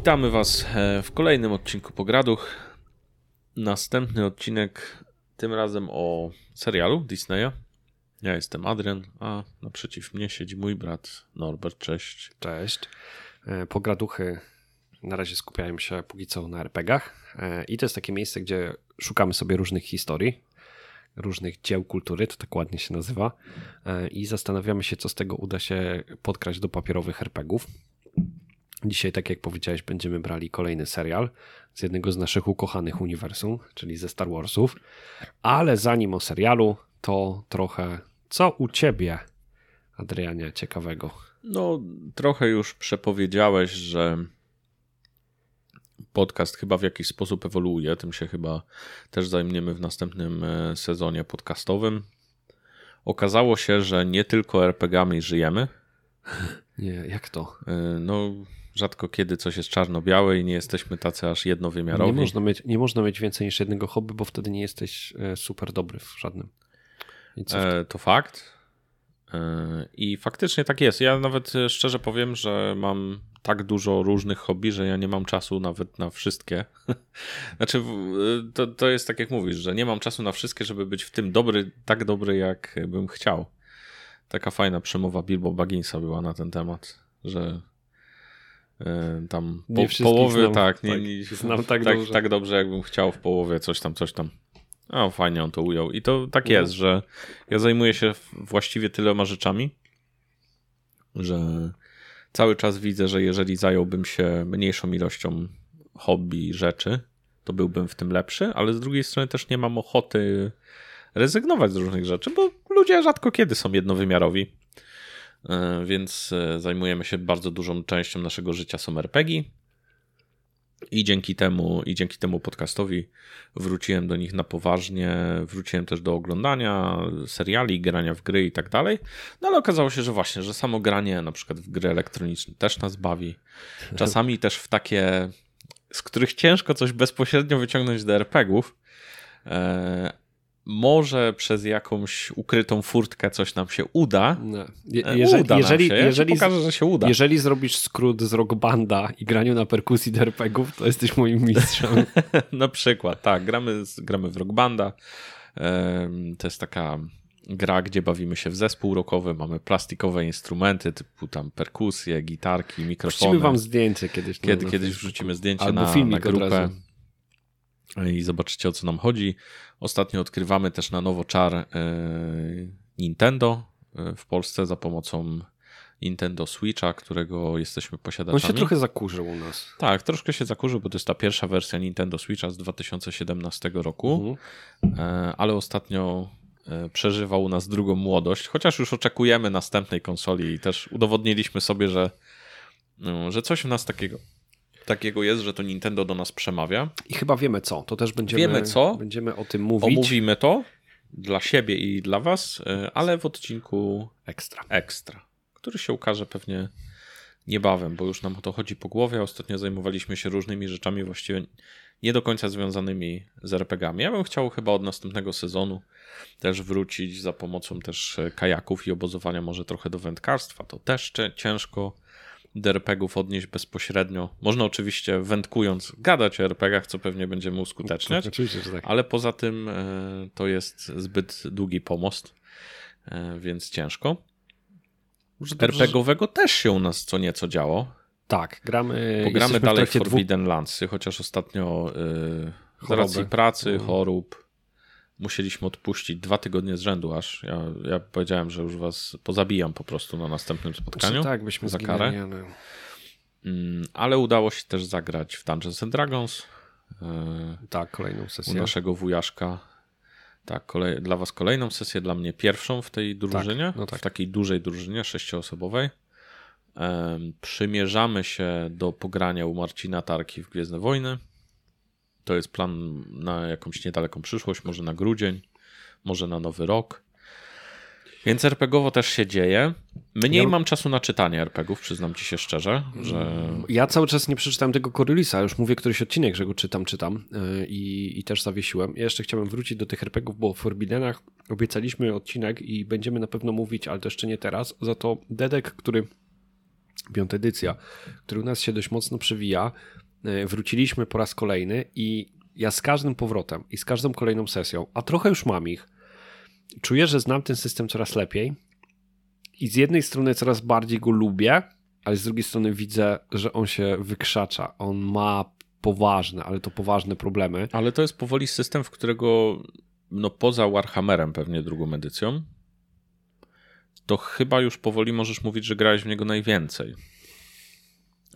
Witamy Was e, w kolejnym odcinku Pograduch. Następny odcinek, tym razem o serialu Disneya. Ja jestem Adrian, a naprzeciw mnie siedzi mój brat Norbert. Cześć. Cześć. E, Pograduchy na razie skupiają się póki co na RPGach e, i to jest takie miejsce, gdzie szukamy sobie różnych historii, różnych dzieł kultury, to tak ładnie się nazywa, i zastanawiamy się, co z tego uda się podkraść do papierowych RPGów. Dzisiaj, tak jak powiedziałeś, będziemy brali kolejny serial z jednego z naszych ukochanych uniwersum, czyli ze Star Warsów. Ale zanim o serialu, to trochę co u ciebie, Adrianie, ciekawego? No, trochę już przepowiedziałeś, że podcast chyba w jakiś sposób ewoluuje. Tym się chyba też zajmiemy w następnym e, sezonie podcastowym. Okazało się, że nie tylko RPGami żyjemy. Nie, jak to? E, no, rzadko kiedy coś jest czarno-białe i nie jesteśmy tacy aż jednowymiarowi. Nie można, mieć, nie można mieć więcej niż jednego hobby, bo wtedy nie jesteś e, super dobry w żadnym. E, to fakt. E, I faktycznie tak jest. Ja nawet e, szczerze powiem, że mam tak dużo różnych hobby, że ja nie mam czasu nawet na wszystkie. znaczy, e, to, to jest tak jak mówisz, że nie mam czasu na wszystkie, żeby być w tym dobry, tak dobry, jak bym chciał. Taka fajna przemowa Bilbo Bagginsa była na ten temat, że tam po, połowy, znam, tak, nie, tak, nie, znam tak, tak, dobrze. tak dobrze, jakbym chciał w połowie coś tam, coś tam. O, fajnie on to ujął. I to tak jest, że ja zajmuję się właściwie tyloma rzeczami, że cały czas widzę, że jeżeli zająłbym się mniejszą ilością hobby, rzeczy, to byłbym w tym lepszy, ale z drugiej strony też nie mam ochoty rezygnować z różnych rzeczy, bo ludzie rzadko kiedy są jednowymiarowi. E, więc e, zajmujemy się bardzo dużą częścią naszego życia są RPG. I dzięki temu, i dzięki temu podcastowi wróciłem do nich na poważnie, wróciłem też do oglądania seriali, grania w gry i tak dalej. No ale okazało się, że właśnie, że samo granie na przykład w gry elektroniczne też nas bawi. Czasami też w takie, z których ciężko coś bezpośrednio wyciągnąć do RPGów, e, może przez jakąś ukrytą furtkę coś nam się uda. No. Je, e, jeżeli, uda jeżeli, się. jeżeli, pokażę, że się uda. Jeżeli zrobisz skrót z rock banda i graniu na perkusji do RPGów, to jesteś moim mistrzem. na przykład, tak. Gramy, gramy w rock banda. To jest taka gra, gdzie bawimy się w zespół rockowy, mamy plastikowe instrumenty typu tam perkusje, gitarki, mikrofony. Wrzucimy wam zdjęcie kiedyś. Kiedy, kiedyś wrzucimy zdjęcie Albo na, na grupę i zobaczycie o co nam chodzi. Ostatnio odkrywamy też na nowo czar e, Nintendo e, w Polsce za pomocą Nintendo Switcha, którego jesteśmy posiadaczami. On się trochę zakurzył u nas. Tak, troszkę się zakurzył, bo to jest ta pierwsza wersja Nintendo Switcha z 2017 roku, mhm. E, ale ostatnio przeżywał u nas drugą młodość, chociaż już oczekujemy następnej konsoli i też udowodniliśmy sobie, że, no, że coś w nas takiego takiego jest, że to Nintendo do nas przemawia. I chyba wiemy co. To też będziemy, wiemy co. będziemy o tym mówić. Omówimy to dla siebie i dla was, e, ale w odcinku ekstra. Ekstra, który się ukaże pewnie niebawem, bo już nam o to chodzi po głowie. Ostatnio zajmowaliśmy się różnymi rzeczami właściwie nie do końca związanymi z RPGami. Ja bym chciał chyba od następnego sezonu też wrócić za pomocą też e, kajaków i obozowania może trochę do wędkarstwa. To też ciężko do RPGów odnieść bezpośrednio. Można oczywiście wędkując gadać o RPGach, co pewnie będziemy uskuteczniać, oczywiście, że tak. ale poza tym e, to jest zbyt długi pomost, e, więc ciężko. RPGowego też się u nas co nieco działo. Tak, gramy. Pogramy dalej w Forbidden dwóch... Landsy, chociaż ostatnio yy, z racji pracy, mhm. chorób, musieliśmy odpuścić dwa tygodnie z rzędu aż. Ja, ja powiedziałem, że już was pozabijam po prostu na następnym spotkaniu. Znaczy, tak, byśmy za karę. Ale... Mm, ale udało się też zagrać w Dungeons and Dragons. E, tak, kolejną sesję. U naszego wujaszka. Tak, kolej, dla was kolejną sesję, dla mnie pierwszą w tej drużynie, tak, no tak. w takiej dużej drużynie sześcioosobowej. przymierzamy się do pogrania u Marcina Tarki w Gwiezdne Wojny. To jest plan na jakąś niedaleką przyszłość, może na grudzień, może na nowy rok. Więc RPGowo też się dzieje. Mniej ja... mam czasu na czytanie RPGów, przyznam ci się szczerze, że... Ja cały czas nie przeczytałem tego Corylisa, już mówię któryś odcinek, że go czytam, czytam yy, i, i też zawiesiłem. Ja jeszcze chciałem wrócić do tych RPGów, bo w Forbiddenach obiecaliśmy odcinek i będziemy na pewno mówić, ale to jeszcze nie teraz, za to Dedek, który piąta edycja, który u nas się dość mocno przewija. E, wróciliśmy po raz kolejny i ja z każdym powrotem i z każdą kolejną sesją, a trochę już mam ich, czuję, że znam ten system coraz lepiej i z jednej strony coraz bardziej go lubię, ale z drugiej strony widzę, że on się wykrzacza. On ma poważne, ale to poważne problemy. Ale to jest powoli system, w którego no poza Warhammerem pewnie drugą edycją, to chyba już powoli możesz mówić, że grałeś w niego najwięcej.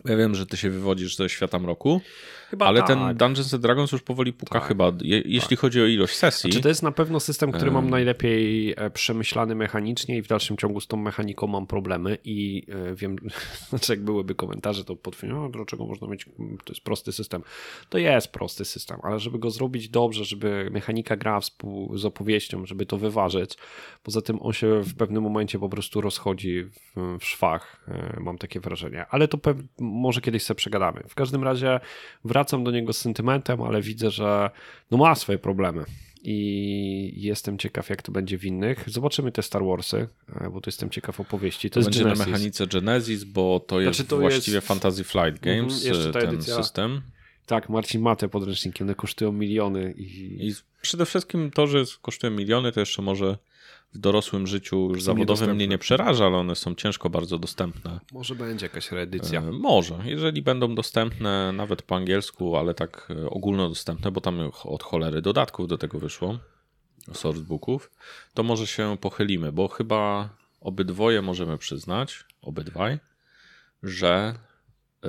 Ja wiem, że ty się wywodzisz ze świata mroku, chyba ale tak. ten Dungeons and Dragons już powoli puka tak. chyba, je, jeśli tak. chodzi o ilość sesji. Znaczy to jest na pewno system, który mam najlepiej e, przemyślany mechanicznie i w dalszym ciągu z tą mechaniką mam problemy i e, wiem, znaczy jak byłyby komentarze, to potwierdzą, dlaczego można mieć, to jest prosty system. To jest prosty system, ale żeby go zrobić dobrze, żeby mechanika gra z opowieścią, żeby to wyważyć, poza tym on się w pewnym momencie po prostu rozchodzi w, w szwach, e, mam takie wrażenie, ale to pewnie może kiedyś sobie przegadamy. W każdym razie wracam do niego z sentymentem, ale widzę, że no ma swoje problemy i jestem ciekaw, jak to będzie w innych. Zobaczymy te Star Warsy, e, bo to jestem ciekaw opowieści. To, to będzie Genesis. na mechanice Genesis, bo to jest znaczy to właściwie jest... Fantasy Flight mhm, Games, mm, ten edycja. system. Tak, Marcin ma te podręczniki, one kosztują miliony. I... I przede wszystkim to, że kosztują miliony, to jeszcze może w dorosłym życiu już zawodowym mnie nie przeraża, ale one są ciężko bardzo dostępne. Może będzie jakaś reedycja. E, może, jeżeli będą dostępne nawet po angielsku, ale tak e, ogólnodostępne, bo tam od cholery dodatków do tego wyszło, sourcebooków, to może się pochylimy, bo chyba obydwoje możemy przyznać, obydwaj, że e,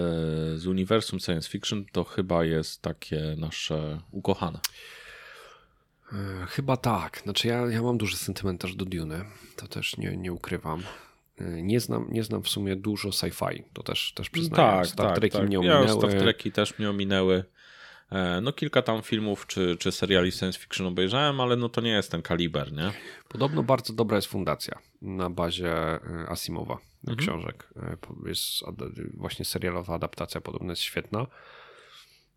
z uniwersum science fiction to chyba jest takie nasze ukochane. E, chyba tak. Znaczy ja, ja mam duży sentymentarz do Dune. To też nie, nie ukrywam. E, nie znam, nie znam w sumie dużo sci-fi. To też, też przyznaję. Tak, Star tak, Treki tak. mnie ominęły. Ja Star Treki też mnie ominęły. E, no kilka tam filmów czy, czy seriali science fiction obejrzałem, ale no to nie jest ten kaliber, nie? Podobno bardzo dobra jest fundacja na bazie Asimowa mhm. książek. Jest właśnie serialowa adaptacja podobno jest świetna.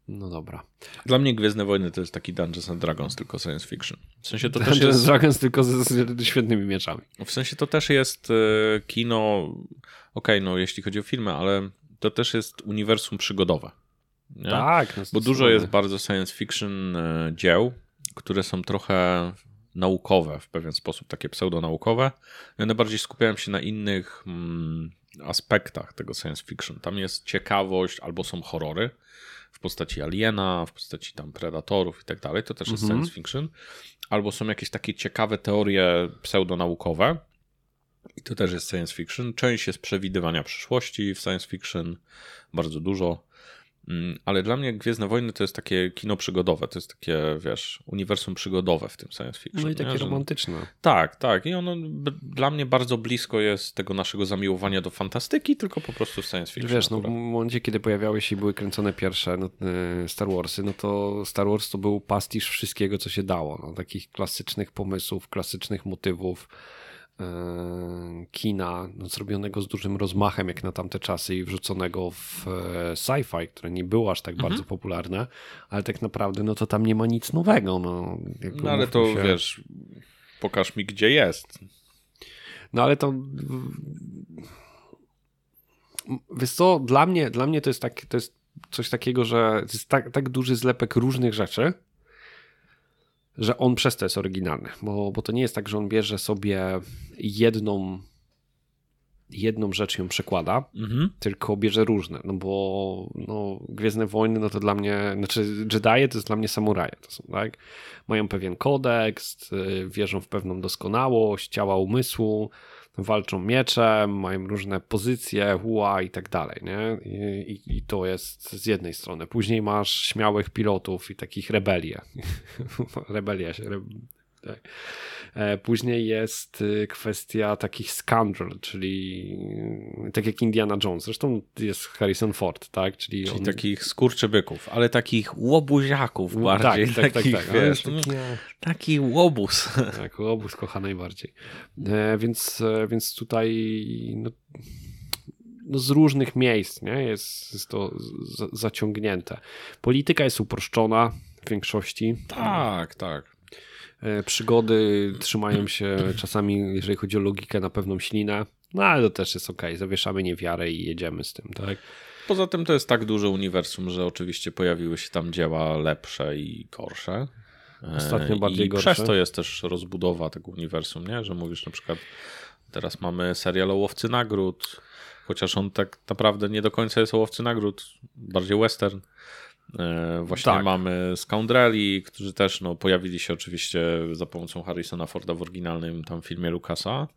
No dobra. Dla mnie Gwiezdne Wojny to jest taki Dungeons and Dragons, tylko science fiction. W sensie to Dungeons też jest... Dragons tylko ze świetnymi mieczami. W sensie to też jest e, kino, okej, okay, no jeśli chodzi o filmy, ale to też jest uniwersum przygodowe. Nie? Tak. No Bo dużo jest bardzo science fiction e, dzieł, które są trochę naukowe w pewien sposób, takie pseudonaukowe. Ja najbardziej skupiałem się na innych mm, aspektach tego science fiction. Tam jest ciekawość albo są horrory, w postaci aliena, w postaci tam predatorów i tak dalej, to też jest mhm. science fiction. Albo są jakieś takie ciekawe teorie pseudonaukowe, i to też jest science fiction. Część jest przewidywania przyszłości w science fiction, bardzo dużo. Mm, ale dla mnie Gwiezdne Wojny to jest takie kino przygodowe, to jest takie, wiesz, uniwersum przygodowe w tym science fiction. No i takie nie? romantyczne. Tak, tak. I ono dla mnie bardzo blisko jest tego naszego zamiłowania do fantastyki, tylko po prostu science fiction. Wiesz, no w momencie, kiedy pojawiały się i były kręcone pierwsze no, e, Star Warsy, no to Star Wars to był pastisz wszystkiego, co się dało. No, takich klasycznych pomysłów, klasycznych motywów kina no, zrobionego z dużym rozmachem jak na tamte czasy i wrzuconego w e, sci-fi, które nie było aż tak mhm. bardzo popularne, ale tak naprawdę no to tam nie ma nic nowego. No, no ale to się... wiesz, pokaż mi gdzie jest. No ale to wiesz co, dla mnie, dla mnie to jest, tak, to jest coś takiego, że to jest tak, tak duży zlepek różnych rzeczy, że on przez to jest oryginalny, bo, bo to nie jest tak, że on bierze sobie jedną jedną rzecz ją przekłada, mhm. tylko bierze różne, no bo no, Gwiezdne Wojny, no to dla mnie, znaczy Jedi to jest dla mnie samuraje, to są, tak? Mają pewien kodeks, y, wierzą w pewną doskonałość ciała umysłu, walczą mieczem, mają różne pozycje, hua i tak dalej, nie? I, I, to jest z jednej strony. Później masz śmiałych pilotów i takich rebelię. Rebelia się, tak. E, później jest y, kwestia takich scoundrel, czyli y, tak jak Indiana Jones. Zresztą jest Harrison Ford, tak? Czyli, czyli on... takich skurczybyków, ale takich łobuziaków bardziej. Tak, tak, takich, tak, tak. Wiesz, taki, taki łobuz. Tak, łobuz kocha najbardziej. E, więc, e, więc tutaj no, no z różnych miejsc nie? Jest, jest to zaciągnięte. Polityka jest uproszczona w większości. Tak, tak. E, przygody trzymają się czasami, jeżeli chodzi o logikę, na pewną ślinę. No ale to też jest ok, zawieszamy niewiarę i jedziemy z tym, tak? Poza tym to jest tak duże uniwersum, że oczywiście pojawiły się tam dzieła lepsze i gorsze. Ostatnio E, bardziej I gorsze. przez to jest też rozbudowa tego uniwersum, nie? że mówisz na przykład teraz mamy serial o Łowcy Nagród, chociaż on tak naprawdę nie do końca jest o Łowcy Nagród, bardziej western. E, Właśnie Tak. mamy Scoundreli, którzy też no, pojawili się oczywiście za pomocą Harrisona Forda w oryginalnym tam filmie Lucasa,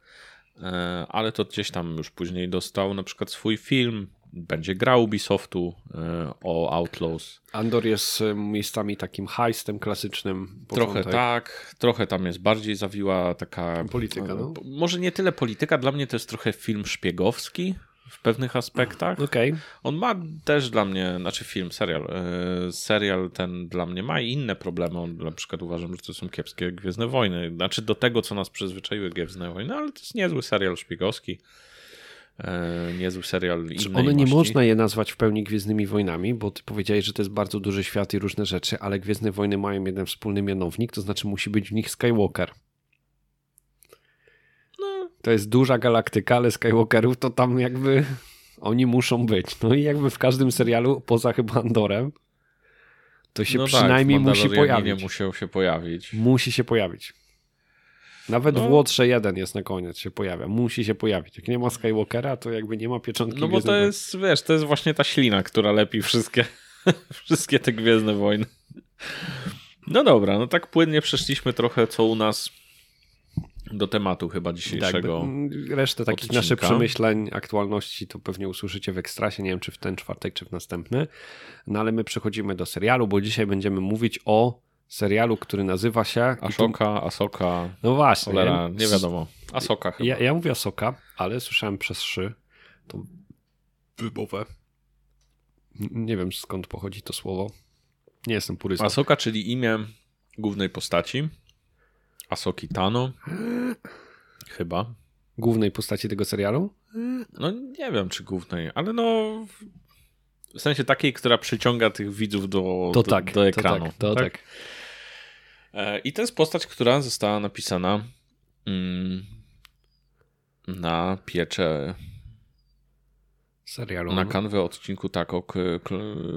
E, ale to gdzieś tam już później dostał na przykład swój film, będzie grał Ubisoftu e, o Outlaws. Andor jest miejscami takim heistem klasycznym. Trochę początek. tak, trochę tam jest bardziej zawiła taka... Polityka, no. Może nie tyle polityka, dla mnie to jest trochę film szpiegowski w pewnych aspektach. Okej, On ma też dla mnie, znaczy film, serial, e, serial ten dla mnie ma inne problemy. On na przykład uważam, że to są kiepskie Gwiezdne Wojny. Znaczy do tego, co nas przyzwyczaiły Gwiezdne Wojny, ale to jest niezły serial szpiegowski. E, niezły serial Czy one nie mości. można je nazwać w pełni Gwiezdnymi Wojnami, bo ty powiedziałeś, że to jest bardzo duży świat i różne rzeczy, ale Gwiezdne Wojny mają jeden wspólny mianownik, to znaczy musi być w nich Skywalker. To jest duża galaktyka, ale Skywalkerów to tam jakby oni muszą być. No i jakby w każdym serialu, poza chyba Andorem, to się no przynajmniej tak, musi pojawić. musiał się pojawić. Musi się pojawić. Nawet No. w Łotrze 1 jest na koniec, się pojawia. Musi się pojawić. Jak nie ma Skywalkera, to jakby nie ma pieczątki No bo to jest, wiesz, to jest właśnie ta ślina, która lepi wszystkie, wszystkie te Gwiezdne Wojny. No dobra, no tak płynnie przeszliśmy trochę co u nas do tematu chyba Tak, dzisiejszego. mm, resztę takich odcinka. naszych przemyśleń, aktualności to pewnie usłyszycie w Ekstrasie, nie wiem czy w ten czwartek, czy w następny. No ale my przechodzimy do serialu, bo dzisiaj będziemy mówić o serialu, który nazywa się... i tu- Asoka, No właśnie. cholera, ja- nie wiadomo. Asoka chyba. Ja, ja mówię Asoka, ale słyszałem przez szy tą wymowę. N- Nie wiem skąd pochodzi to słowo. Nie jestem purystą. Asoka, czyli imię głównej postaci. Asoki Tano. Chyba. Głównej postaci tego serialu? No nie wiem, czy głównej, ale no w sensie takiej, która przyciąga tych widzów do, To do, tak, do ekranu. To tak, to tak. E, I to jest postać, która została napisana mm, na piecze, Serialu. na kanwę odcinku tak, o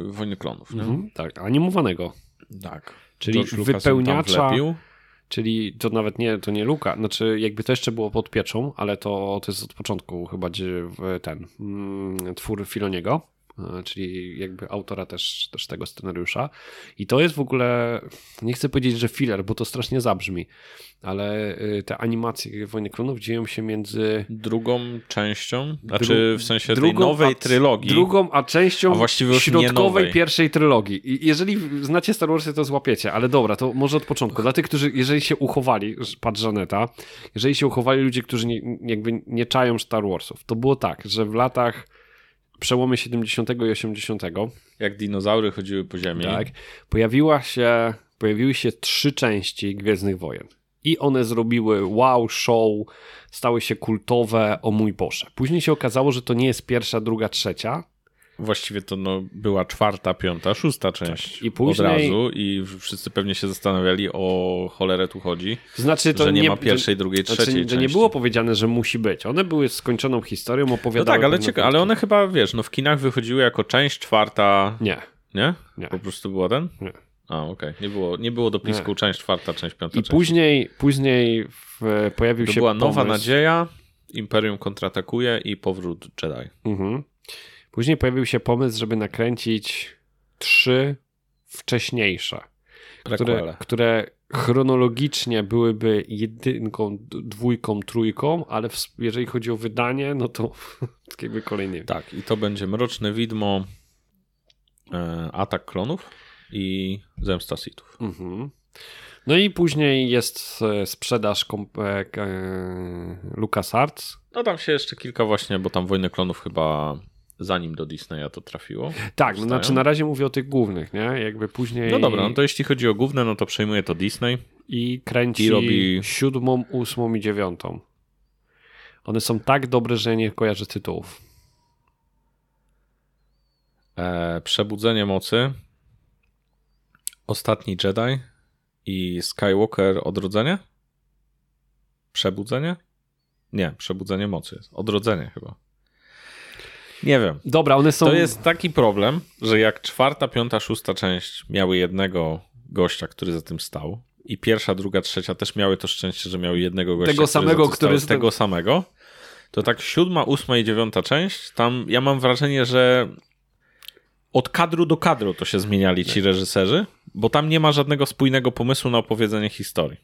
Wojny Klonów. Mhm, tak, animowanego. Tak. Czyli George wypełniacza-. Czyli to nawet nie, to nie Luka, znaczy jakby to jeszcze było pod pieczą, ale to, to jest od początku chyba ten mm, twór Filoniego, czyli jakby autora też, też tego scenariusza. I to jest w ogóle, nie chcę powiedzieć, że filler, bo to strasznie zabrzmi, ale y, te animacje Wojny Klonów dzieją się między Drugą częścią, znaczy Dru- w sensie tej drugą, nowej a- trylogii. Drugą, a częścią A właściwie już środkowej nowej. pierwszej trylogii. I jeżeli znacie Star Warsy, to złapiecie, ale dobra, to może od początku. Dla tych, którzy, jeżeli się uchowali, patrz Żaneta, jeżeli się uchowali ludzie, którzy nie, jakby nie czają Star Warsów, to było tak, że w latach przełomie 70 i 80 Jak dinozaury chodziły po ziemi. tak, pojawiła się, pojawiły się trzy części Gwiezdnych Wojen. I one zrobiły wow, show, stały się kultowe, o mój Boże. Później się okazało, że to nie jest pierwsza, druga, trzecia, Właściwie to no, była czwarta, piąta, szósta część Tak. I później- od razu i wszyscy pewnie się zastanawiali o cholerę tu chodzi, znaczy, to że nie, ma pierwszej, to, drugiej, znaczy, trzeciej że części. nie było powiedziane, że musi być. One były skończoną historią, No opowiadały... tak, ale, cieka- ale one chyba, wiesz, no w kinach wychodziły jako część czwarta, Nie. nie? Nie. Po prostu było ten? Nie. A, okej. Nie, było, nie było dopisku Nie. część czwarta, część piąta, I część później, później w, pojawił To się była nowa pomysł, nadzieja, Imperium kontratakuje i powrót Jedi. Mhm. Później pojawił się pomysł, żeby nakręcić trzy wcześniejsze, które, Prequele. które chronologicznie byłyby jedynką, dwójką, trójką, ale w, jeżeli chodzi o wydanie, no to jakby kolejnymi. Tak, i to będzie Mroczne Widmo, e, Atak Klonów i Zemsta Sithów. Mhm. No i później jest e, sprzedaż e, LucasArts. No tam się jeszcze kilka właśnie, bo tam Wojny Klonów chyba zanim do Disneya to trafiło. Tak, no, znaczy na razie mówię o tych głównych, nie? Jakby później No dobra, no to jeśli chodzi o główne, no to przejmuje to Disney. i kręci i robi- siódmą, ósmą i dziewiątą. One są tak dobre, że nie kojarzę tytułów. E, Przebudzenie Mocy, Ostatni Jedi i Skywalker Odrodzenie? Przebudzenie? Nie, Przebudzenie Mocy. Odrodzenie chyba. Nie wiem. Dobra, one są... To jest taki problem, że jak czwarta, piąta, szósta część miały jednego gościa, który za tym stał i pierwsza, druga, trzecia też miały to szczęście, że miały jednego gościa, tego samego, który z tego samego, to tak siódma, ósma i dziewiąta część, tam ja mam wrażenie, że od kadru do kadru to się zmieniali ci reżyserzy, bo tam nie ma żadnego spójnego pomysłu na opowiedzenie historii.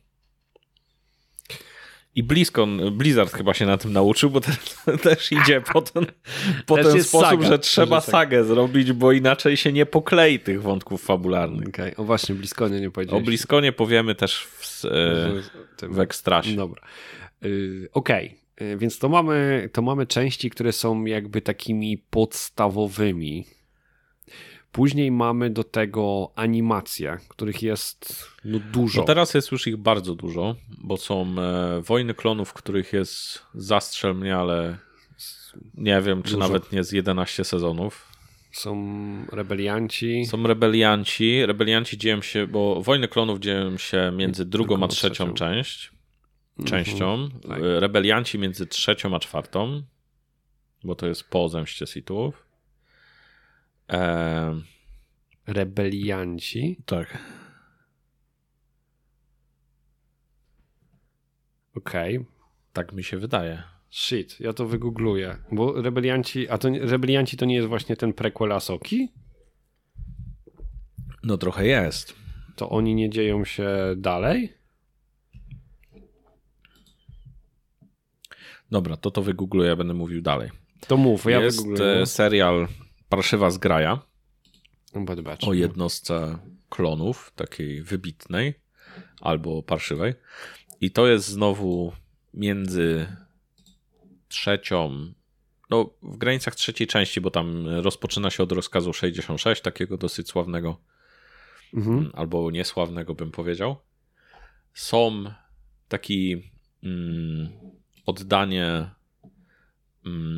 I BlizzCon, Blizzard chyba się na tym nauczył, bo też, też idzie po ten, po ten sposób, saga, że trzeba sagę zrobić, bo inaczej się nie poklei tych wątków fabularnych. Okay. O właśnie, BlizzConie nie powiedzieliśmy. O BlizzConie powiemy też w, e, w Ekstrasie. Dobra. Yy, Okej, okay. więc to mamy, to mamy części, które są jakby takimi podstawowymi Później mamy do tego animacje, których jest no, dużo. No teraz jest już ich bardzo dużo, bo są e, Wojny Klonów, których jest zastrzel mnie, ale nie wiem, czy dużo. nawet nie z 11 sezonów. Są rebelianci. Są rebelianci. Rebelianci dzieją się, bo Wojny Klonów dzieją się między drugą a trzecią, trzecią. część. Mhm. Częścią. Mm -hmm. Rebelianci między trzecią a czwartą, bo to jest po zemście Sithów. E... Rebelianci. Tak. Okej. Okay. Tak mi się wydaje. Shit, ja to wygoogluję. Bo rebelianci. A to rebelianci to nie jest właśnie ten prequel Asoki? No trochę jest. To oni nie dzieją się dalej? Dobra, to to wygoogluję, ja będę mówił dalej. To mów, ja Jest wygoogluję. serial Parszywa zgraja. Bad o jednostce klonów, takiej wybitnej albo parszywej. I to jest znowu między trzecią, no w granicach trzeciej części, bo tam rozpoczyna się od rozkazu 66, takiego dosyć sławnego, mhm. albo niesławnego bym powiedział. Są taki mm, oddanie mm,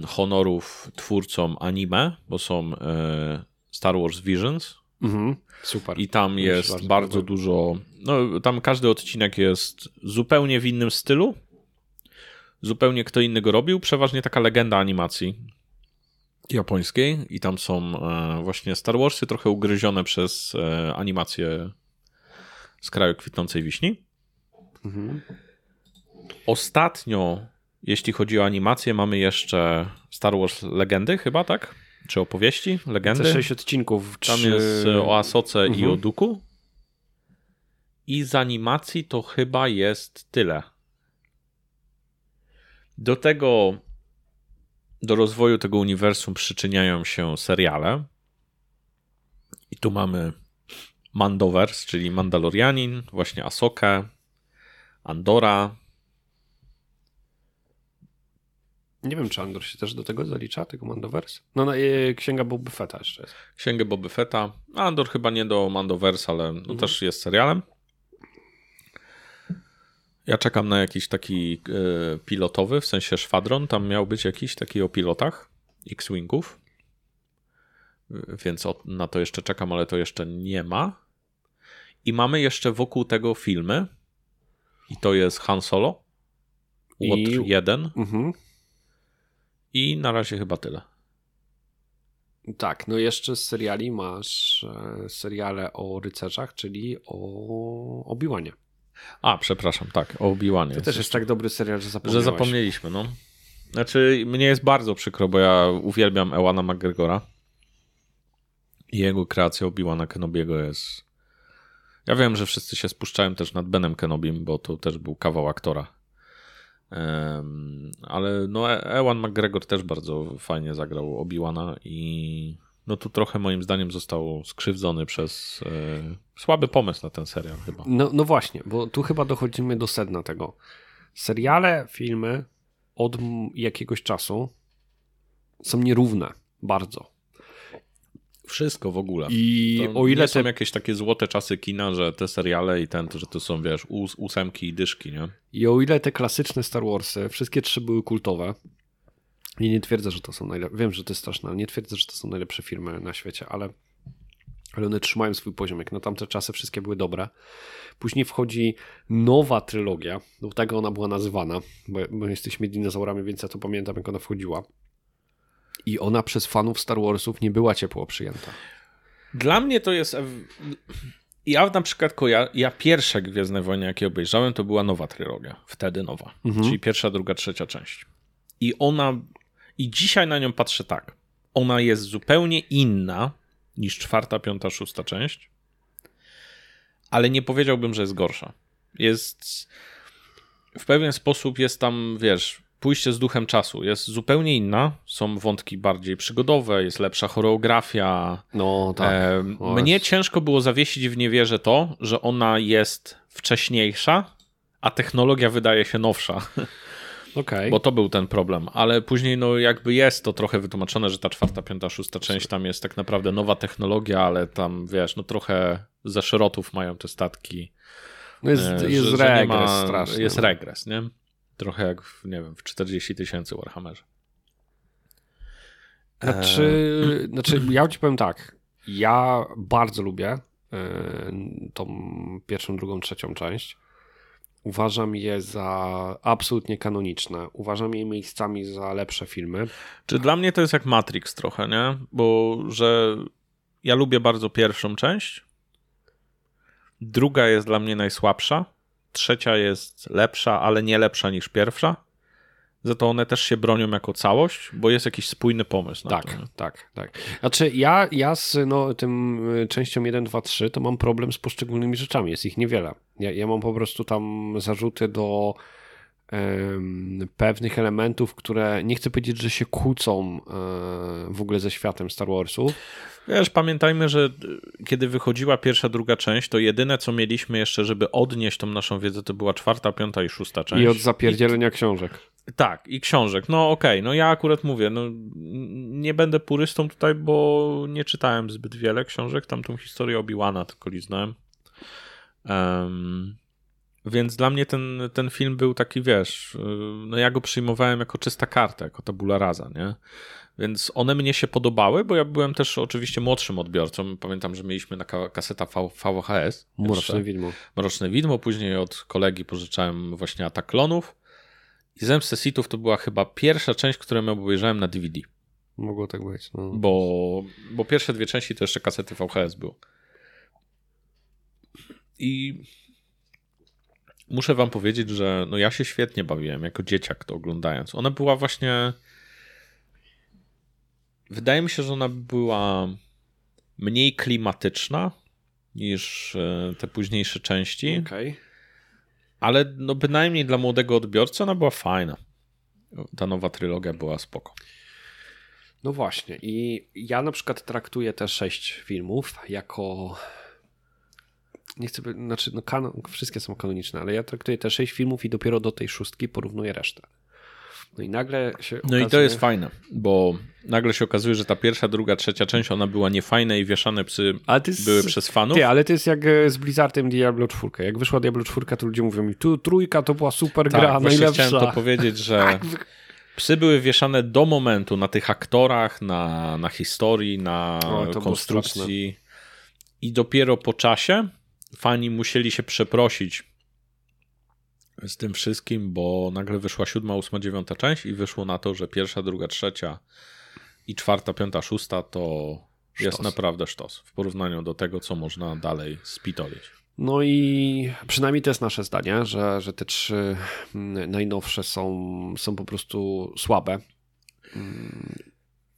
honorów twórcom anime, bo są e, Star Wars Visions. Mhm, super. I tam jest bardzo, bardzo dużo. No, tam każdy odcinek jest zupełnie w innym stylu. Zupełnie kto inny go robił. Przeważnie taka legenda animacji japońskiej. I tam są e, właśnie Star Warsy trochę ugryzione przez e, animację z kraju kwitnącej wiśni. Mhm. Ostatnio, jeśli chodzi o animację, mamy jeszcze Star Wars Legendy, chyba, tak? Czy opowieści, legendy? Te sześć odcinków. Tam czy... jest e, o Asoce mhm. i o Duku. I z animacji to chyba jest tyle. Do tego, do rozwoju tego uniwersum przyczyniają się seriale. I tu mamy Mandowers, czyli Mandalorianin, właśnie Asokę, Andora, Nie wiem, czy Andor się też do tego zalicza, tego Mandoverse? No, no e, Księga Boba Fetta jeszcze jest. Księgę Boba Fetta. Andor chyba nie do Mandoverse, ale no mhm. też jest serialem. Ja czekam na jakiś taki e, pilotowy, w sensie szwadron. Tam miał być jakiś taki o pilotach X-Wingów. Więc na to jeszcze czekam, ale to jeszcze nie ma. I mamy jeszcze wokół tego filmy. I to jest Han Solo. Łotr 1. Mhm. I na razie chyba tyle. Tak, no jeszcze z seriali masz e, seriale o rycerzach, czyli o Obiłanie. A, przepraszam, tak, o Obiłanie. To też jest tak dobry serial, że zapomniałeś. Że zapomnieliśmy, no. Znaczy, mnie jest bardzo przykro, bo ja uwielbiam Ewana McGregora. I jego kreacja Obiłana Kenobiego jest... Ja wiem, że wszyscy się spuszczają też nad Benem Kenobim, bo to też był kawał aktora. Ale no e- Ewan McGregor też bardzo fajnie zagrał Obi-Wana i no tu trochę moim zdaniem został skrzywdzony przez e, słaby pomysł na ten serial chyba. No, no właśnie, bo tu chyba dochodzimy do sedna tego. Seriale, filmy od jakiegoś czasu są nierówne bardzo. Wszystko w ogóle. I to o ile nie te... są jakieś takie złote czasy kina, że te seriale i ten, że to są, wiesz, ós ósemki i dyszki, nie? I o ile te klasyczne Star Warsy, wszystkie trzy były kultowe, i nie twierdzę, że to są najlepsze. Wiem, że to jest straszne, nie twierdzę, że to są najlepsze filmy na świecie, ale ale one trzymają swój poziom, jak na tamte czasy wszystkie były dobre. Później wchodzi nowa trylogia, do tego ona była nazywana, bo my jesteśmy dinozaurami, więc ja to pamiętam, jak ona wchodziła. I ona przez fanów Star Warsów nie była ciepło przyjęta. Dla mnie to jest. Ja na przykład koja... ja pierwsze Gwiezdne Wojny, jakie obejrzałem, to była nowa trylogia. Wtedy nowa. Mhm. Czyli pierwsza, druga, trzecia część. I ona. I dzisiaj na nią patrzę tak. Ona jest zupełnie inna niż czwarta, piąta, szósta część. Ale nie powiedziałbym, że jest gorsza. Jest. W pewien sposób jest tam, wiesz, pójście z duchem czasu jest zupełnie inna. Są wątki bardziej przygodowe, jest lepsza choreografia. No tak. E, mnie ciężko było zawiesić w niewierze to, że ona jest wcześniejsza, a technologia wydaje się nowsza. Okay. Bo to był ten problem, ale później no jakby jest to trochę wytłumaczone, że ta czwarta, piąta, szósta część tam jest tak naprawdę nowa technologia, ale tam wiesz, no trochę ze szerotów mają te statki. No jest, e, jest że, regres że ma, straszny. Jest regres, nie? Trochę jak, w, nie wiem, w 40 tysięcy Warhammerze. Znaczy, e... znaczy, ja ci powiem tak. Ja bardzo lubię e, tą pierwszą, drugą, trzecią część. Uważam je za absolutnie kanoniczne. Uważam je miejscami za lepsze filmy. Czy dla mnie to jest jak Matrix trochę, nie? Bo że ja lubię bardzo pierwszą część. Druga jest dla mnie najsłabsza trzecia jest lepsza, ale nie lepsza niż pierwsza. Za to one też się bronią jako całość, bo jest jakiś spójny pomysł. tak, to, tak, tak. Znaczy ja, ja z no, tym y, częścią 1, 2, 3 to mam problem z poszczególnymi rzeczami, jest ich niewiele. Ja, ja mam po prostu tam zarzuty do um, pewnych elementów, które nie chcę powiedzieć, że się kłócą um, w ogóle ze światem Star Warsów, Wiesz, pamiętajmy, że kiedy wychodziła pierwsza, druga część, to jedyne, co mieliśmy jeszcze, żeby odnieść tą naszą wiedzę, to była czwarta, piąta i szósta część. I od zapierdzielenia I... książek. Tak, i książek. No okej, okay. no ja akurat mówię, no nie będę purystą tutaj, bo nie czytałem zbyt wiele książek, tam tą historię Obi-Wana tylko liznąłem. Um, więc dla mnie ten, ten film był taki, wiesz, y, no ja go przyjmowałem jako czysta karta, jako tabula rasa, nie? Więc one mnie się podobały, bo ja byłem też oczywiście młodszym odbiorcą. Pamiętam, że mieliśmy na kaseta VHS. Mroczne Widmo. Mroczne Widmo, później od kolegi pożyczałem właśnie Atak Klonów. I Zemstę Sithów to była chyba pierwsza część, którą ja obejrzałem na DVD. Mogło tak być. No. Bo, bo pierwsze dwie części to jeszcze kasety VHS były. I muszę wam powiedzieć, że no ja się świetnie bawiłem jako dzieciak to oglądając. Ona była właśnie Wydaje mi się, że ona była mniej klimatyczna niż e, te późniejsze części. Okay. Ale no bynajmniej dla młodego odbiorcy ona była fajna. Ta nowa trylogia była spoko. No właśnie. I ja na przykład traktuję te sześć filmów jako. Nie chcę, znaczy, no kanon, wszystkie są kanoniczne, ale ja traktuję te sześć filmów i dopiero do tej szóstki porównuję resztę. No i nagle się. Okazuje... No i to jest fajne, bo nagle się okazuje, że ta pierwsza, druga, trzecia część ona była niefajna i wieszane psy jest... były przez fanów. Ty, ale to jest jak e, z Blizzardem Diablo 4. Jak wyszła Diablo 4, to ludzie mówią mi, tu trójka to była super tak, gra, najlepsza. chciałem to powiedzieć, że tak. psy były wieszane do momentu na tych aktorach, na, na historii, na o, konstrukcji. I dopiero po czasie fani musieli się przeprosić z tym wszystkim, bo nagle wyszła siódma, ósma, dziewiąta część i wyszło na to, że pierwsza, druga, trzecia i czwarta, piąta, szósta to sztos. jest naprawdę sztos w porównaniu do tego, co można dalej spitolić. No i przynajmniej to jest nasze zdanie, że, że te trzy najnowsze są, są po prostu słabe.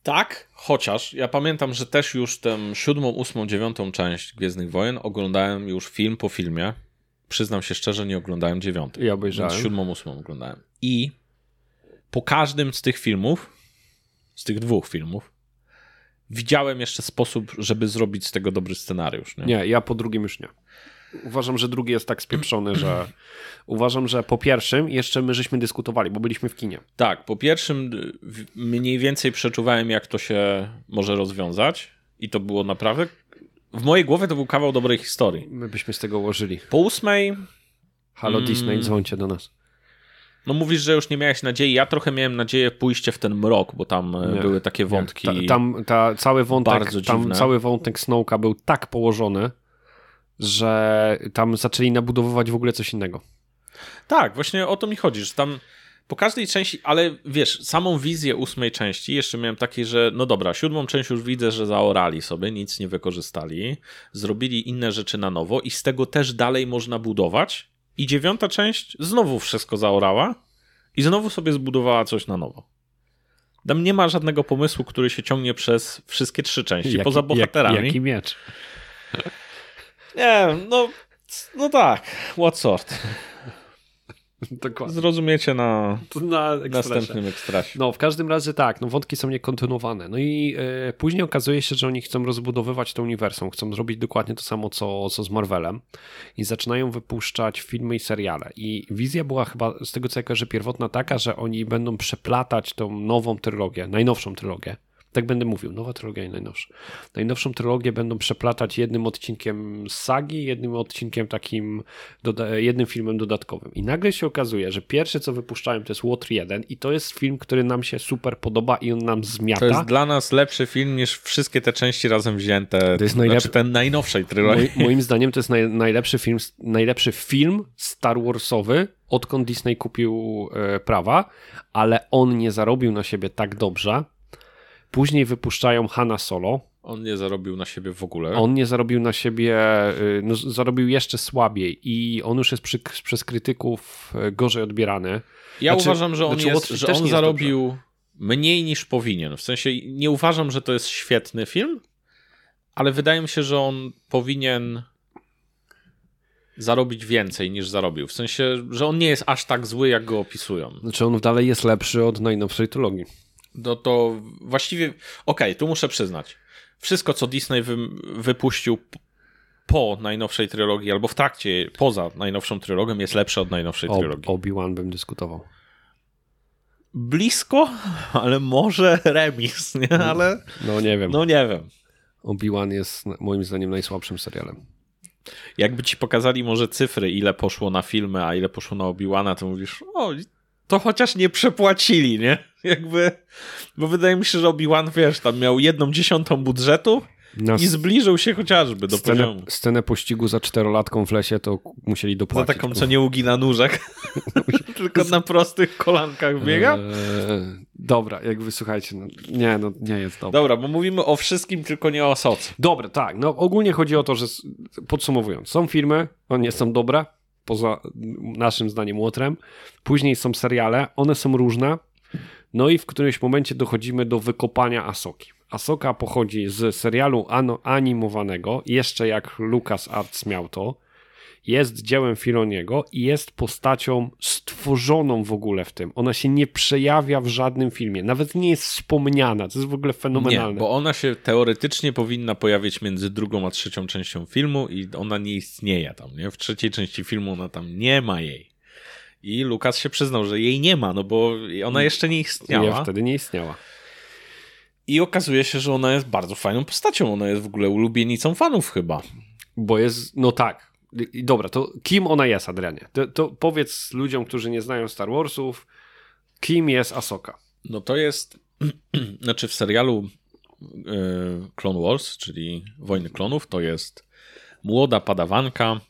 Tak, chociaż ja pamiętam, że też już tę siódmą, ósmą, dziewiątą część Gwiezdnych Wojen oglądałem już film po filmie przyznam się szczerze, nie oglądałem dziewiątej. Ja obejrzałem. Więc siódmą, ósmą oglądałem. I po każdym z tych filmów, z tych dwóch filmów, widziałem jeszcze sposób, żeby zrobić z tego dobry scenariusz. Nie, nie ja po drugim już nie. Uważam, że drugi jest tak spieprzony, że uważam, że po pierwszym jeszcze my żeśmy dyskutowali, bo byliśmy w kinie. Tak, po pierwszym mniej więcej przeczuwałem, jak to się może rozwiązać i to było naprawdę w mojej głowie to był kawał dobrej historii. My byśmy z tego ułożyli. Po ósmej... Halo mm, Disney, dzwońcie do nas. No mówisz, że już nie miałeś nadziei. Ja trochę miałem nadzieję pójście w ten mrok, bo tam e, nie, były takie wątki. Ta, tam ta, cały wątek, bardzo tam cały wątek Snowka był tak położony, że tam zaczęli nabudowywać w ogóle coś innego. Tak, właśnie o to mi chodzi, że tam po każdej części, ale wiesz, samą wizję ósmej części jeszcze miałem takie, że no dobra, siódmą część już widzę, że zaorali sobie, nic nie wykorzystali, zrobili inne rzeczy na nowo i z tego też dalej można budować. I dziewiąta część znowu wszystko zaorała i znowu sobie zbudowała coś na nowo. Tam nie ma żadnego pomysłu, który się ciągnie przez wszystkie trzy części, jaki, poza bohaterami. Jak, jaki miecz? Nie, no, no tak, what sort. Dokładnie. Zrozumiecie na, na następnym ekstrasie. No, w każdym razie tak, no wątki są niekontynuowane. No i e, później okazuje się, że oni chcą rozbudowywać to uniwersum, chcą zrobić dokładnie to samo, co, co z Marvelem i zaczynają wypuszczać filmy i seriale. I wizja była chyba, z tego co ja kojarzę, pierwotna taka, że oni będą przeplatać tą nową trylogię, najnowszą trylogię tak będę mówił, nowa trylogia i najnowsza. Najnowszą trylogię będą przeplatać jednym odcinkiem sagi, jednym odcinkiem takim, jednym filmem dodatkowym. I nagle się okazuje, że pierwsze co wypuszczają to jest Łotr 1 i to jest film, który nam się super podoba i on nam zmiata. To jest dla nas lepszy film niż wszystkie te części razem wzięte. To jest najlepszy, znaczy ten najnowszej trylogii. moim zdaniem to jest naj, najlepszy film, najlepszy film Star Warsowy odkąd Disney kupił e, prawa, ale on nie zarobił na siebie tak dobrze, Później wypuszczają Hanna Solo. On nie zarobił na siebie w ogóle. On nie zarobił na siebie, y, no, zarobił jeszcze słabiej i on już jest przy, przez krytyków y, gorzej odbierany. Ja znaczy, uważam, że on, znaczy, jest, że on zarobił mniej niż powinien. W sensie nie uważam, że to jest świetny film, ale wydaje mi się, że on powinien zarobić więcej niż zarobił. W sensie, że on nie jest aż tak zły, jak go opisują. Znaczy on dalej jest lepszy od najnowszej trylogii no to właściwie, okej, okay, tu muszę przyznać, wszystko co Disney wy, wypuścił po najnowszej trylogii, albo w trakcie, poza najnowszą trylogią, jest lepsze od najnowszej Ob, trylogii. Obi-Wan bym dyskutował. Blisko, ale może remis, nie? No, ale... No nie wiem. No nie wiem. Obi-Wan jest moim zdaniem najsłabszym serialem. Jakby ci pokazali może cyfry, ile poszło na filmy, a ile poszło na Obi-Wana, to mówisz, o, to chociaż nie przepłacili, nie? Jakby, bo wydaje mi się, że Obi-Wan, wiesz, tam miał jedną dziesiątą budżetu no, i zbliżył się chociażby do scenę, poziomu. Scenę pościgu za czterolatką w lesie to musieli dopłacić. Za taką, co nie ugina nóżek, tylko na prostych kolankach biega? Eee, dobra, jakby słuchajcie, no, nie, no nie jest dobra. Dobra, bo mówimy o wszystkim, tylko nie o soc. Dobra, tak, no ogólnie chodzi o to, że podsumowując, są filmy, one nie są dobre, poza naszym zdaniem łotrem. Później są seriale, one są różne. No i w którymś momencie dochodzimy do wykopania Asoki. Asoka pochodzi z serialu animowanego, jeszcze jak Lucas Arts miał to jest dziełem Filoniego i jest postacią stworzoną w ogóle w tym. Ona się nie przejawia w żadnym filmie, nawet nie jest wspomniana, to jest w ogóle fenomenalne. Nie, bo ona się teoretycznie powinna pojawić między drugą a trzecią częścią filmu i ona nie istnieje tam, nie? W trzeciej części filmu ona tam nie ma jej. I Lukas się przyznał, że jej nie ma, no bo ona jeszcze nie istniała. Ja wtedy nie istniała. I okazuje się, że ona jest bardzo fajną postacią. Ona jest w ogóle ulubienicą fanów chyba. Bo jest, no tak, Dobra, to kim ona jest, Adrianie? To, to, powiedz ludziom, którzy nie znają Star Warsów, kim jest Asoka? No to jest, znaczy w serialu y, Clone Wars, czyli Wojny Klonów, to jest młoda padawanka,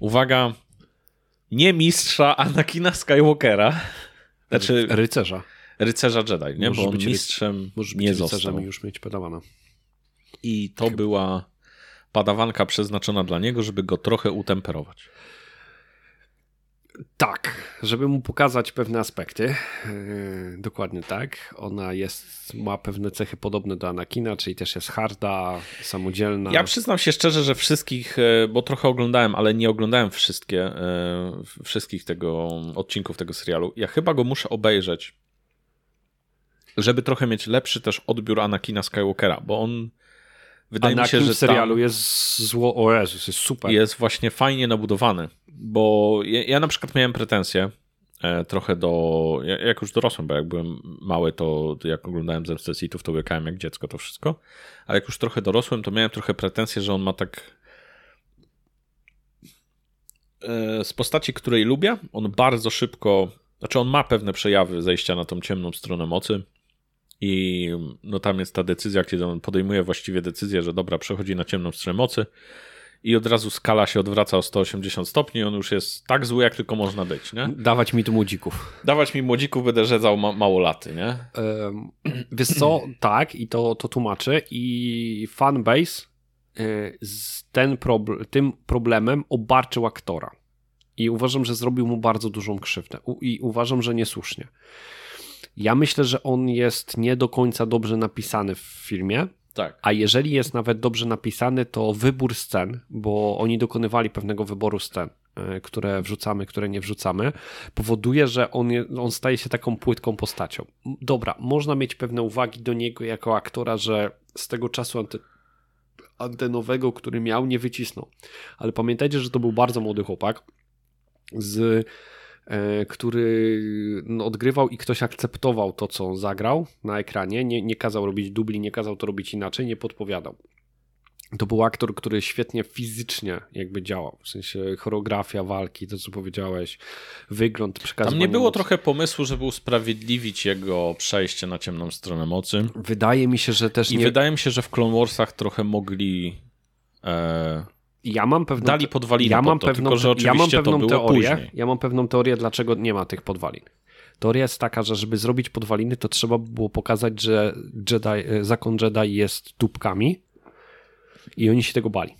uwaga, nie mistrza Anakina Skywalkera, znaczy rycerza. Rycerza Jedi, nie? Możesz Bo on mistrzem możesz nie być został. i już mieć padawana. I to Chyba. była padawanka przeznaczona dla niego, żeby go trochę utemperować. Tak, żeby mu pokazać pewne aspekty. Yy, dokładnie tak. Ona jest, ma pewne cechy podobne do Anakina, czyli też jest harda, samodzielna. Ja przyznam się szczerze, że wszystkich, e, bo trochę oglądałem, ale nie oglądałem wszystkie, e, wszystkich tego odcinków tego serialu. Ja chyba go muszę obejrzeć, żeby trochę mieć lepszy też odbiór Anakina Skywalkera, bo on Wydaje mi się, że w serialu jest zło. O Jezus, jest super. Jest właśnie fajnie nabudowany, bo ja, ja na przykład miałem pretensje e, trochę do. Jak już dorosłem, bo jak byłem mały, to jak oglądałem Zemstę Sithów, to łykałem jak dziecko to wszystko. Ale jak już trochę dorosłem, to miałem trochę pretensje, że on ma tak. e, z postaci, której lubię. On bardzo szybko, znaczy on ma pewne przejawy zejścia na tą ciemną stronę mocy. I no tam jest ta decyzja, kiedy on podejmuje właściwie decyzję, że dobra, przechodzi na ciemną stronę mocy i od razu skala się odwraca o 180 stopni, on już jest tak zły, jak tylko można być, nie? Dawać mi tu młodzików. Dawać mi młodzików, będę rzedzał ma mało laty, nie? Um, wiesz co, tak, i to, to tłumaczy i fanbase y, z ten proble tym problemem obarczył aktora. I uważam, że zrobił mu bardzo dużą krzywdę. I uważam, że niesłusznie. Ja myślę, że on jest nie do końca dobrze napisany w filmie. Tak. A jeżeli jest nawet dobrze napisany, to wybór scen, bo oni dokonywali pewnego wyboru scen, e, które wrzucamy, które nie wrzucamy, powoduje, że on, je, on staje się taką płytką postacią. Dobra, można mieć pewne uwagi do niego jako aktora, że z tego czasu anty, antenowego, który miał, nie wycisnął. Ale pamiętajcie, że to był bardzo młody chłopak z który no, odgrywał i ktoś akceptował to, co zagrał na ekranie, nie, nie kazał robić dubli, nie kazał to robić inaczej, nie podpowiadał. To był aktor, który świetnie fizycznie jakby działał, w sensie choreografia walki, to co powiedziałeś, wygląd, przekazywanie. Tam nie było mocy. trochę pomysłu, żeby usprawiedliwić jego przejście na ciemną stronę mocy. Wydaje mi się, że też I nie... wydaje mi się, że w Clone Warsach trochę mogli... E ja mam pewną, dali podwaliny ja mam to, pewną, tylko ja mam pewną teorię, później. Ja mam pewną teorię, dlaczego nie ma tych podwalin. Teoria jest taka, że żeby zrobić podwaliny, to trzeba było pokazać, że Jedi, e, zakon Jedi jest tubkami i oni się tego bali.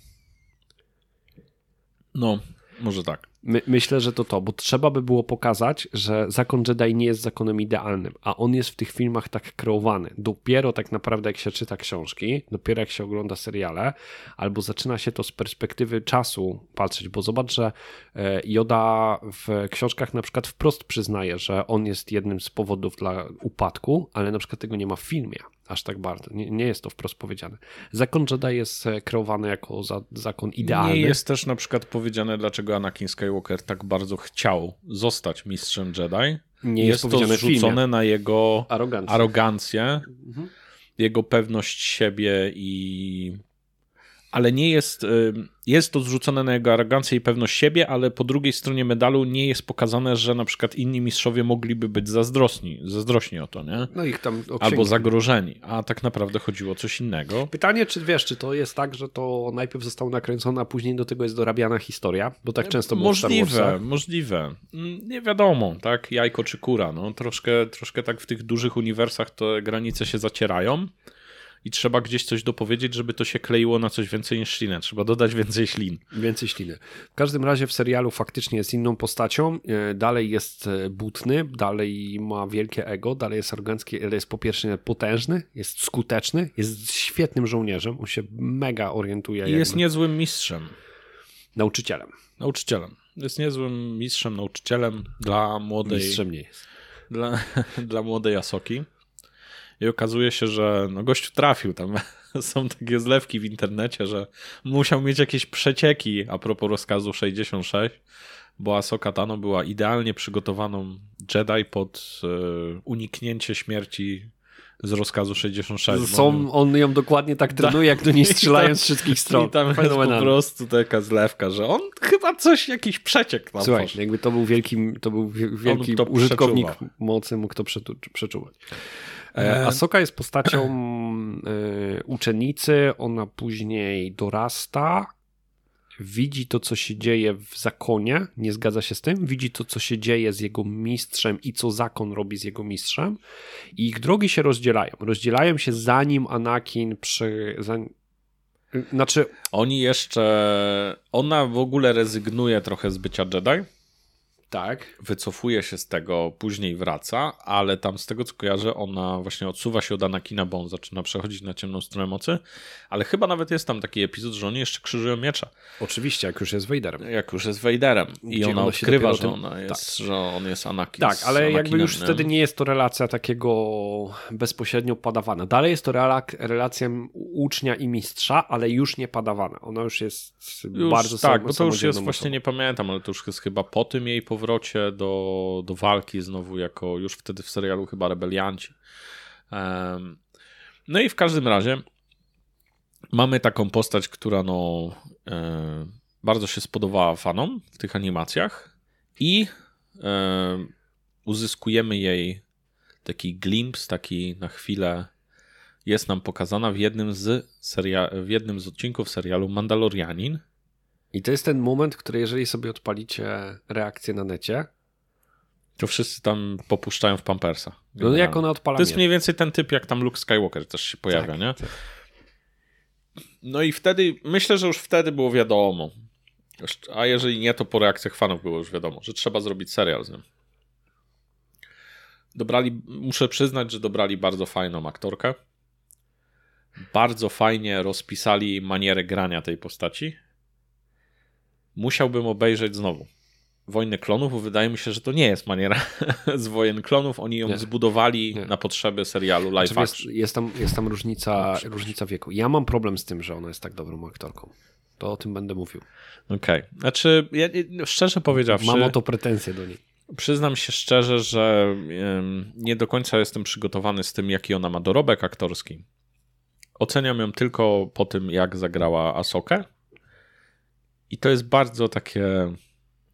No, może tak. My, myślę, że to to, bo trzeba by było pokazać, że zakon Jedi nie jest zakonem idealnym, a on jest w tych filmach tak kreowany. Dopiero tak naprawdę jak się czyta książki, dopiero jak się ogląda seriale, albo zaczyna się to z perspektywy czasu patrzeć, bo zobacz, że e, Joda w książkach na przykład wprost przyznaje, że on jest jednym z powodów dla upadku, ale na przykład tego nie ma w filmie aż tak bardzo. Nie, nie, jest to wprost powiedziane. Zakon Jedi jest e, kreowany jako za, zakon idealny. Nie jest też na przykład powiedziane, dlaczego Anakin Skywalker tak bardzo chciał zostać mistrzem Jedi. Nie jest, jest to zrzucone na jego arogancję, arogancję mhm. jego pewność siebie i ale nie jest, jest to zrzucone na jego arogancję i pewność siebie, ale po drugiej stronie medalu nie jest pokazane, że na przykład inni mistrzowie mogliby być zazdrosni, zazdrośni o to, nie? No ich tam Albo zagrożeni, a tak naprawdę chodziło o coś innego. Pytanie, czy wiesz, czy to jest tak, że to najpierw zostało nakręcone, a później do tego jest dorabiana historia, bo tak często było Możliwe, możliwe. Mm, nie wiadomo, tak, jajko czy kura, no. Troszkę, troszkę tak w tych dużych uniwersach te granice się zacierają i trzeba gdzieś coś dopowiedzieć, żeby to się kleiło na coś więcej niż ślinę. Trzeba dodać więcej ślin. Więcej śliny. W każdym razie w serialu faktycznie jest inną postacią. E, dalej jest e, butny, dalej ma wielkie ego, dalej jest arogancki, ale jest po pierwsze potężny, jest skuteczny, jest świetnym żołnierzem, on się mega orientuje. I jest niezłym mistrzem. Nauczycielem. Nauczycielem. Jest niezłym mistrzem, nauczycielem dla młodej... Mistrzem nie jest. Dla, dla młodej Asoki. I okazuje się, że no gościu trafił. Tam są takie zlewki w internecie, że musiał mieć jakieś przecieki a propos rozkazu 66, bo Ahsoka Tano była idealnie przygotowaną Jedi pod e, uniknięcie śmierci z rozkazu 66. Są, on ją dokładnie tak trenuje, jak do niej strzelają z wszystkich stron. I tam jest po prostu taka zlewka, że on chyba coś, jakiś przeciek tam Słuchaj, jakby to był wielki, to był wielki użytkownik mocy, mógł to przeczuwać. E, e, Asoka jest postacią e, uczennicy, ona później dorasta, widzi to, co się dzieje w zakonie, nie zgadza się z tym, widzi to, co się dzieje z jego mistrzem i co zakon robi z jego mistrzem. I ich drogi się rozdzielają. Rozdzielają się zanim Anakin przy... Zanim, znaczy... Oni jeszcze... Ona w ogóle rezygnuje trochę z bycia Jedi tak. Wycofuje się z tego, później wraca, ale tam z tego co kojarzę, ona właśnie odsuwa się od Anakina, bo on zaczyna przechodzić na ciemną stronę mocy, ale chyba nawet jest tam taki epizod, że oni jeszcze krzyżują miecze. Oczywiście, jak już jest Vaderem. Jak już jest Vaderem i ona, ona odkrywa, że, ona jest, tak. że on jest Anakin. Tak, ale jakby już nie? wtedy nie jest to relacja takiego bezpośrednio padawana. Dalej jest to relacja ucznia i mistrza, ale już nie padawana. Ona już jest już, bardzo Tak, bo to już jest, właśnie nie pamiętam, ale to już jest chyba po tym jej powrocie powrocie do, do walki znowu jako już wtedy w serialu chyba rebelianci. No i w każdym razie mamy taką postać, która no bardzo się spodobała fanom w tych animacjach i uzyskujemy jej taki glimpse, taki na chwilę jest nam pokazana w jednym z, seria- w jednym z odcinków serialu Mandalorianin. I to jest ten moment, który jeżeli sobie odpalicie reakcję na necie, to wszyscy tam popuszczają w Pampersa. No jak ona odpala To jest mniej więcej ten typ, jak tam Luke Skywalker też się pojawia, tak, nie? Tak. No i wtedy, myślę, że już wtedy było wiadomo, a jeżeli nie, to po reakcjach fanów było już wiadomo, że trzeba zrobić serial z nim. Dobrali, muszę przyznać, że dobrali bardzo fajną aktorkę. Bardzo fajnie rozpisali manierę grania tej postaci. Musiałbym obejrzeć znowu. Wojny Klonów, bo wydaje mi się, że to nie jest maniera z Wojen Klonów. Oni ją Nie. zbudowali Nie. na potrzeby serialu live Znaczy, jest, jest, tam, jest tam różnica, różnica wieku. Ja mam problem z tym, że ona jest tak dobrą aktorką. To o tym będę mówił. Okej. Znaczy, ja, szczerze powiedziawszy... Mam o to pretensje do niej. Przyznam się szczerze, że nie do końca jestem przygotowany z tym, jaki ona ma dorobek aktorski. Oceniam ją tylko po tym, jak zagrała Asokę. I to jest bardzo takie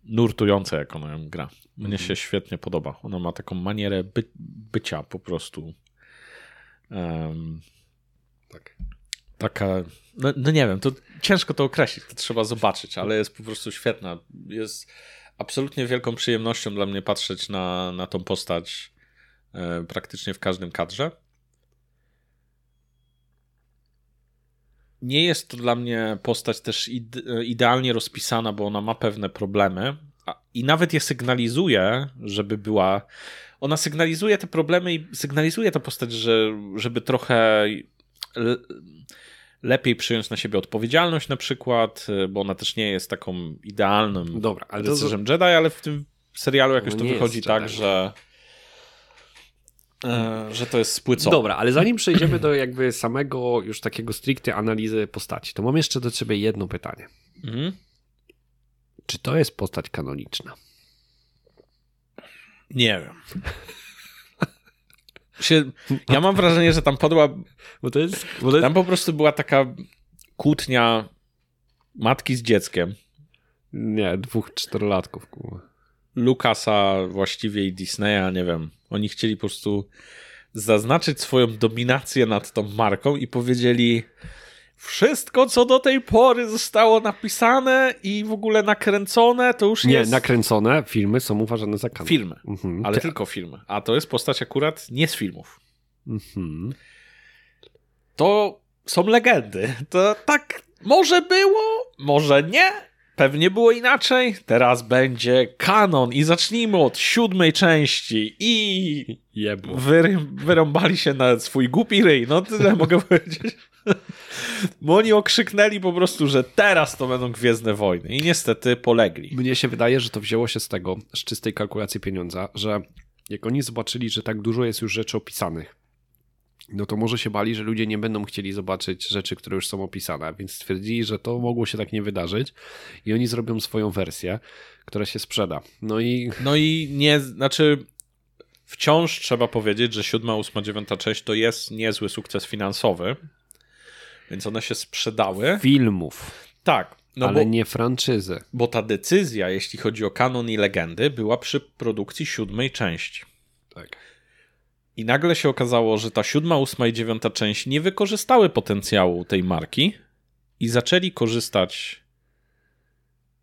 nurtujące, jak ona ją gra. Mnie się świetnie podoba. Ona ma taką manierę by, bycia po prostu. Em, Tak. taka, no, no nie wiem, to ciężko to określić, to trzeba zobaczyć, ale jest po prostu świetna. Jest absolutnie wielką przyjemnością dla mnie patrzeć na, na tą postać e, praktycznie w każdym kadrze. Nie jest to dla mnie postać też ide- idealnie rozpisana, bo ona ma pewne problemy i nawet je sygnalizuje, żeby była. Ona sygnalizuje te problemy i sygnalizuje tę postać, że, żeby trochę le- lepiej przyjąć na siebie odpowiedzialność, na przykład, bo ona też nie jest taką idealnym Dobra, ale to, rycerzem Jedi, ale w tym serialu jakoś No to wychodzi tak, że e, że to jest spłycone. Dobra, ale zanim przejdziemy do jakby samego już takiego stricte analizy postaci, to mam jeszcze do ciebie jedno pytanie. Mhm. Czy to jest postać kanoniczna? Nie wiem. Się, ja mam wrażenie, że tam padła. Bo to jest... Bo to jest... Tam po prostu była taka kłótnia matki z dzieckiem. Nie, dwóch czterolatków. Lukasa właściwie i Disneya, nie wiem. Oni chcieli po prostu zaznaczyć swoją dominację nad tą marką i powiedzieli wszystko, co do tej pory zostało napisane i w ogóle nakręcone, to już Nie, jest nakręcone filmy są uważane za kanon. filmy. Mhm. Ale Ty- tylko filmy. A to jest postać akurat nie z filmów. Mhm. To są legendy. To tak może było, może nie. Pewnie było inaczej. Teraz będzie kanon i zacznijmy od siódmej części i Jebło. wyry, wyrąbali się na swój głupi ryj. No tyle mogę powiedzieć. Bo oni okrzyknęli po prostu, że teraz to będą Gwiezdne Wojny i niestety polegli. Mnie się wydaje, że to wzięło się z tego, z czystej kalkulacji pieniądza, że jak oni zobaczyli, że tak dużo jest już rzeczy opisanych, no to może się bali, że ludzie nie będą chcieli zobaczyć rzeczy, które już są opisane, więc stwierdzili, że to mogło się tak nie wydarzyć i oni zrobią swoją wersję, która się sprzeda. No i No i nie, znaczy wciąż trzeba powiedzieć, że siódma, ósma, dziewiąta część to jest niezły sukces finansowy, więc one się sprzedały. filmów, Tak, no ale bo, nie franczyzy. bo ta decyzja, jeśli chodzi o kanon i legendy, była przy produkcji siódmej części. Tak. I nagle się okazało, że ta siódma, ósma i dziewiąta część nie wykorzystały potencjału tej marki i zaczęli korzystać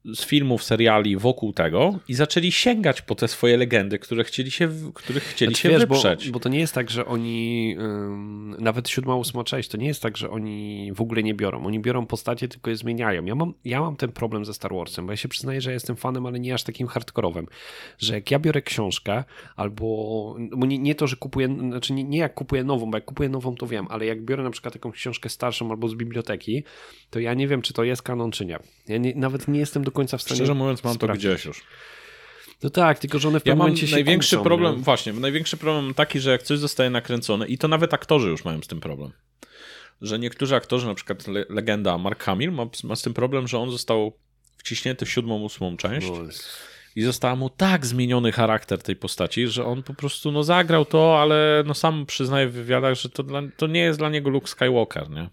z filmów, seriali wokół tego i zaczęli sięgać po te swoje legendy, które chcieli się, których chcieli Znaczy, się wiesz, bo, wyprzeć. bo to nie jest tak, że oni ym, nawet siódma, ósma część, to nie jest tak, że oni w ogóle nie biorą. Oni biorą postacie, tylko je zmieniają. Ja mam, ja mam ten problem ze Star Warsem, bo ja się przyznaję, że jestem fanem, ale nie aż takim hardkorowym, że jak ja biorę książkę albo, bo nie, nie to, że kupuję, znaczy nie, nie jak kupuję nową, bo jak kupuję nową, to wiem, ale jak biorę na przykład jakąś książkę starszą albo z biblioteki, to ja nie wiem, czy to jest kanon, czy nie. Ja nie, nawet nie jestem do końca w stanie Szczerze mówiąc, mam to sprawdzić. gdzieś już. No tak, tylko że one w Ja pewnym mam momencie się największy problem, nie? właśnie, największy problem taki, że jak coś zostaje nakręcone, i to nawet aktorzy już mają z tym problem, że niektórzy aktorzy, na przykład le legenda Mark Hamill ma, ma z tym problem, że on został wciśnięty w siódmą, ósmą część No, i został mu tak zmieniony charakter tej postaci, że on po prostu no zagrał to, ale no sam przyznaje w wywiadach, że to, dla, to nie jest dla niego Luke Skywalker, nie?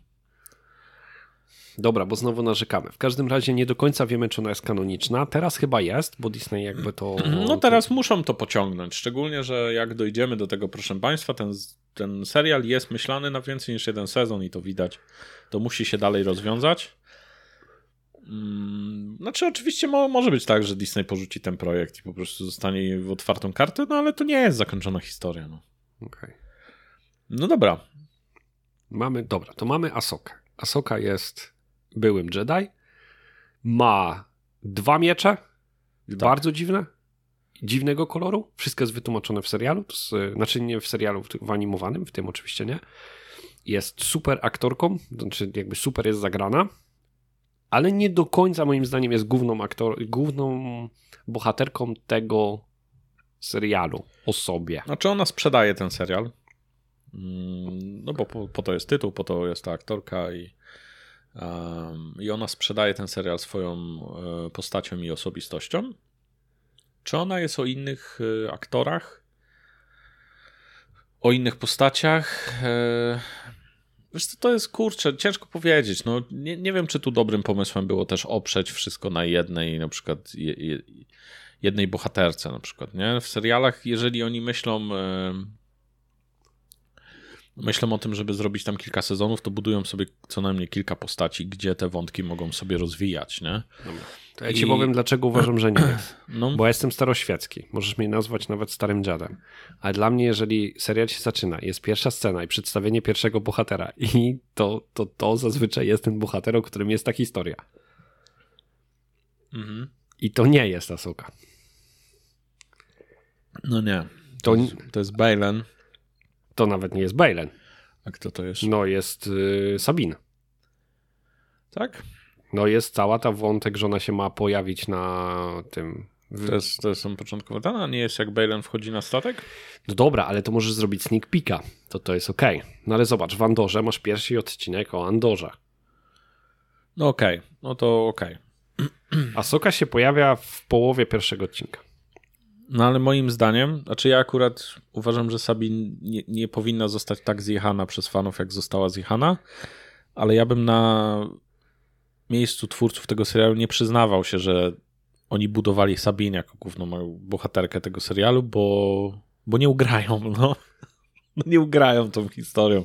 Dobra, bo znowu narzekamy. W każdym razie nie do końca wiemy, czy ona jest kanoniczna. Teraz chyba jest, bo Disney jakby to... No teraz to... muszą to pociągnąć, szczególnie, że jak dojdziemy do tego, proszę Państwa, ten, ten serial jest myślany na więcej niż jeden sezon i to widać. To musi się dalej rozwiązać. Mm, znaczy, oczywiście mo może być tak, że Disney porzuci ten projekt i po prostu zostanie w otwartą kartę, no ale to nie jest zakończona historia. No. Okay. no dobra. Mamy, dobra, to mamy Asokę. Asoka jest byłym Jedi. Ma dwa miecze. Tak. Bardzo dziwne. Dziwnego koloru. Wszystko jest wytłumaczone w serialu. To jest, znaczy nie w serialu, w animowanym, w tym oczywiście nie. Jest super aktorką, znaczy jakby super jest zagrana ale nie do końca moim zdaniem jest główną, aktor, główną bohaterką tego serialu o sobie. Znaczy ona sprzedaje ten serial. Mm, no bo po, po to jest tytuł, po to jest ta aktorka i, i ona sprzedaje ten serial swoją e, postacią i osobistością. Czy ona jest o innych e, aktorach? O innych postaciach? E, Wiesz co, to jest kurczę, ciężko powiedzieć. No, nie, nie wiem, czy tu dobrym pomysłem było też oprzeć wszystko na jednej, na przykład je, je, jednej bohaterce, na przykład. Nie? W serialach, jeżeli oni myślą. Myślą o tym, żeby zrobić tam kilka sezonów, to budują sobie co najmniej kilka postaci, gdzie te wątki mogą sobie rozwijać, nie? Dobra. To ja ci I... powiem, dlaczego uważam, że nie jest. No. Bo ja jestem staroświecki. Możesz mnie nazwać nawet starym dziadem. Ale dla mnie, jeżeli serial się zaczyna, jest pierwsza scena i przedstawienie pierwszego bohatera i to, to, to zazwyczaj jest ten bohater, o którym jest ta historia. Mhm. I to nie jest Asoka. No nie. To, to jest Bailen. To nawet nie jest Bailen. A kto to jest? No jest y, Sabin. Tak? No jest cała ta wątek, że ona się ma pojawić na tym. To jest, to jest początkowe dane, a nie jest jak Balen wchodzi na statek? No dobra, ale to możesz zrobić sneak peeka, to to jest ok. No ale zobacz, w Andorze masz pierwszy odcinek o Andorze. No okej, okay. no to okej. Okay. A Soka się pojawia w połowie pierwszego odcinka. No ale moim zdaniem, znaczy ja akurat uważam, że Sabin nie, nie powinna zostać tak zjechana przez fanów, jak została zjechana, ale ja bym na miejscu twórców tego serialu nie przyznawał się, że oni budowali Sabin jako główną bohaterkę tego serialu, bo, bo nie ugrają, no. No. nie ugrają tą historią.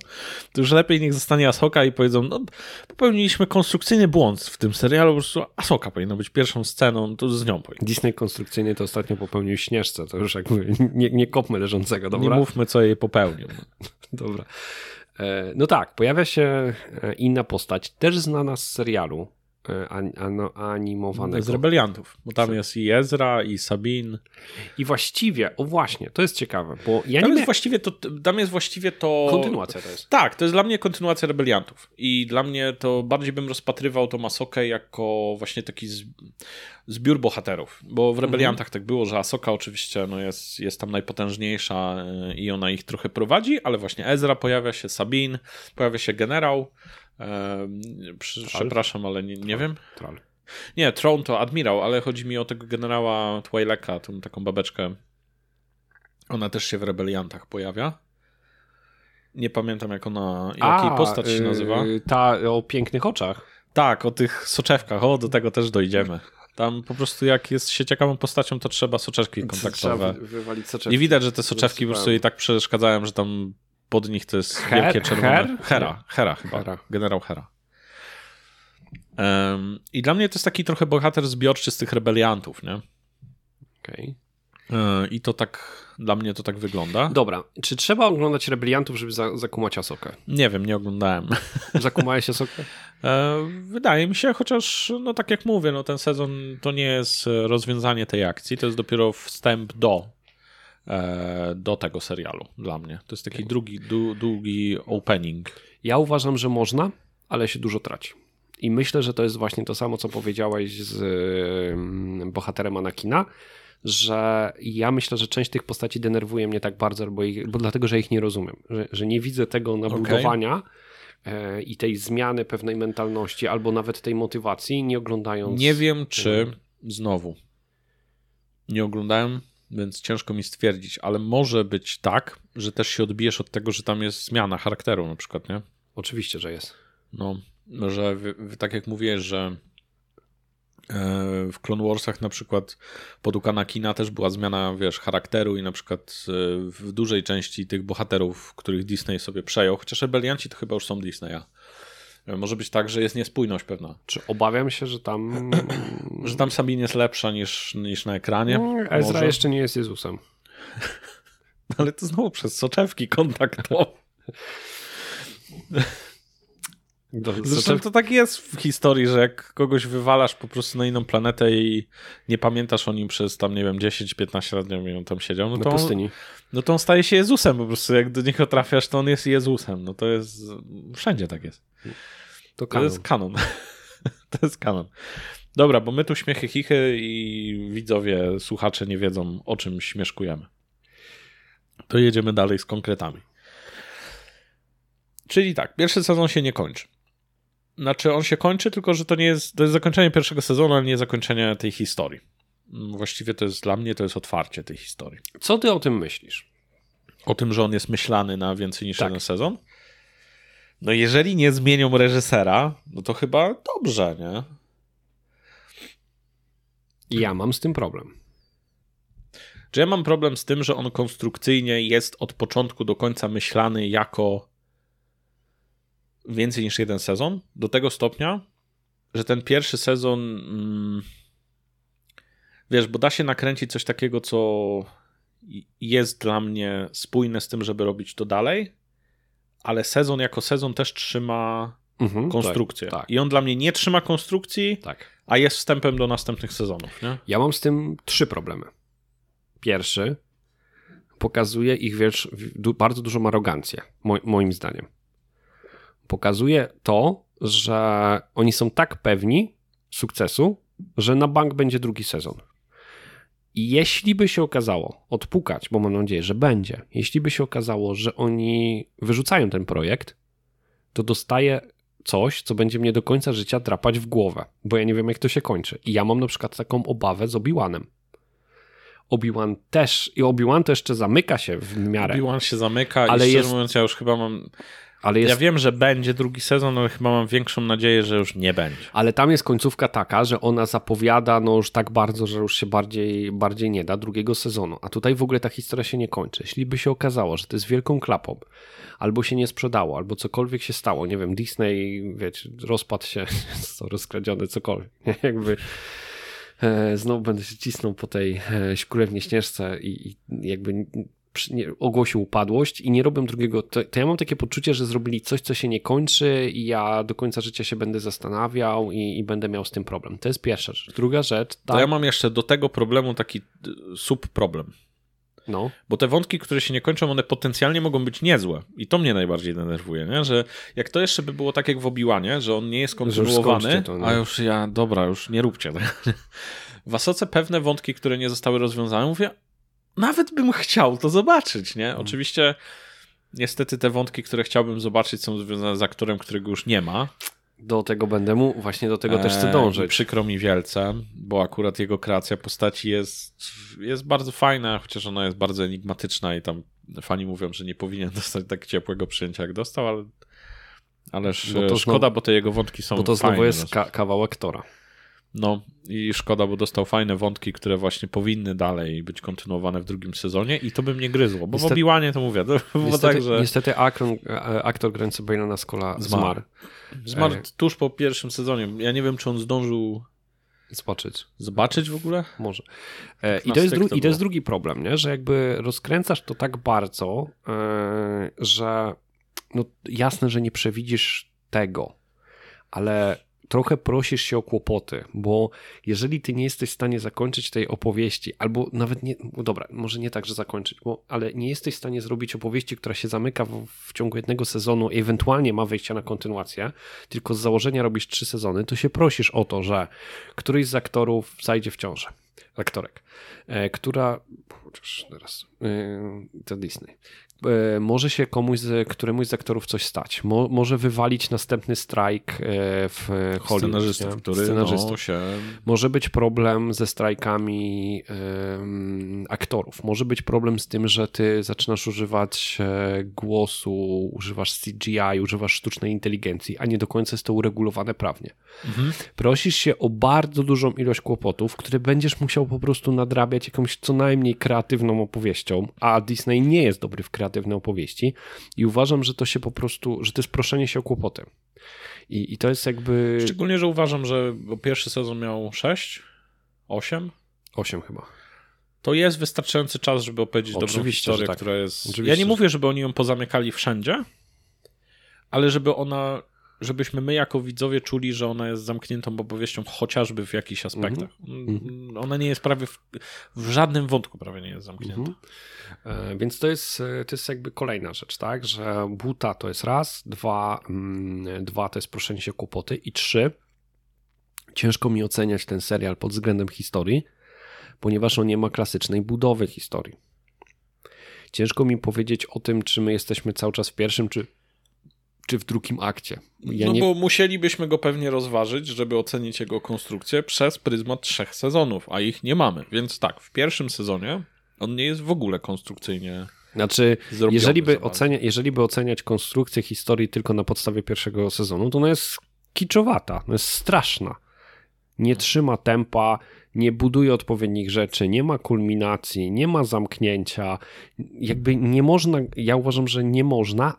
To już lepiej niech zostanie Asoka i powiedzą, no popełniliśmy konstrukcyjny błąd w tym serialu, po prostu Asoka powinna być pierwszą sceną, to z nią powinno. Disney konstrukcyjny to ostatnio popełnił Śnieżce, to już jakby nie, nie kopmy leżącego, dobra? Nie mówmy, co jej popełnił. dobra. E, no tak, pojawia się e, inna postać, też znana z serialu, E, animowanego. Z rebeliantów, bo tam jest i Ezra, i Sabin. I właściwie, o właśnie, to jest ciekawe, bo ja tam nie jest właściwie to, tam jest właściwie to... Kontynuacja to jest. Tak, to jest dla mnie kontynuacja rebeliantów i dla mnie to bardziej bym rozpatrywał to Masokę jako właśnie taki zbiór bohaterów, bo w rebeliantach mhm. tak było, że Asoka oczywiście no jest, jest tam najpotężniejsza e, i ona ich trochę prowadzi, ale właśnie Ezra pojawia się, Sabin, pojawia się generał, przepraszam, ale nie, nie wiem. Troll. Nie, Tron to admirał, ale chodzi mi o tego generała Twileka, tą taką babeczkę. Ona też się w rebeliantach pojawia. Nie pamiętam jak ona, jakiej A, postać się nazywa. Yy, ta o pięknych oczach. Tak, o tych soczewkach, o do tego też dojdziemy. Tam po prostu jak jest się ciekawą postacią, to trzeba soczewki kontaktowe. Trzeba wywalić soczewki. I widać, że te soczewki po prostu jej tak przeszkadzają, że tam pod nich to jest Her, wielkie czerwone... Her? Hera, Hera chyba, Hera. generał Hera. Um, I dla mnie to jest taki trochę bohater zbiorczy z tych rebeliantów, nie? Okej. Okay. E, I to tak, dla mnie to tak wygląda. Dobra, czy trzeba oglądać rebeliantów, żeby za, zakumać Asokę? Nie wiem, nie oglądałem. Zakumałeś Asokę? E, wydaje mi się, chociaż, no tak jak mówię, no ten sezon to nie jest rozwiązanie tej akcji, to jest dopiero wstęp do E, do tego serialu dla mnie. To jest taki drugi, długi opening. Ja uważam, że można, ale się dużo traci. I myślę, że to jest właśnie to samo, co powiedziałeś z mm, bohaterem Anakina, że ja myślę, że część tych postaci denerwuje mnie tak bardzo, bo, ich, bo dlatego, że ich nie rozumiem, że, że nie widzę tego nabudowania okay. i tej zmiany pewnej mentalności, albo nawet tej motywacji, nie oglądając. Nie wiem, czy znowu nie oglądałem więc ciężko mi stwierdzić, ale może być tak, że też się odbijesz od tego, że tam jest zmiana charakteru na przykład, nie? Oczywiście, że jest. No, że tak jak mówię, że e, w Clone Warsach na przykład pod Kina też była zmiana, wiesz, charakteru i na przykład e, w dużej części tych bohaterów, których Disney sobie przejął, chociaż rebelianci to chyba już są Disneya. Może być tak, że jest niespójność pewna. Czy obawiam się, że tam... że tam Sabine jest lepsza niż, niż na ekranie? No, Ezra może? jeszcze nie jest Jezusem. Ale to znowu przez soczewki kontaktowe. Zresztą to tak jest w historii, że jak kogoś wywalasz po prostu na inną planetę i nie pamiętasz o nim przez tam, nie wiem, 10-15 lat, nie wiem, on tam siedział, no to, on, no to on staje się Jezusem po prostu. Jak do niego trafiasz, to on jest Jezusem. No to jest, wszędzie tak jest. To, to jest kanon. to jest kanon. Dobra, bo my tu śmiechy chichy i widzowie, słuchacze nie wiedzą, o czym śmieszkujemy. To jedziemy dalej z konkretami. Czyli tak, pierwszy sezon się nie kończy. Znaczy, on się kończy, tylko że to nie jest, to jest zakończenie pierwszego sezonu, ale nie zakończenie tej historii. Właściwie to jest dla mnie, to jest otwarcie tej historii. Co ty o tym myślisz? O tym, że on jest myślany na więcej niż tak. jeden sezon? No jeżeli nie zmienią reżysera, no to chyba dobrze, nie? Ja mam z tym problem. Czy ja mam problem z tym, że on konstrukcyjnie jest od początku do końca myślany jako więcej niż jeden sezon? Do tego stopnia, że ten pierwszy sezon. Mm, wiesz, bo da się nakręcić coś takiego, co jest dla mnie spójne z tym, żeby robić to dalej, ale sezon jako sezon też trzyma mhm, konstrukcję. Tak, tak. I on dla mnie nie trzyma konstrukcji, tak. a jest wstępem do następnych sezonów. Nie? Ja mam z tym trzy problemy. Pierwszy pokazuje ich wiesz, bardzo dużą arogancję, moim zdaniem. Pokazuje to, że oni są tak pewni sukcesu, że na bank będzie drugi sezon. I jeśli by się okazało, odpukać, bo mam nadzieję, że będzie, jeśli by się okazało, że oni wyrzucają ten projekt, to dostaję coś, co będzie mnie do końca życia drapać w głowę, bo ja nie wiem, jak to się kończy. I ja mam na przykład taką obawę z Obi-Wanem. Obi-Wan też, i Obi-Wan to jeszcze zamyka się w miarę. Obi-Wan się zamyka ale i szczerze jest... mówiąc, ja już chyba mam ale jest... Ja wiem, że będzie drugi sezon, ale chyba mam większą nadzieję, że już nie będzie. Ale tam jest końcówka taka, że ona zapowiada no już tak bardzo, że już się bardziej, bardziej nie da drugiego sezonu. A tutaj w ogóle ta historia się nie kończy. Jeśli by się okazało, że to jest wielką klapą, albo się nie sprzedało, albo cokolwiek się stało, nie wiem, Disney, wiecie, rozpadł się, co rozkradziony, cokolwiek, jakby e, znowu będę się cisnął po tej e, śkrólewnie śnieżce i, i jakby ogłosił upadłość i nie robią drugiego, to, to, ja mam takie poczucie, że zrobili coś, co się nie kończy i ja do końca życia się będę zastanawiał i, i będę miał z tym problem. To jest pierwsza rzecz. Druga rzecz... Tak... To ja mam jeszcze do tego problemu taki y, subproblem. No. Bo te wątki, które się nie kończą, one potencjalnie mogą być niezłe. I to mnie najbardziej denerwuje, nie? że jak to jeszcze by było tak jak w Obiłanie, że on nie jest kontynuowany, to, a już ja, dobra, już nie róbcie. W Asoce pewne wątki, które nie zostały rozwiązane, mówię, nawet bym chciał to zobaczyć, nie? Hmm. Oczywiście niestety te wątki, które chciałbym zobaczyć są związane z aktorem, którego już nie ma. Do tego będę mu, właśnie do tego też chcę eee, dążyć. przykro mi wielce, bo akurat jego kreacja postaci jest, jest bardzo fajna, chociaż ona jest bardzo enigmatyczna i tam fani mówią, że nie powinien dostać tak ciepłego przyjęcia jak dostał, ale ależ bo to szkoda, bo te jego wątki są Bo to znowu fajne, jest ka kawałek Tora. No i szkoda, bo dostał fajne wątki, które właśnie powinny dalej być kontynuowane w drugim sezonie i to by mnie gryzło, bo niestety, w Obi-Wanie to mówię. To niestety, tak, że... niestety aktor, aktor grający Bailana Skola zmarł. Zmarł e... tuż po pierwszym sezonie. Ja nie wiem, czy on zdążył Zobaczyć. Zobaczyć w ogóle? Może. E, i, to jest to I to jest drugi problem, nie? że jakby rozkręcasz to tak bardzo, e, że no jasne, że nie przewidzisz tego, ale trochę prosisz się o kłopoty, bo jeżeli ty nie jesteś w stanie zakończyć tej opowieści, albo nawet nie, no dobra, może nie tak, że zakończyć, bo, ale nie jesteś w stanie zrobić opowieści, która się zamyka w, w ciągu jednego sezonu i ewentualnie ma wejścia na kontynuację, tylko z założenia robisz trzy sezony, to się prosisz o to, że któryś z aktorów zajdzie w ciążę aktorek, e, która, chociaż teraz, e, to Disney, e, może się komuś, z, któremuś z aktorów coś stać. Mo, może wywalić następny strajk w Hollywood. Scenarzystów, który Scenarzystów. No, się... Może być problem ze strajkami um, aktorów. Może być problem z tym, że ty zaczynasz używać głosu, używasz CGI, używasz sztucznej inteligencji, a nie do końca jest to uregulowane prawnie. Mhm. Prosisz się o bardzo dużą ilość kłopotów, które będziesz musiał po prostu nadrabiać jakąś co najmniej kreatywną opowieścią, a Disney nie jest dobry w kreatywne opowieści i uważam, że to się po prostu, że to jest proszenie się o kłopoty. I, i to jest jakby... Szczególnie, że uważam, że pierwszy sezon miał 6, 8? 8 chyba. To jest wystarczający czas, żeby opowiedzieć Oczywiście, dobrą historię, tak. która jest... Oczywiście, ja nie mówię, żeby oni ją pozamykali wszędzie, ale żeby ona żebyśmy my jako widzowie czuli, że ona jest zamkniętą opowieścią chociażby w jakichś aspektach. Mm -hmm. Ona nie jest prawie w, w, żadnym wątku prawie nie jest zamknięta. Mm -hmm. e, więc to jest, to jest jakby kolejna rzecz, tak, że buta to jest raz, dwa, mm, dwa to jest proszenie się kłopoty i trzy, ciężko mi oceniać ten serial pod względem historii, ponieważ on nie ma klasycznej budowy historii. Ciężko mi powiedzieć o tym, czy my jesteśmy cały czas w pierwszym, czy czy w drugim akcie. Ja no nie... bo musielibyśmy go pewnie rozważyć, żeby ocenić jego konstrukcję przez pryzmat trzech sezonów, a ich nie mamy. Więc tak, w pierwszym sezonie on nie jest w ogóle konstrukcyjnie znaczy, jeżeli by, ocenia, jeżeli by oceniać konstrukcję historii tylko na podstawie pierwszego sezonu, to ona jest kiczowata, ona jest straszna. Nie trzyma tempa, nie buduje odpowiednich rzeczy, nie ma kulminacji, nie ma zamknięcia. Jakby nie można, ja uważam, że nie można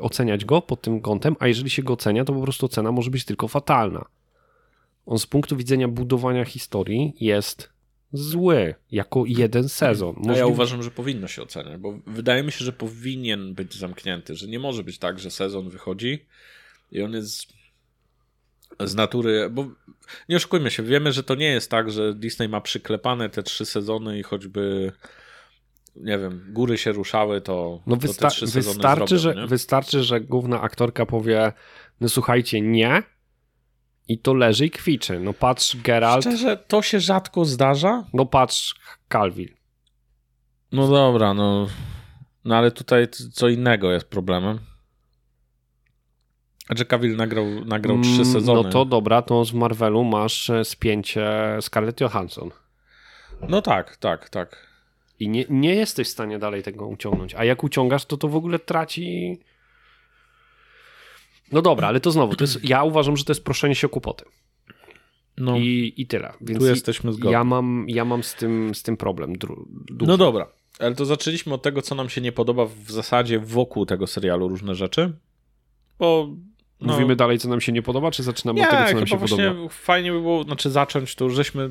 oceniać go pod tym kątem, a jeżeli się go ocenia, to po prostu ocena może być tylko fatalna. On z punktu widzenia budowania historii jest zły, jako jeden sezon. A ja uważam, że powinno się oceniać, bo wydaje mi się, że powinien być zamknięty, że nie może być tak, że sezon wychodzi i on jest z natury, bo nie oszukujmy się, wiemy, że to nie jest tak, że Disney ma przyklepane te trzy sezony i choćby nie wiem, góry się ruszały, to, no wysta- to te trzy wystarczy, zrobią, że, wystarczy, że główna aktorka powie, no słuchajcie, nie i to leży i kwiczy. No patrz Geralt. Szczerze, to się rzadko zdarza. No patrz Calvin. No dobra, no, no ale tutaj co innego jest problemem. Że Cavill nagrał, nagrał trzy mm, sezony. No to dobra, to z Marvelu masz e, spięcie Scarlett Johansson. No tak, tak, tak. I nie, nie jesteś w stanie dalej tego uciągnąć. A jak uciągasz, to to w ogóle traci... No dobra, ale to znowu, to jest, ja uważam, że to jest proszenie się o kłopoty. No, I, I tyle. Więc tu jesteśmy zgodni. Ja mam, ja mam z, tym, z tym problem. no dobra, ale to zaczęliśmy od tego, co nam się nie podoba w zasadzie wokół tego serialu, różne rzeczy. Bo no. Mówimy dalej, co nam się nie podoba, czy zaczynamy nie, od tego, co nam się podoba? Fajnie by było, znaczy zacząć to, żeśmy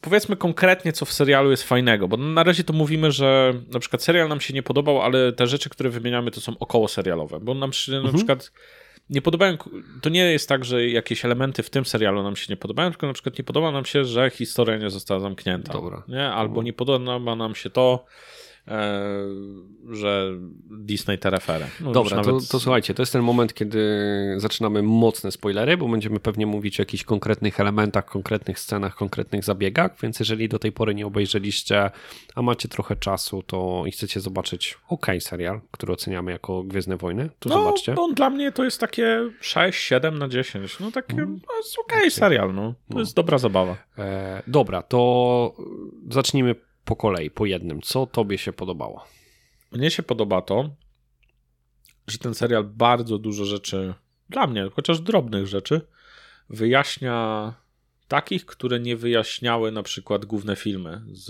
powiedzmy konkretnie, co w serialu jest fajnego, bo na razie to mówimy, że na przykład serial nam się nie podobał, ale te rzeczy, które wymieniamy, to są około serialowe, bo nam się mhm. na przykład nie podobają, to nie jest tak, że jakieś elementy w tym serialu nam się nie podobają, tylko na przykład nie podoba nam się, że historia nie została zamknięta. Dobra. Nie? Albo nie podoba nam się to, że Disney te refery. No Dobra, nawet... to, to, słuchajcie, to jest ten moment, kiedy zaczynamy mocne spoilery, bo będziemy pewnie mówić o jakichś konkretnych elementach, konkretnych scenach, konkretnych zabiegach, więc jeżeli do tej pory nie obejrzeliście, a macie trochę czasu, to i chcecie zobaczyć ok serial, który oceniamy jako Gwiezdne Wojny, to no, zobaczcie. On dla mnie to jest takie 6, 7 na 10. No takie, mm. no, jest ok serial, no. To no. jest dobra zabawa. E, dobra, to zacznijmy po kolei, po jednym. Co tobie się podobało? Mnie się podoba to, że ten serial bardzo dużo rzeczy, dla mnie, chociaż drobnych rzeczy, wyjaśnia takich, które nie wyjaśniały na przykład główne filmy z,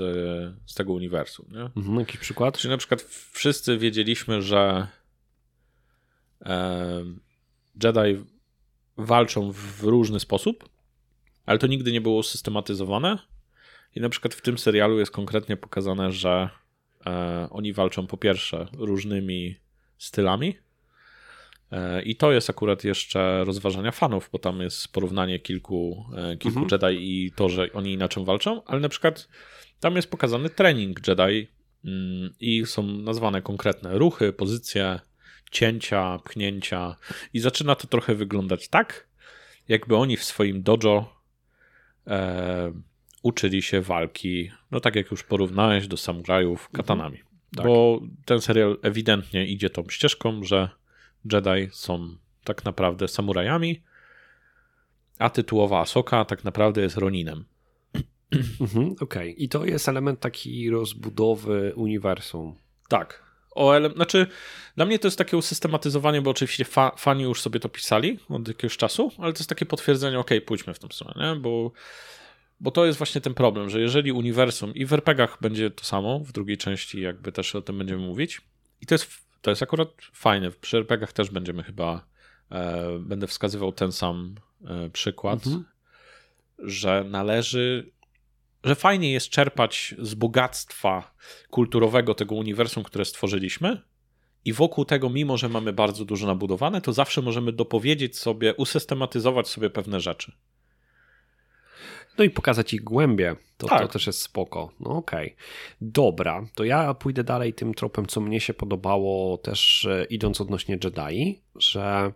z tego uniwersum. Nie? Mhm, jakiś przykład? Czyli na przykład wszyscy wiedzieliśmy, że e, Jedi walczą w różny sposób, ale to nigdy nie było systematyzowane i na przykład w tym serialu jest konkretnie pokazane, że e, oni walczą po pierwsze różnymi stylami. E, I to jest akurat jeszcze rozważania fanów, bo tam jest porównanie kilku, e, kilku mhm. Jedi i to, że oni inaczej walczą, ale na przykład tam jest pokazany trening Jedi mm, i są nazwane konkretne ruchy, pozycje, cięcia, pchnięcia i zaczyna to trochę wyglądać tak, jakby oni w swoim dojo e, uczyli się walki, no tak jak już porównałeś do samurajów, katanami. Mhm. Tak. Bo ten serial ewidentnie idzie tą ścieżką, że Jedi są tak naprawdę samurajami, a tytułowa Asoka tak naprawdę jest Roninem. Mhm, Okej, okay. i to jest element taki rozbudowy uniwersum. Tak. O ele... Znaczy, dla mnie to jest takie usystematyzowanie, bo oczywiście fa fani już sobie to pisali od jakiegoś czasu, ale to jest takie potwierdzenie, ok, pójdźmy w tą stronę, nie? Bo, bo to jest właśnie ten problem, że jeżeli uniwersum i w RPGach będzie to samo, w drugiej części jakby też o tym będziemy mówić, i to jest, to jest akurat fajne, przy RPGach też będziemy chyba, e, będę wskazywał ten sam e, przykład, mhm. że należy że fajnie jest czerpać z bogactwa kulturowego tego uniwersum, które stworzyliśmy, i wokół tego, mimo że mamy bardzo dużo nabudowane, to zawsze możemy dopowiedzieć sobie, usystematyzować sobie pewne rzeczy. No i pokazać ich głębie. To, tak. to też jest spoko. No okej. Okay. Dobra, to ja pójdę dalej tym tropem, co mnie się podobało też e, idąc odnośnie Jedi, że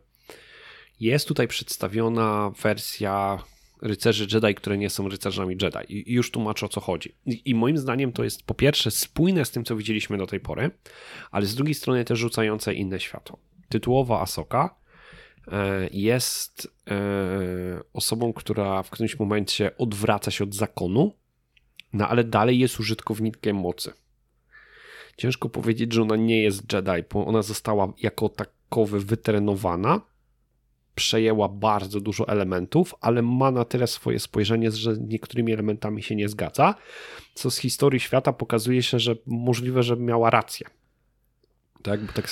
jest tutaj przedstawiona wersja rycerzy Jedi, które nie są rycerzami Jedi. I już tłumaczę o co chodzi. I, I, moim zdaniem to jest po pierwsze spójne z tym, co widzieliśmy do tej pory, ale z drugiej strony też rzucające inne światło. Tytułowa Asoka jest e, osobą, która w którymś momencie odwraca się od zakonu, no ale dalej jest użytkownikiem mocy. Ciężko powiedzieć, że ona nie jest Jedi, bo ona została jako takowy wytrenowana, przejęła bardzo dużo elementów, ale ma na tyle swoje spojrzenie, że niektórymi elementami się nie zgadza, co z historii świata pokazuje się, że możliwe, że miała rację. Tak, bo tak...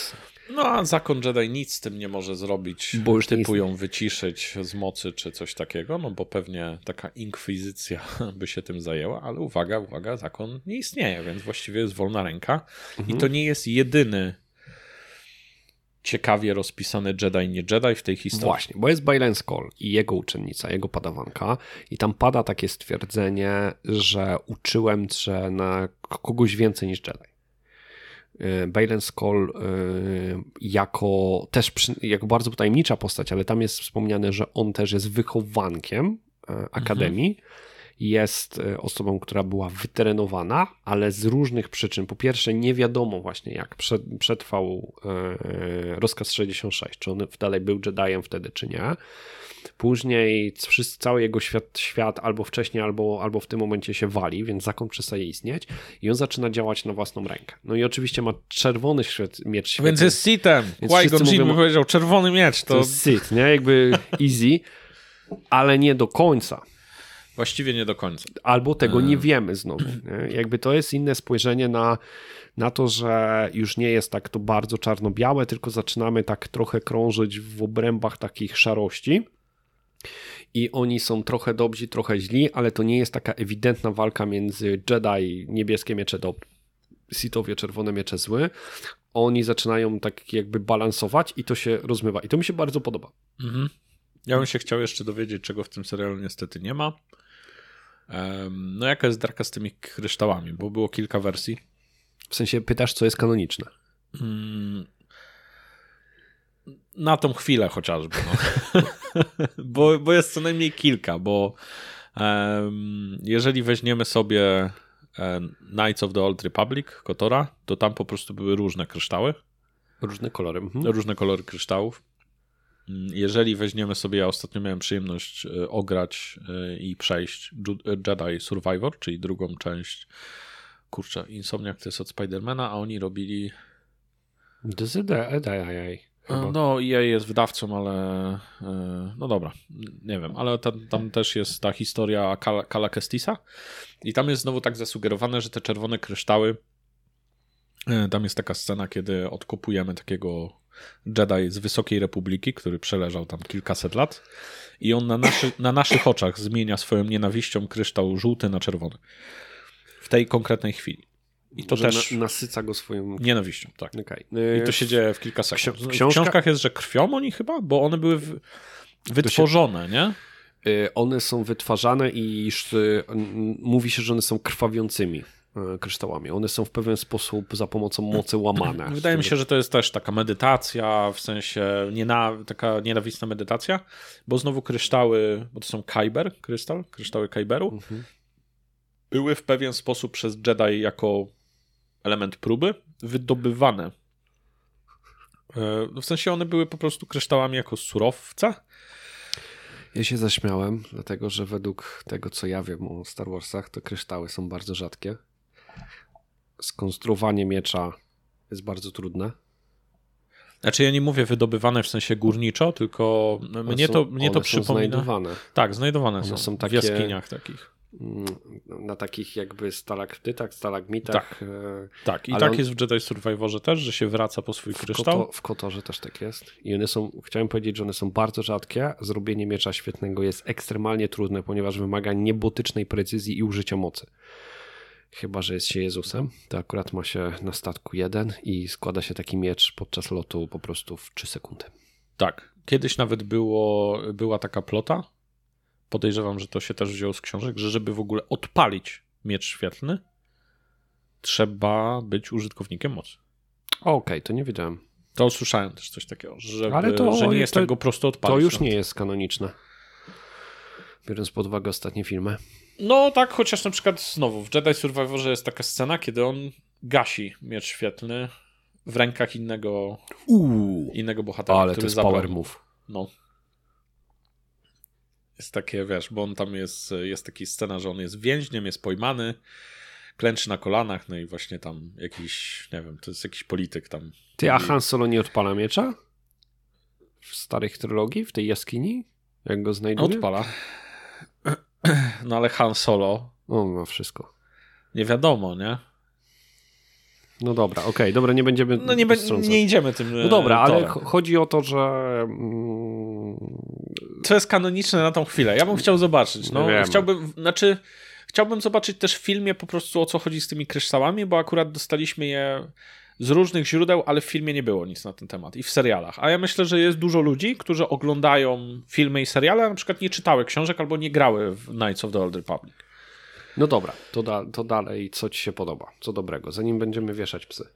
No a zakon Jedi nic z tym nie może zrobić, bo już typu ją wyciszyć z mocy czy coś takiego, no bo pewnie taka inkwizycja by się tym zajęła, ale uwaga, uwaga, zakon nie istnieje, więc właściwie jest wolna ręka mhm. i to nie jest jedyny ciekawie rozpisany Jedi, nie Jedi w tej historii. Właśnie, bo jest Bailen Skoll i jego uczennica, jego padawanka i tam pada takie stwierdzenie, że uczyłem cię na kogoś więcej niż Jedi. Y, Bailen Skoll y, jako też jako bardzo tajemnicza postać, ale tam jest wspomniane, że on też jest wychowankiem y, Akademii. Mhm jest e, osobą, która była wytrenowana, ale z różnych przyczyn. Po pierwsze, nie wiadomo właśnie, jak przetrwał e, rozkaz 66, czy on dalej był Jediem wtedy, czy nie. Później cały jego świat, świat albo wcześniej, albo, albo w tym momencie się wali, więc zakon przestaje istnieć i on zaczyna działać na własną rękę. No i oczywiście ma czerwony świat, miecz świetny. Więc jest Sithem. Qui-Gon Jinn powiedział czerwony miecz. To... to jest Sith, nie? Jakby easy, ale nie do końca. Właściwie nie do końca. Albo tego nie e. wiemy znowu. Nie? Jakby to jest inne spojrzenie na, na to, że już nie jest tak to bardzo czarno-białe, tylko zaczynamy tak trochę krążyć w obrębach takich szarości. I oni są trochę dobrzy, trochę źli, ale to nie jest taka ewidentna walka między Jedi, niebieskie miecze do Sithowie, czerwone miecze zły. Oni zaczynają tak jakby balansować i to się rozmywa. I to mi się bardzo podoba. Mhm. Ja bym się chciał jeszcze dowiedzieć, czego w tym serialu niestety nie ma. No jaka jest draka z tymi kryształami? Bo było kilka wersji. W sensie pytasz, co jest kanoniczne? Hmm. Na tą chwilę chociażby. No. bo, bo jest co najmniej kilka, bo um, jeżeli weźmiemy sobie Knights of the Old Republic, Kotora, to tam po prostu były różne kryształy. Różne kolory. Mhm. Różne kolory kryształów. Mm, jeżeli weźmiemy sobie, ja ostatnio miałem przyjemność e, ograć e, i przejść e, Jedi Survivor, czyli drugą część, kurczę, Insomniac to jest od Spidermana, a oni robili... No, EA jest wydawcą, ale no dobra, nie wiem, ale tam, tam też jest ta historia Kala, Kala Kestisa i tam jest znowu tak zasugerowane, że te czerwone kryształy, tam jest taka scena, kiedy odkopujemy takiego Jedi z Wysokiej Republiki, który przeleżał tam kilkaset lat i on na, naszy, na naszych oczach zmienia swoją nienawiścią kryształ żółty na czerwony. W tej konkretnej chwili. I to też na, nasyca go swoją nienawiścią, tak. Okay. I to się dzieje w kilka sekund. W, książka... w książkach jest, że krwią oni chyba, bo one były w... wytworzone, się... nie? Y, one są wytwarzane i y, mówi się, że one są krwawiącymi. E, kryształami. One są w pewien sposób za pomocą mocy łamane. Wydaje mi się, że to jest też taka medytacja, w sensie niena, taka nienawistna medytacja, bo znowu kryształy, bo to są Kyber, krystal, kryształy Kyberu. Mhm. były w pewien sposób przez Jedi jako element próby wydobywane. E, w sensie one były po prostu kryształami jako surowca. Ja się zaśmiałem, dlatego że według tego, co ja wiem o Star Warsach, to kryształy są bardzo rzadkie. Skonstruowanie miecza jest bardzo trudne. Znaczy ja nie mówię wydobywane w sensie górniczo, tylko mnie są, to, mnie to przypomina... znajdowane. Tak, znajdowane one są, są takie... w jaskiniach takich. Mm, na takich jakby stalaktytach, stalagmitach. Tak, e, tak. i tak on... jest w Jedi Survivorze też, że się wraca po swój kryształ. Koto, w Kotorze też tak jest. I one są, chciałem powiedzieć, że one są bardzo rzadkie. Zrobienie miecza świetnego jest ekstremalnie trudne, ponieważ wymaga niebotycznej precyzji i użycia mocy. Chyba, że jest się Jezusem, to akurat ma się na statku jeden i składa się taki miecz podczas lotu po prostu w 3 sekundy. Tak. Kiedyś nawet było, była taka plota, podejrzewam, że to się też wzięło z książek, że żeby w ogóle odpalić miecz świetlny, trzeba być użytkownikiem mocy. Okej, okay, to nie wiedziałem. To usłyszałem też coś takiego, żeby, Ale to, że nie jest to, tego prosto odpalić. To już nie jest kanoniczne. Biorąc pod uwagę ostatnie filmy. No tak, chociaż na przykład znowu w Jedi Survivorze jest taka scena, kiedy on gasi miecz świetlny w rękach innego, Uuu, innego bohatera. Ale to jest zabrał. power move. No. Jest takie, wiesz, bo on tam jest, jest taki scena, że on jest więźniem, jest pojmany, klęczy na kolanach, no i właśnie tam jakiś, nie wiem, to jest jakiś polityk tam. Ty, a Han Solo nie odpala miecza? W starych trylogii, w tej jaskini? Jak go znajduje? Odpala. No ale Han Solo. On ma wszystko. Nie wiadomo, nie? No dobra, okej, okay, dobra, nie będziemy. No nie, be, nie idziemy tym. No dobra, ale chodzi o to, że. Mm, to jest kanoniczne na tą chwilę. Ja bym chciał zobaczyć. No, chciałbym, znaczy, chciałbym zobaczyć też w filmie po prostu o co chodzi z tymi kryształami, bo akurat dostaliśmy je z różnych źródeł, ale w filmie nie było nic na ten temat i w serialach. A ja myślę, że jest dużo ludzi, którzy oglądają filmy i seriale, a na przykład nie czytały książek albo nie grały w Knights of the Old Republic. No dobra, to, da, to dalej co ci się podoba? Co dobrego, zanim będziemy wieszać psy?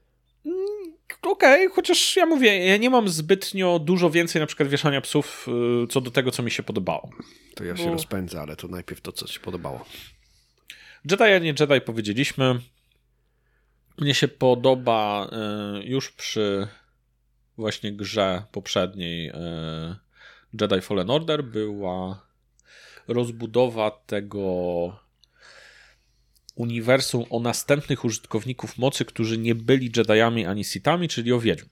Mm, okej, okay, chociaż ja mówię, ja nie mam zbytnio dużo więcej na przykład wieszania psów y, co do tego, co mi się podobało. To ja się rozpędzę, ale to najpierw to, co ci się podobało. Jedi, a nie Jedi powiedzieliśmy. Mnie się podoba y, już przy właśnie grze poprzedniej y, Jedi Fallen Order była rozbudowa tego uniwersum o następnych użytkowników mocy, którzy nie byli Jediami ani Sithami, czyli o wiedźm.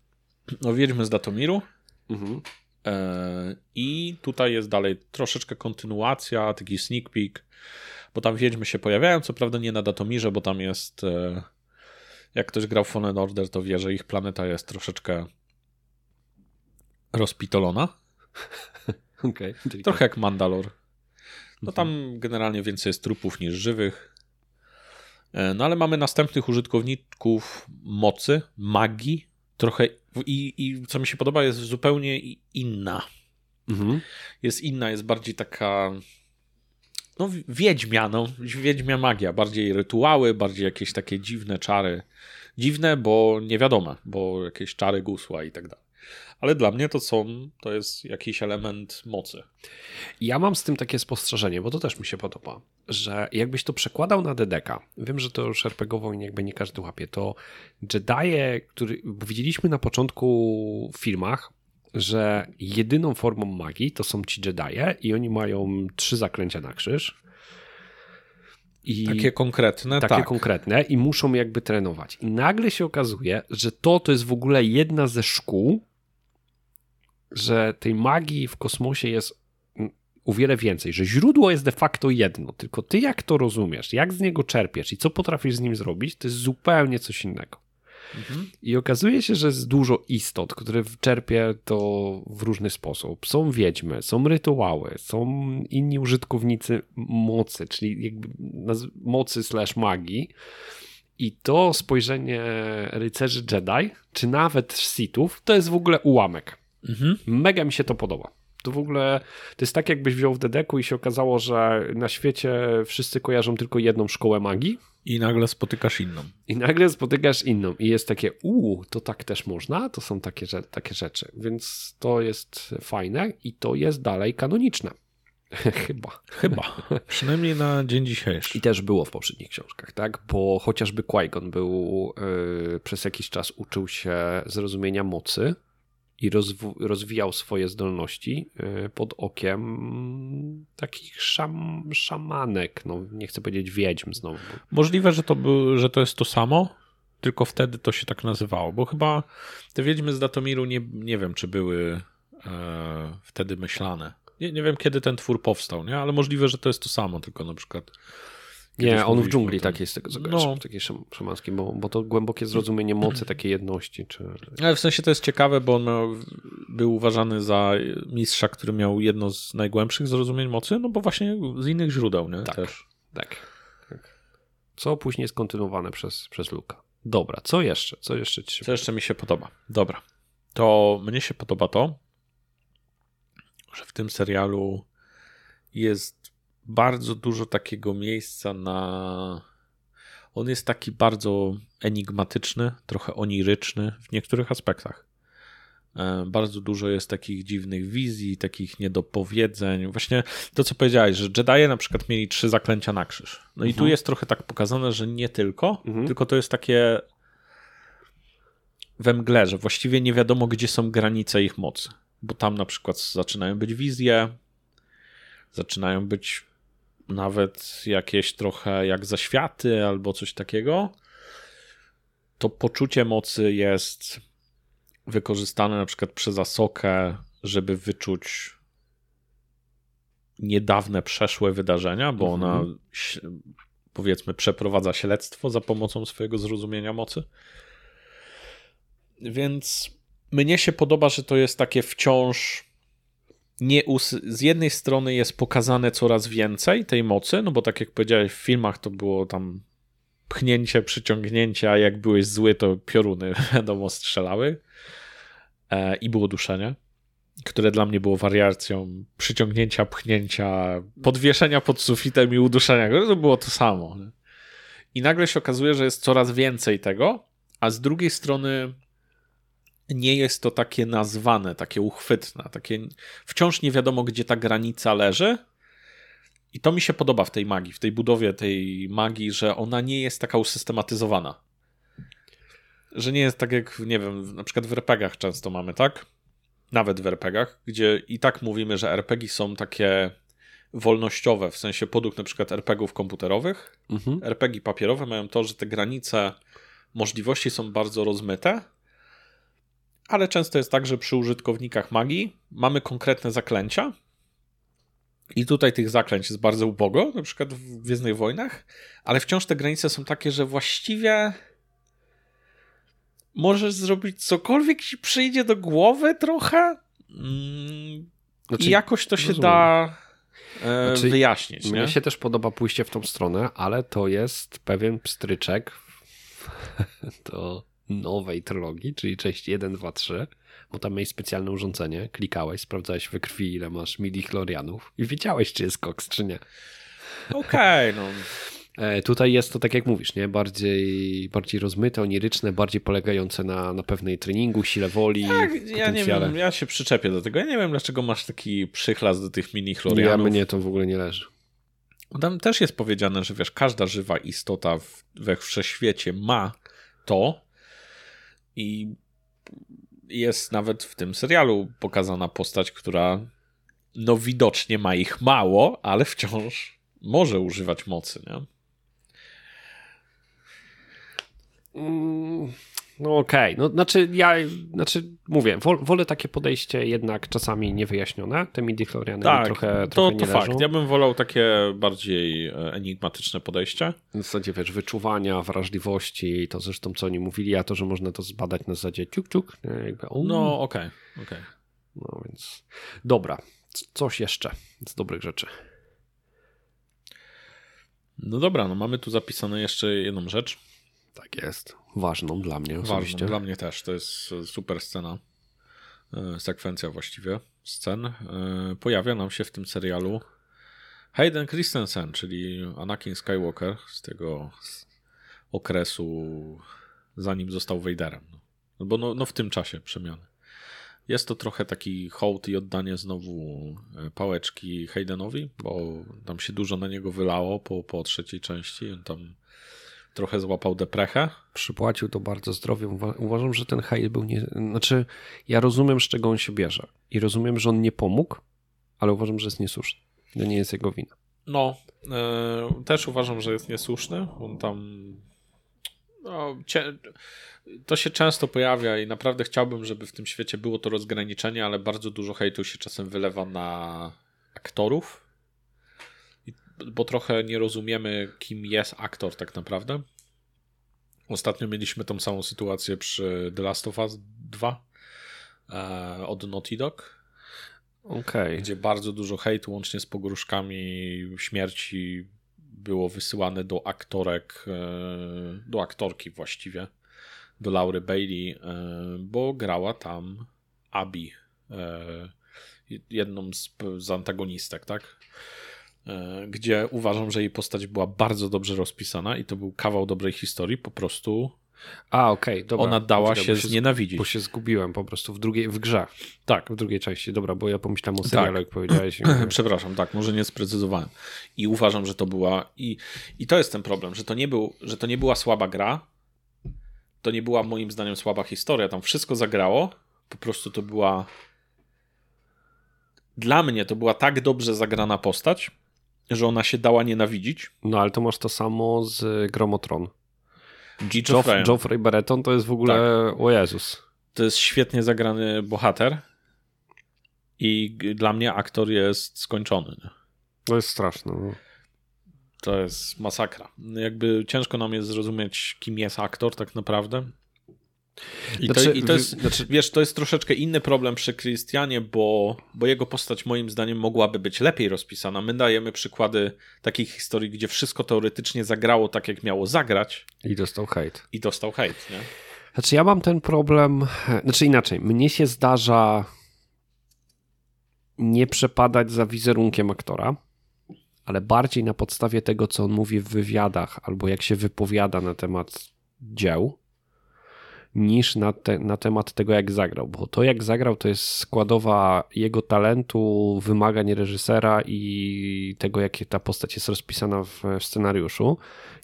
O wiedźmy z Datomiru. Mhm. E, I tutaj jest dalej troszeczkę kontynuacja, taki sneak peek, bo tam wiedźmy się pojawiają, co prawda nie na Datomirze, bo tam jest e, jak ktoś grał Fallen Order, to wie, że ich planeta jest troszeczkę rozpitolona. Okay, Trochę jak Mandalor. No tam generalnie więcej jest trupów niż żywych. E, no ale mamy następnych użytkowników mocy, magii, trochę i, i co mi się podoba, jest zupełnie inna. Mhm. Jest inna, jest bardziej taka no wiedźmia, no, wiedźmia magia, bardziej rytuały, bardziej jakieś takie dziwne czary. Dziwne, bo nie wiadome, bo jakieś czary gusła i tak dalej ale dla mnie to są, to jest jakiś element mocy. Ja mam z tym takie spostrzeżenie, bo to też mi się podoba, że jakbyś to przekładał na DDK, wiem, że to już i jakby nie każdy łapie, to Jedi, który widzieliśmy na początku w filmach, że jedyną formą magii to są ci Jedi i oni mają trzy zaklęcia na krzyż. I takie konkretne, takie tak. konkretne i muszą jakby trenować. I nagle się okazuje, że to to jest w ogóle jedna ze szkół, że tej magii w kosmosie jest o wiele więcej, że źródło jest de facto jedno, tylko ty jak to rozumiesz, jak z niego czerpiesz i co potrafisz z nim zrobić, to jest zupełnie coś innego. Mhm. I okazuje się, że jest dużo istot, które czerpie to w różny sposób. Są wiedźmy, są rytuały, są inni użytkownicy mocy, czyli jakby mocy slash magii. I to spojrzenie rycerzy Jedi, czy nawet Sithów, to jest w ogóle ułamek. Mhm. Mega mi się to podoba. To w ogóle to jest tak, jakbyś wziął w Dedeku i się okazało, że na świecie wszyscy kojarzą tylko jedną szkołę magii. I nagle spotykasz inną. I nagle spotykasz inną. I jest takie, uuu, to tak też można? To są takie, takie rzeczy. Więc to jest fajne i to jest dalej kanoniczne. Chyba. Chyba. Przynajmniej na dzień dzisiejszy. I też było w poprzednich książkach, tak? Bo chociażby Qui-Gon był yy, przez jakiś czas uczył się zrozumienia mocy i rozwijał swoje zdolności yy, pod okiem takich szam szamanek, no nie chcę powiedzieć wiedźm znowu. Możliwe, że to, był, że to jest to samo, tylko wtedy to się tak nazywało, bo chyba te wiedźmy z Datomiru nie, nie wiem, czy były e, wtedy myślane. Nie, nie wiem, kiedy ten twór powstał, nie? ale możliwe, że to jest to samo, tylko na przykład. Nie, on w dżungli tak jest tego zagranicznym, no. taki szamański, bo, bo to głębokie zrozumienie mocy takiej jedności. Czy... Ale w sensie to jest ciekawe, bo on miał, był uważany za mistrza, który miał jedno z najgłębszych zrozumień mocy, no bo właśnie z innych źródeł, nie? Tak, Też. tak. tak. Co później jest kontynuowane przez, przez Luka. Dobra, co jeszcze? Co jeszcze ci się Co jeszcze mi się podoba? Dobra. To mnie się podoba to, że w tym serialu jest bardzo dużo takiego miejsca na. On jest taki bardzo enigmatyczny, trochę oniryczny w niektórych aspektach. E, bardzo dużo jest takich dziwnych wizji, takich niedopowiedzeń. Właśnie to, co powiedziałeś, że Jedi na przykład mieli trzy zaklęcia na krzyż. No mhm. i tu mhm. jest trochę tak pokazane, że nie tylko, mhm. tylko to jest takie we mgle, że właściwie nie wiadomo, gdzie są granice ich mocy bo tam na przykład zaczynają być wizje, zaczynają być nawet jakieś trochę jak zaświaty albo coś takiego, to poczucie mocy jest wykorzystane na przykład przez Asokę, żeby wyczuć niedawne przeszłe wydarzenia, bo ona mhm. powiedzmy przeprowadza śledztwo za pomocą swojego zrozumienia mocy. Więc mnie się podoba, że to jest takie wciąż nie z jednej strony jest pokazane coraz więcej tej mocy, no bo tak jak powiedziałeś w filmach to było tam pchnięcie, przyciągnięcie, a jak byłeś zły to pioruny wiadomo strzelały e, i było duszenie, które dla mnie było wariacją przyciągnięcia, pchnięcia, podwieszenia pod sufitem i uduszenia, to było to samo. I nagle się okazuje, że jest coraz więcej tego, a z drugiej strony nie jest to takie nazwane, takie uchwytne, takie wciąż nie wiadomo, gdzie ta granica leży. I to mi się podoba w tej magii, w tej budowie tej magii, że ona nie jest taka usystematyzowana. Że nie jest tak jak, nie wiem, na przykład w RPGach często mamy, tak? Nawet w RPGach, gdzie i tak mówimy, że RPG są takie wolnościowe, w sensie podług na przykład RPGów komputerowych. Mhm. RPG papierowe mają to, że te granice możliwości są bardzo rozmyte, ale często jest tak, że przy użytkownikach magii mamy konkretne zaklęcia. I tutaj tych zaklęć jest bardzo ubogo, na przykład w Gwiezdnych Wojnach, ale wciąż te granice są takie, że właściwie możesz zrobić cokolwiek ci przyjdzie do głowy trochę mm, znaczy, i jakoś to się rozumiem. da e, znaczy, wyjaśnić. Mnie nie? się też podoba pójście w tą stronę, ale to jest pewien pstryczek to nowej trylogii, czyli część 1, 2, 3, bo tam miałeś specjalne urządzenie, klikałeś, sprawdzałeś we krwi, ile masz midi-chlorianów i wiedziałeś, czy jest koks, czy nie. Okej, okay, no. E, tutaj jest to, tak jak mówisz, nie? Bardziej, bardziej rozmyte, oniryczne, bardziej polegające na, na pewnej treningu, sile woli. Tak, ja nie wiem, ja się przyczepię do tego. Ja nie wiem, dlaczego masz taki przychlas do tych mini chlorianów. Ja mnie to w ogóle nie leży. Tam też jest powiedziane, że wiesz, każda żywa istota we wszechświecie ma to, i jest nawet w tym serialu pokazana postać, która no widocznie ma ich mało, ale wciąż może używać mocy, nie? Mm, no okej, okay. no znaczy ja, znaczy mówię, wolę takie podejście jednak czasami niewyjaśnione, te midi-chloriany tak, trochę, to, trochę to fakt, ja bym wolał takie bardziej e, enigmatyczne podejście. W zasadzie wiesz, wyczuwania, wrażliwości, to zresztą co oni mówili, a to, że można to zbadać na zasadzie ciuk, ciuk, jakby, No okej, okay, okej. Okay. No więc, dobra, coś jeszcze z dobrych rzeczy. No dobra, no mamy tu zapisane jeszcze jedną rzecz. Tak jest. Ważną dla mnie Ważną osobiście. dla mnie też. To jest super scena. E, sekwencja właściwie scen. E, pojawia nam się w tym serialu Hayden Christensen, czyli Anakin Skywalker z tego okresu zanim został Vaderem. No bo no, no w tym czasie przemiany. Jest to trochę taki hołd i oddanie znowu e, pałeczki Haydenowi, bo tam się dużo na niego wylało po, po trzeciej części. On tam trochę złapał deprechę. Przypłacił to bardzo zdrowie. Uważam, że ten hejt był nie... Znaczy, ja rozumiem, z czego on się bierze. I rozumiem, że on nie pomógł, ale uważam, że jest niesłuszny. To nie jest jego wina. No, e, też uważam, że jest niesłuszny. On tam no, to się często pojawia i naprawdę chciałbym, żeby w tym świecie było to rozgraniczenie, ale bardzo dużo hejtu się czasem wylewa na aktorów, bo trochę nie rozumiemy, kim jest aktor tak naprawdę. Ostatnio mieliśmy tą samą sytuację przy The Last of Us 2 e, od Naughty Dog. Okay. Gdzie bardzo dużo hejtu, łącznie z pogróżkami śmierci, było wysyłane do aktorek, e, do aktorki właściwie, do Laury Bailey, e, bo grała tam Abby, e, jedną z, z antagonistek, tak? Gdzie uważam, że jej postać była bardzo dobrze rozpisana i to był kawał dobrej historii, po prostu a, okej, okay, dobra. Ona dała się, się znienawidzić. Bo się zgubiłem po prostu w drugiej, w grze. Tak. W drugiej części, dobra, bo ja pomyślałem o serialu, tak. jak powiedziałeś. Przepraszam, tak, może nie sprecyzowałem. I uważam, że to była, i, i to jest ten problem, że to, nie był, że to nie była słaba gra, to nie była moim zdaniem słaba historia, tam wszystko zagrało, po prostu to była dla mnie to była tak dobrze zagrana postać, że ona się dała nienawidzić. No ale to masz to samo z Gromotron. Geoffrey. Geoffrey Barretton to jest w ogóle, tak. o Jezus. To jest świetnie zagrany bohater i dla mnie aktor jest skończony. Nie? To jest straszne. No. To jest masakra. Jakby ciężko nam jest zrozumieć, kim jest aktor tak naprawdę. I, znaczy, to, i to jest, znaczy... wiesz, to jest troszeczkę inny problem przy Christianie, bo, bo jego postać moim zdaniem mogłaby być lepiej rozpisana. My dajemy przykłady takich historii, gdzie wszystko teoretycznie zagrało tak, jak miało zagrać. I dostał hejt. I dostał hejt, nie? Znaczy ja mam ten problem, znaczy inaczej, mnie się zdarza nie przepadać za wizerunkiem aktora, ale bardziej na podstawie tego, co on mówi w wywiadach, albo jak się wypowiada na temat dzieł, niż na, te, na temat tego, jak zagrał, bo to, jak zagrał, to jest składowa jego talentu, wymagań reżysera i tego, jakie ta postać jest rozpisana w, w scenariuszu.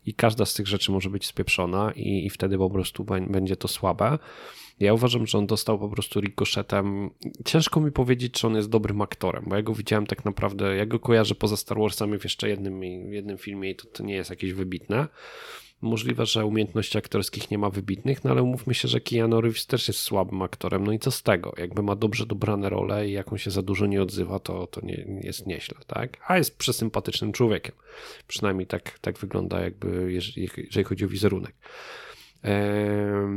I każda z tych rzeczy może być spieprzona, i, i wtedy po prostu będzie to słabe. Ja uważam, że on dostał po prostu ricoczetem. Ciężko mi powiedzieć, czy on jest dobrym aktorem, bo ja go widziałem tak naprawdę, ja go kojarzę poza Star Warsami w jeszcze jednym, jednym filmie i to, to nie jest jakieś wybitne. Możliwe, że umiejętności aktorskich nie ma wybitnych, no ale umówmy się, że Keanu Reeves też jest słabym aktorem. No i co z tego? Jakby ma dobrze dobrane role i jak on się za dużo nie odzywa, to, to nie, jest nieźle, tak? A jest przesympatycznym człowiekiem. Przynajmniej tak, tak wygląda jakby, jeżeli, jeżeli chodzi o wizerunek. E,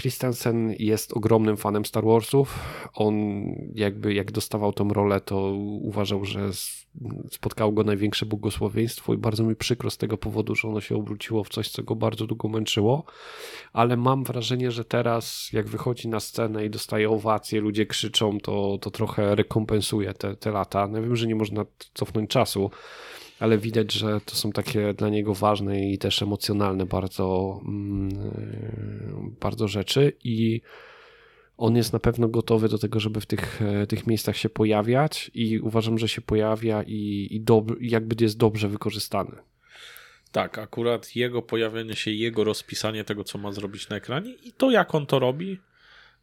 Christensen jest ogromnym fanem Star Warsów. On jakby jak dostawał tą rolę, to uważał, że spotkało go największe błogosławieństwo i bardzo mi przykro z tego powodu, że ono się obróciło w coś, co go bardzo długo męczyło. Ale mam wrażenie, że teraz jak wychodzi na scenę i dostaje owacje, ludzie krzyczą, to, to trochę rekompensuje te, te lata. No wiem, że nie można cofnąć czasu, ale widać, że to są takie dla niego ważne i też emocjonalne bardzo, mm, e, bardzo rzeczy i on jest na pewno gotowy do tego, żeby w tych, e, tych miejscach się pojawiać i uważam, że się pojawia i, i jakby jest dobrze wykorzystany. Tak, akurat jego pojawienie się, jego rozpisanie tego, co ma zrobić na ekranie i to, jak on to robi,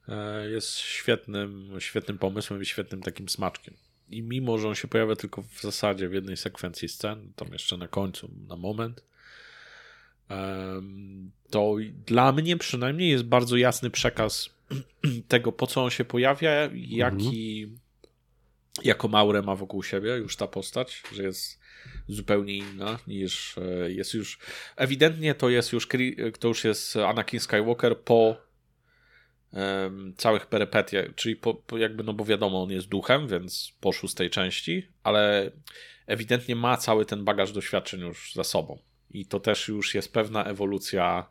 e, jest świetnym, świetnym pomysłem i świetnym takim smaczkiem i mimo, że on się pojawia tylko w zasadzie w jednej sekwencji scen, tam jeszcze na końcu, na moment, to dla mnie przynajmniej jest bardzo jasny przekaz tego, po co on się pojawia, jaki, mhm. jaką maurę ma wokół siebie już ta postać, że jest zupełnie inna niż e, jest już. Ewidentnie to jest już to już jest Anakin Skywalker po całych perypetiach, czyli po, po jakby, no bo wiadomo, on jest duchem, więc po szóstej części, ale ewidentnie ma cały ten bagaż doświadczeń już za sobą. I to też już jest pewna ewolucja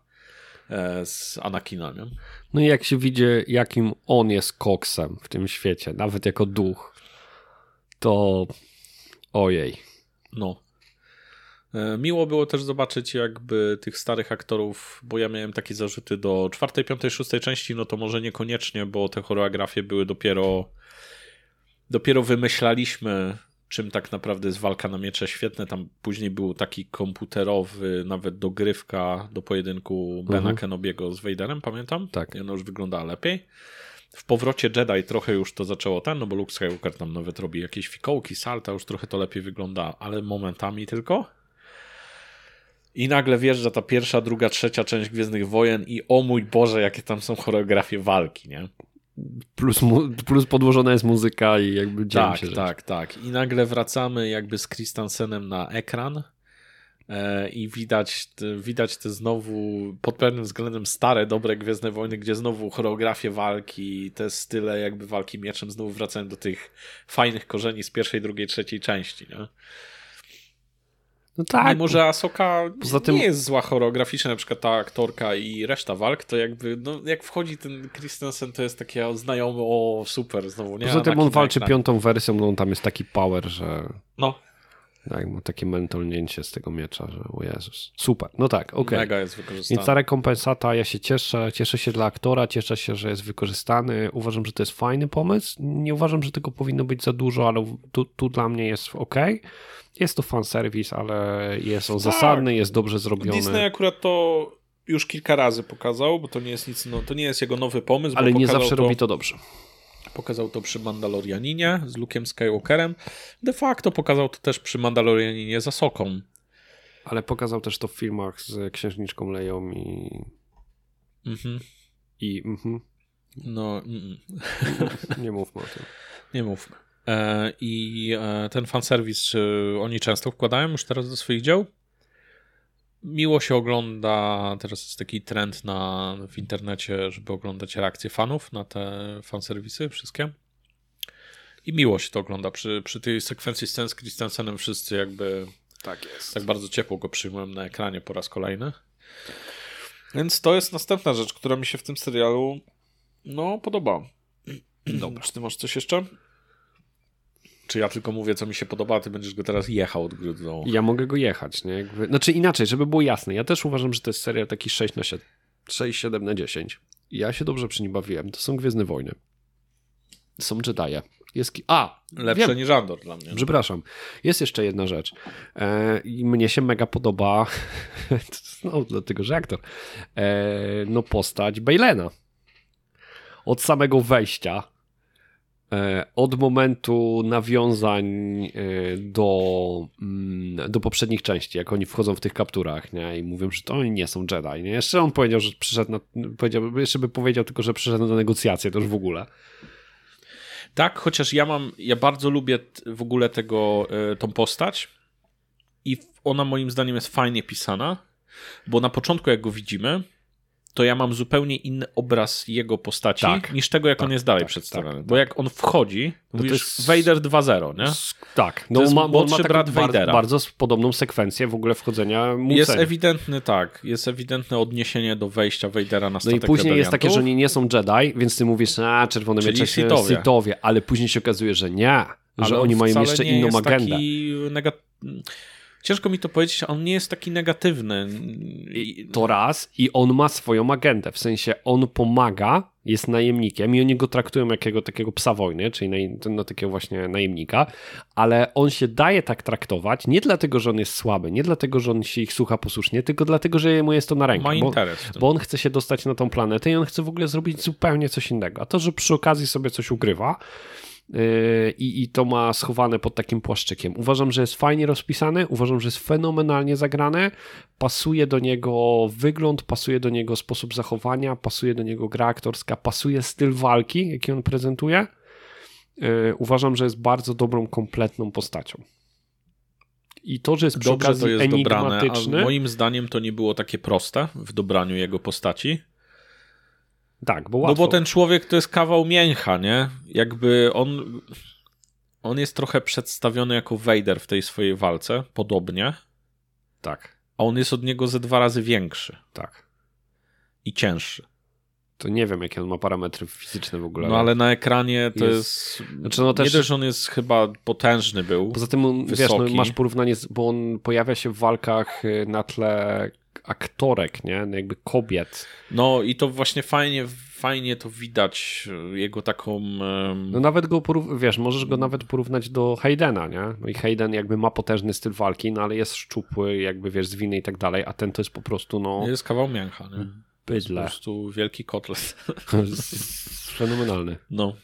e, z Anakina, nie? No i jak się widzi, jakim on jest koksem w tym świecie, nawet jako duch, to ojej. No. E, miło było też zobaczyć jakby tych starych aktorów, bo ja miałem takie zarzuty do czwartej, piątej, szóstej części, no to może niekoniecznie, bo te choreografie były dopiero dopiero wymyślaliśmy czym tak naprawdę jest walka na miecze świetne. Tam później był taki komputerowy, nawet dogrywka do pojedynku Bena mhm. Kenobiego z Vaderem, pamiętam? Tak. I ono już wygląda lepiej. W powrocie Jedi trochę już to zaczęło ten, no bo Luke Skywalker tam nawet robi jakieś fikołki, salta, już trochę to lepiej wygląda, ale momentami tylko. I nagle wjeżdża ta pierwsza, druga, trzecia część Gwiezdnych Wojen i o mój Boże, jakie tam są choreografie walki, nie? plus, plus podłożona jest muzyka i jakby dzieje tak, się rzeczy. Tak, tak. I nagle wracamy jakby z Christensenem na ekran e, i widać, widać te znowu pod pewnym względem stare, dobre Gwiezdne Wojny, gdzie znowu choreografie walki, te style jakby walki mieczem znowu wracają do tych fajnych korzeni z pierwszej, drugiej, trzeciej części, nie? No tak. Mimo, że Asoka Poza tym... nie jest zła choreograficznie, na przykład ta aktorka i reszta walk, to jakby, no jak wchodzi ten Christensen, to jest takie znajomy, o super, znowu, nie? Poza tym on walczy piątą wersją, no on tam jest taki power, że... No. Tak, ma takie mentolnięcie z tego miecza, że o Jezus. Super, no tak, okej. Okay. Mega jest wykorzystany. Więc ta rekompensata, ja się cieszę, cieszę się dla aktora, cieszę się, że jest wykorzystany. Uważam, że to jest fajny pomysł. Nie uważam, że tego powinno być za dużo, ale tu, tu dla mnie jest ok. Jest to fanserwis, ale jest on tak. zasadny, jest dobrze zrobiony. Disney akurat to już kilka razy pokazał, bo to nie jest nic, no, to nie jest jego nowy pomysł. Ale nie zawsze to, robi to dobrze. Pokazał to przy Mandalorianinie z Luke'em Skywalkerem. De facto pokazał to też przy Mandalorianinie za Soką. Ale pokazał też to w filmach z księżniczką Leją i... Mhm. I... Mhm. No... Mm. nie mówmy o tym. Nie mówmy. E, I e, ten fanserwis oni często wkładają już teraz do swoich dzieł. Miło się ogląda, teraz jest taki trend na, w internecie, żeby oglądać reakcje fanów na te fanserwisy wszystkie. I miło się to ogląda. Przy, przy tej sekwencji scen z Christensenem wszyscy jakby tak, jest. tak bardzo ciepło go przyjmują na ekranie po raz kolejny. Więc to jest następna rzecz, która mi się w tym serialu no podoba. Dobra. Czy ty masz coś jeszcze? Czy ja tylko mówię, co mi się podoba, a ty będziesz go teraz jechał od góry do? Ja mogę go jechać, nie? Jakby... Znaczy inaczej, żeby było jasne. Ja też uważam, że to jest serial taki 6 na 7, 6, 7 na 10. Ja się dobrze przy nim bawiłem. To są Gwiezdne Wojny. Są Jedi. Jest... A! Lepsze wiem. niż Andor dla mnie. Przepraszam. Jest jeszcze jedna rzecz. E, I mnie się mega podoba, no, dlatego, że aktor, e, no postać Bejlena. Od samego wejścia od momentu nawiązań e, do, mm, do poprzednich części, jak oni wchodzą w tych kapturach nie? i mówią, że to oni nie są Jedi. Nie? Jeszcze on powiedział, że przyszedł na, powiedział, jeszcze by powiedział tylko, że przyszedł na negocjacje, to już w ogóle. Tak, chociaż ja mam, ja bardzo lubię w ogóle tego, e, tą postać i ona moim zdaniem jest fajnie pisana, bo na początku jak go widzimy, to ja mam zupełnie inny obraz jego postaci tak, niż tego, jak tak, on jest dalej tak, przedstawiony. Tak, bo jak on wchodzi, to mówisz jest... Vader 2.0, nie? Tak. No, to jest ma, ma brat Vadera. Bardzo, bardzo podobną sekwencję w ogóle wchodzenia. Jest ewidentny, tak, jest ewidentne odniesienie do wejścia Vadera na statek No i później jest takie, że oni nie są Jedi, więc ty mówisz, a czerwone miecze Sithowie. Ale później się okazuje, że nie, że oni mają jeszcze inną agendę. Taki Ciężko mi to powiedzieć, on nie jest taki negatywny. To raz i on ma swoją agendę, w sensie on pomaga, jest najemnikiem i oni go traktują jakiego takiego psa wojny, czyli na, no, takiego właśnie najemnika, ale on się daje tak traktować nie dlatego, że on jest słaby, nie dlatego, że on się ich słucha posłusznie, tylko dlatego, że mu jest to na rękę. Ma interes. Bo, bo on chce się dostać na tą planetę i on chce w ogóle zrobić zupełnie coś innego. A to, że przy okazji sobie coś ugrywa, Yy, i, i to ma schowane pod takim płaszczykiem. Uważam, że jest fajnie rozpisane, uważam, że jest fenomenalnie zagrane, pasuje do niego wygląd, pasuje do niego sposób zachowania, pasuje do niego gra aktorska, pasuje styl walki, jaki on prezentuje. Yy, uważam, że jest bardzo dobrą, kompletną postacią. I to, że jest Dobrze to jest dobrane, moim zdaniem to nie było takie proste w dobraniu jego postaci. Tak, bo łatwo. No bo ten człowiek to jest kawał mięcha, nie? Jakby on on jest trochę przedstawiony jako Vader w tej swojej walce, podobnie. Tak. A on jest od niego ze dwa razy większy. Tak. I cięższy. to nie wiem, jakie on ma parametry fizyczne w ogóle. No ale na ekranie to jest... jest... Znaczy, no też... Nie że on jest chyba potężny był. Poza tym, on, wiesz, no, masz porównanie, z... bo on pojawia się w walkach y, na tle aktorek, nie? No jakby kobiet. No i to właśnie fajnie, fajnie to widać, jego taką... Um... No nawet go, wiesz, możesz go nawet porównać do Haydena, nie? No i Hayden jakby ma potężny styl walki, no ale jest szczupły, jakby wiesz, zwinny i tak dalej, a ten to jest po prostu, no... Jest kawał mięcha, nie? Bydle. Po prostu wielki kotlet. Fenomenalny. No.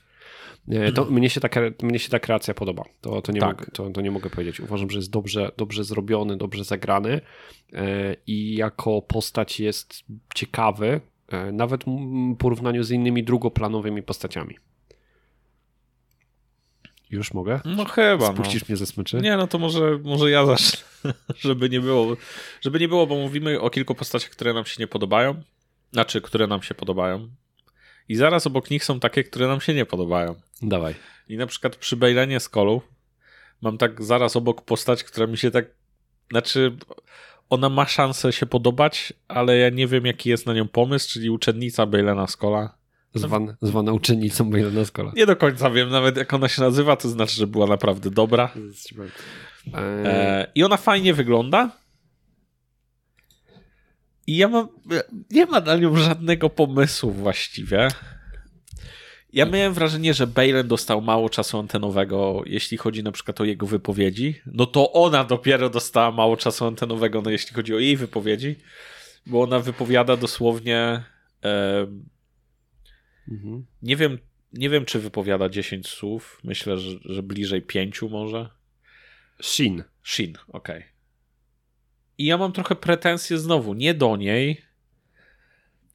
To, mnie, się ta, mnie się ta kreacja podoba. To, to, nie tak. mogę, to, to nie mogę powiedzieć. Uważam, że jest dobrze, dobrze zrobiony, dobrze zagrany e, i jako postać jest ciekawy, e, nawet w porównaniu z innymi drugoplanowymi postaciami. Już mogę? No chyba. Spuścisz no. mnie ze smyczy? Nie, no to może, może ja zacznę, żeby nie było. Żeby nie było, bo mówimy o kilku postaciach, które nam się nie podobają. Znaczy, które nam się podobają. I zaraz obok nich są takie, które nam się nie podobają. Dawaj. I na przykład przy Bejlenie z Kolu mam tak zaraz obok postać, która mi się tak. Znaczy, ona ma szansę się podobać, ale ja nie wiem, jaki jest na nią pomysł, czyli uczennica Bejlena Skola. Zwan, zwana uczennicą Bejlena Skola. Nie do końca wiem nawet, jak ona się nazywa, to znaczy, że była naprawdę dobra. E, I ona fajnie wygląda. I ja mam. Nie ma na nią żadnego pomysłu właściwie. Ja miałem wrażenie, że Balen dostał mało czasu antenowego, jeśli chodzi na przykład o jego wypowiedzi. No to ona dopiero dostała mało czasu antenowego, no jeśli chodzi o jej wypowiedzi, bo ona wypowiada dosłownie. E, mhm. Nie wiem, nie wiem, czy wypowiada 10 słów. Myślę, że, że bliżej 5 może. Shin. Shin, okej. Okay. I ja mam trochę pretensje znowu, nie do niej,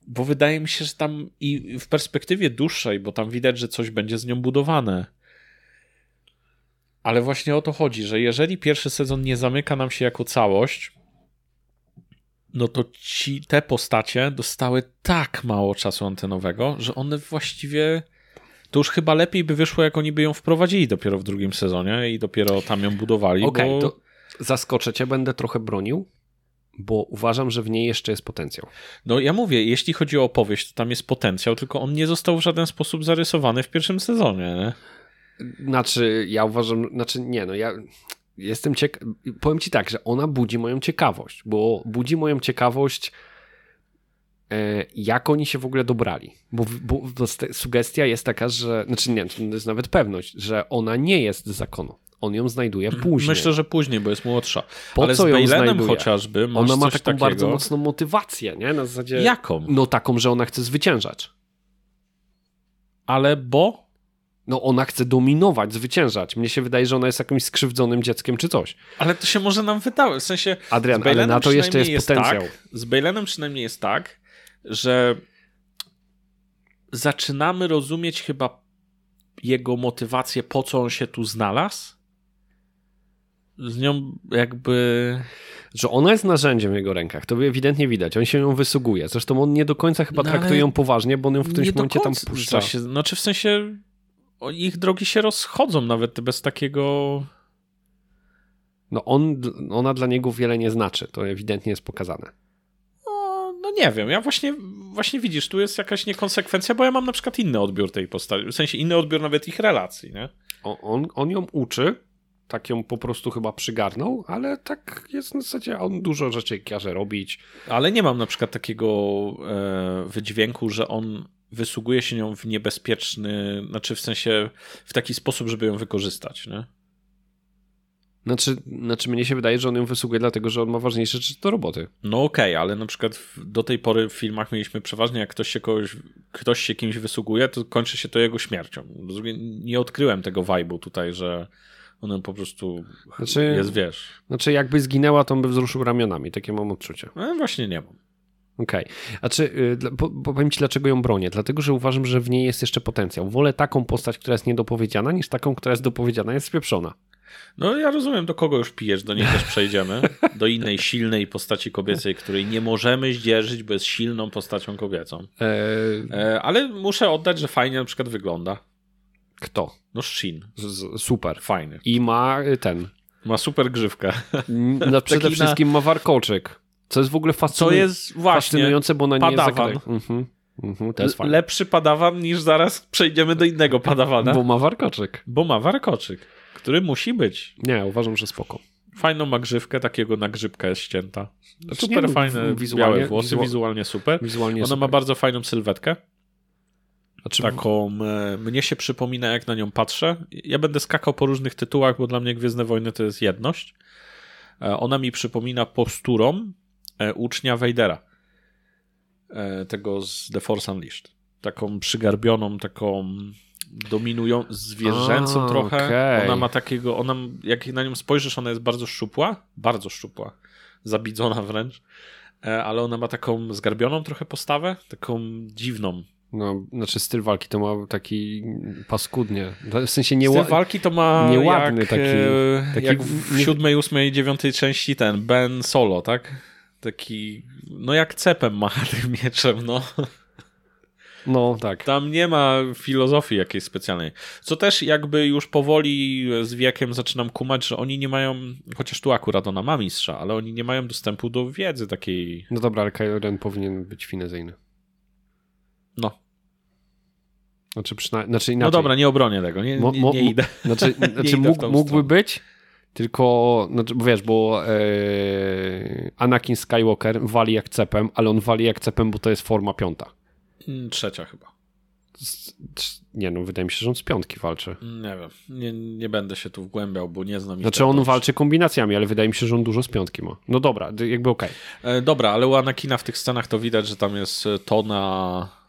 bo wydaje mi się, że tam i w perspektywie dłuższej, bo tam widać, że coś będzie z nią budowane. Ale właśnie o to chodzi, że jeżeli pierwszy sezon nie zamyka nam się jako całość, no to ci, te postacie dostały tak mało czasu antenowego, że one właściwie to już chyba lepiej by wyszło, jak oni by ją wprowadzili dopiero w drugim sezonie i dopiero tam ją budowali. Okej, okay, bo... to zaskoczę cię, będę trochę bronił, bo uważam, że w niej jeszcze jest potencjał. No ja mówię, jeśli chodzi o opowieść, to tam jest potencjał, tylko on nie został w żaden sposób zarysowany w pierwszym sezonie. Nie? Znaczy, ja uważam, znaczy nie, no ja jestem ciekaw, powiem ci tak, że ona budzi moją ciekawość, bo budzi moją ciekawość e, jak oni się w ogóle dobrali. Bo, bo, bo sugestia jest taka, że, znaczy nie, to jest nawet pewność, że ona nie jest z zakonu on ją znajduje później. Myślę, że później, bo jest młodsza. Po Ale co z Bejlenem chociażby Ona ma taką takiego... bardzo mocną motywację, nie? Na zasadzie... Jaką? No taką, że ona chce zwyciężać. Ale bo? No ona chce dominować, zwyciężać. Mnie się wydaje, że ona jest jakimś skrzywdzonym dzieckiem czy coś. Ale to się może nam wydało. W sensie. Adrian, ale na to jeszcze jest, jest potencjał. Tak, z Bejlenem przynajmniej jest tak, że zaczynamy rozumieć chyba jego motywację, po co on się tu znalazł z nią jakby... Że ona jest narzędziem w jego rękach, to ewidentnie widać, on się ją wysługuje. Zresztą on nie do końca chyba no traktuje ją poważnie, bo on ją w którymś momencie tam puszcza. Się, znaczy w sensie ich drogi się rozchodzą nawet bez takiego... No on, ona dla niego wiele nie znaczy, to ewidentnie jest pokazane. No, no nie wiem, ja właśnie, właśnie widzisz, tu jest jakaś niekonsekwencja, bo ja mam na przykład inny odbiór tej postaci, w sensie inny odbiór nawet ich relacji, nie? On, on, on ją uczy, tak ją po prostu chyba przygarnął, ale tak jest na zasadzie, on dużo rzeczy każe robić. Ale nie mam na przykład takiego e, wydźwięku, że on wysługuje się nią w niebezpieczny, znaczy w sensie w taki sposób, żeby ją wykorzystać, nie? Znaczy, znaczy mnie się wydaje, że on ją wysługuje dlatego, że on ma ważniejsze rzeczy do roboty. No okej, okay, ale na przykład do tej pory w filmach mieliśmy przeważnie, jak ktoś się, kogoś, ktoś się kimś wysługuje, to kończy się to jego śmiercią. Nie odkryłem tego vibe'u tutaj, że ona po prostu znaczy, jest, wiesz. Znaczy, jakby zginęła, to on by wzruszył ramionami. Takie mam odczucie. No, właśnie nie mam. Okej. Okay. A czy, powiem ci dlaczego ją bronię? Dlatego, że uważam, że w niej jest jeszcze potencjał. Wolę taką postać, która jest niedopowiedziana, niż taką, która jest dopowiedziana, jest spieprzona. No ja rozumiem, do kogo już pijesz, do niej też przejdziemy. Do innej silnej postaci kobiecej, której nie możemy zdzierżyć, bo jest silną postacią kobiecą. Eee... ale muszę oddać, że fajnie na przykład wygląda. Kto? No Shin. Z, super. Fajny. I ma y, ten. Ma super grzywkę. No, przede Taki wszystkim na... ma warkoczyk. Co jest w ogóle fascynujące, co jest właśnie fascynujące, bo ona nie padawan. jest... Mhm. Mhm, to jest fajne. Lepszy padawan niż zaraz przejdziemy do innego padawana. Bo ma warkoczyk. Bo ma warkoczyk, który musi być. Nie, uważam, że spoko. Fajną ma grzywkę, takiego na grzybkę jest ścięta. Znaczy, super nie, fajne, wizualnie- białe włosy, wizu- wizualnie super. Wizualnie Ona super. ma bardzo fajną sylwetkę. Znaczy, Taką, e, mnie się przypomina, jak na nią patrzę. Ja będę skakał po różnych tytułach, bo dla mnie Gwiezdne Wojny to jest jedność. E, Ona mi przypomina posturą e, ucznia. E, Tego z The Force Unleashed. Taką przygarbioną, taką dominują, zwierzęcą A, trochę. okej. Ona ma takiego, ona, jak na nią spojrzysz, ona jest bardzo szczupła, bardzo szczupła, zabidzona wręcz, ale ona ma taką zgarbioną trochę postawę, taką dziwną. No, znaczy styl walki to ma taki paskudnie. W sensie nie Styl walki to ma nieładny jak, taki- e, taki jak w- siódmej, ósmej, dziewiątej części ten Ben Solo, tak? Taki, no jak cepem macha tym mieczem, no. No, tak. Tam nie ma filozofii jakiejś specjalnej. Co też jakby już powoli z wiekiem zaczynam kumać, że oni nie mają, chociaż tu akurat ona ma mistrza, ale oni nie mają dostępu do wiedzy takiej, No dobra, ale Kylo Ren powinien być finezyjny. No. Znaczy przynajmniej, znaczy inaczej. No dobra, nie obronię tego, nie, Mo- mo- nie idę. Znaczy, Nie znaczy idę mógł, mógłby być, tylko, znaczy, bo wiesz, bo e, Anakin Skywalker wali jak cepem, ale on wali jak cepem, bo to jest forma piąta. Mm, Trzecia chyba. Nie no, wydaje mi się, że on z piątki walczy. Nie wiem, nie, nie będę się tu wgłębiał, bo nie znam Znaczy on walczy kombinacjami, ale wydaje mi się, że on dużo z piątki ma. No dobra, jakby okej. E, Dobra, ale u Anakina w tych scenach to widać, że tam jest e, tona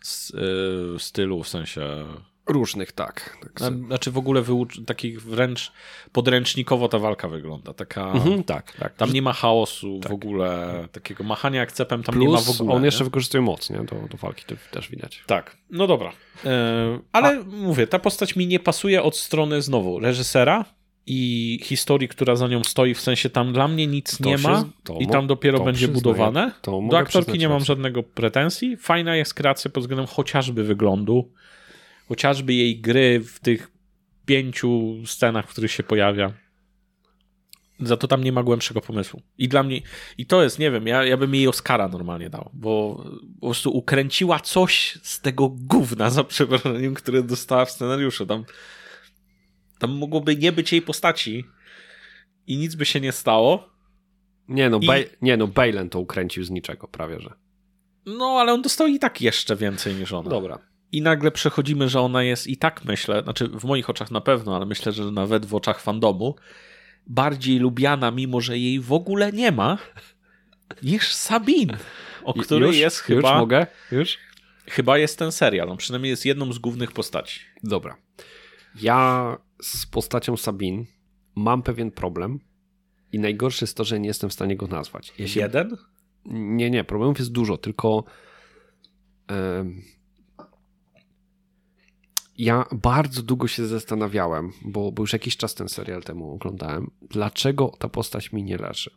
stylu, w sensie... Różnych, tak. tak na- Znaczy w ogóle wyucz- takich wręcz podręcznikowo ta walka wygląda. Taka... Mhm, tak, tak. Tam nie ma chaosu w ogóle, takiego machania jak cepem tam nie ma w Plus ogóle. on nie? jeszcze wykorzystuje moc, nie? Do, do walki to też widać. Tak, no dobra. E, ale mówię, ta postać mi nie pasuje od strony znowu reżysera i historii, która za nią stoi, w sensie tam dla mnie nic To nie się- ma i tam dopiero będzie przyznaję. budowane. Do aktorki nie mam żadnego pretensji. Fajna jest kreacja pod względem chociażby wyglądu, chociażby jej gry w tych pięciu scenach, w których się pojawia. Za to tam nie ma głębszego pomysłu. I dla mnie, i to jest, nie wiem, ja, ja bym jej Oscara normalnie dał, bo po prostu ukręciła coś z tego gówna, za przeproszeniem, które dostała w scenariuszu. Tam, tam mogłoby nie być jej postaci i nic by się nie stało. Nie no, I- Baj- nie no, Balen to ukręcił z niczego prawie, że. No, ale on dostał i tak jeszcze więcej niż ona. Dobra. I nagle przechodzimy, że ona jest i tak myślę, znaczy w moich oczach na pewno, ale myślę, że nawet w oczach fandomu, bardziej lubiana, mimo że jej w ogóle nie ma, niż Sabine, o której już, jest Już chyba, mogę? Już? chyba jest ten serial. On przynajmniej jest jedną z głównych postaci. Dobra. Ja z postacią Sabin mam pewien problem i najgorsze jest to, że nie jestem w stanie go nazwać. Ja się... Jeden? Nie, nie, problemów jest dużo, tylko ja bardzo długo się zastanawiałem, bo, bo już jakiś czas ten serial temu oglądałem, dlaczego ta postać mi nie leży.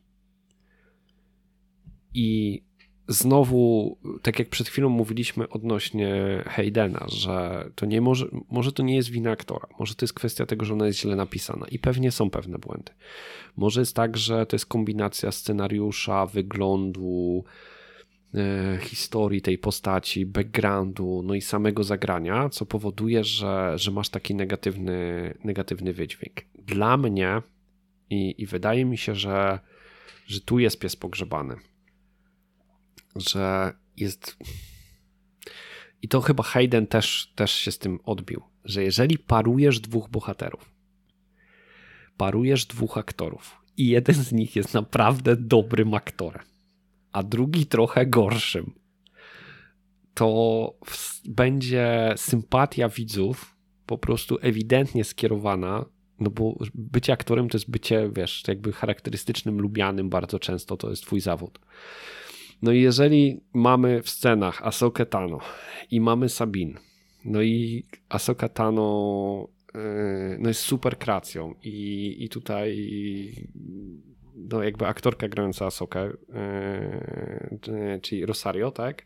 I znowu, tak jak przed chwilą mówiliśmy odnośnie Haydena, że to nie może, może to nie jest wina aktora, może to jest kwestia tego, że ona jest źle napisana i pewnie są pewne błędy. Może jest tak, że to jest kombinacja scenariusza, wyglądu, e, historii tej postaci, backgroundu, no i samego zagrania, co powoduje, że, że masz taki negatywny, negatywny wydźwięk. Dla mnie i, i wydaje mi się, że, że tu jest pies pogrzebany. Że jest. I to chyba Hayden też, też się z tym odbił, że jeżeli parujesz dwóch bohaterów, parujesz dwóch aktorów i jeden z nich jest naprawdę dobrym aktorem, a drugi trochę gorszym, to będzie sympatia widzów po prostu ewidentnie skierowana, no bo bycie aktorem to jest bycie, wiesz, jakby charakterystycznym, lubianym bardzo często, to jest twój zawód. No i jeżeli mamy w scenach Asokę Tano i mamy Sabin, no i Asoka Tano yy, no jest super kreacją i, i tutaj no jakby aktorka grająca Asokę, yy, czyli Rosario, tak?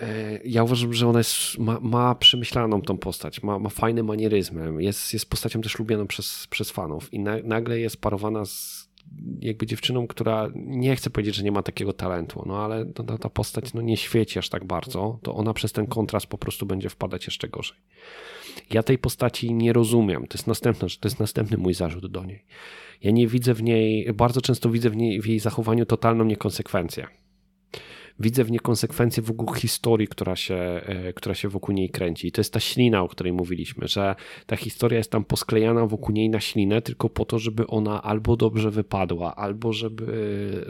Yy, Ja uważam, że ona jest, ma, ma przemyślaną tą postać, ma, ma fajne manieryzmy, jest, jest postacią też lubianą przez, przez fanów i na, nagle jest parowana z jakby dziewczyną, która nie chcę powiedzieć, że nie ma takiego talentu, no ale ta, ta postać no, nie świeci aż tak bardzo, to ona przez ten kontrast po prostu będzie wpadać jeszcze gorzej. Ja tej postaci nie rozumiem. To jest następne, to jest następny mój zarzut do niej. Ja nie widzę w niej, bardzo często widzę w, niej, w jej zachowaniu totalną niekonsekwencję widzę w niej konsekwencje w ogóle historii, która się, e, która się wokół niej kręci. I to jest ta ślina, o której mówiliśmy, że ta historia jest tam posklejana wokół niej na ślinę, tylko po to, żeby ona albo dobrze wypadła, albo żeby,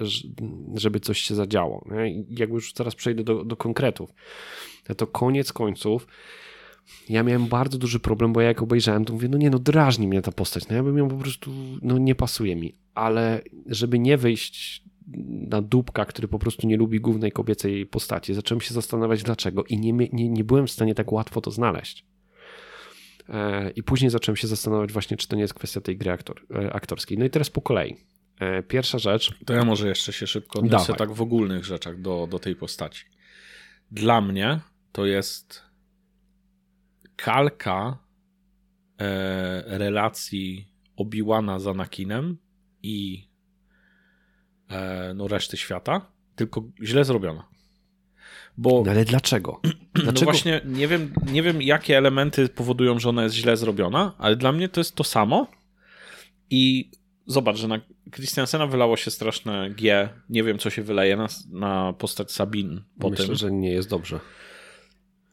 żeby coś się zadziało. I jakby już teraz przejdę do, do konkretów. To koniec końców ja miałem bardzo duży problem, bo ja jak obejrzałem, to mówię, no nie, no drażni mnie ta postać, no ja bym ją po prostu, no nie pasuje mi, ale żeby nie wyjść na dupka, który po prostu nie lubi głównej kobiecej postaci. Zacząłem się zastanawiać dlaczego i nie, nie, nie byłem w stanie tak łatwo to znaleźć. E, I później zacząłem się zastanawiać właśnie, czy to nie jest kwestia tej gry aktor, e, aktorskiej. No i teraz po kolei. E, pierwsza rzecz. To ja może jeszcze się szybko odniosę Dawaj. tak w ogólnych rzeczach do, do tej postaci. Dla mnie to jest kalka relacji Obiłana z Anakinem i no, reszty świata, tylko źle zrobiona. Bo, no ale dlaczego? No dlaczego? No właśnie nie wiem, nie wiem, jakie elementy powodują, że ona jest źle zrobiona, ale dla mnie to jest to samo. I zobacz, że na Christiansena wylało się straszne G. Nie wiem, co się wyleje na, na postać Sabin po Myślę, tym. że nie jest dobrze.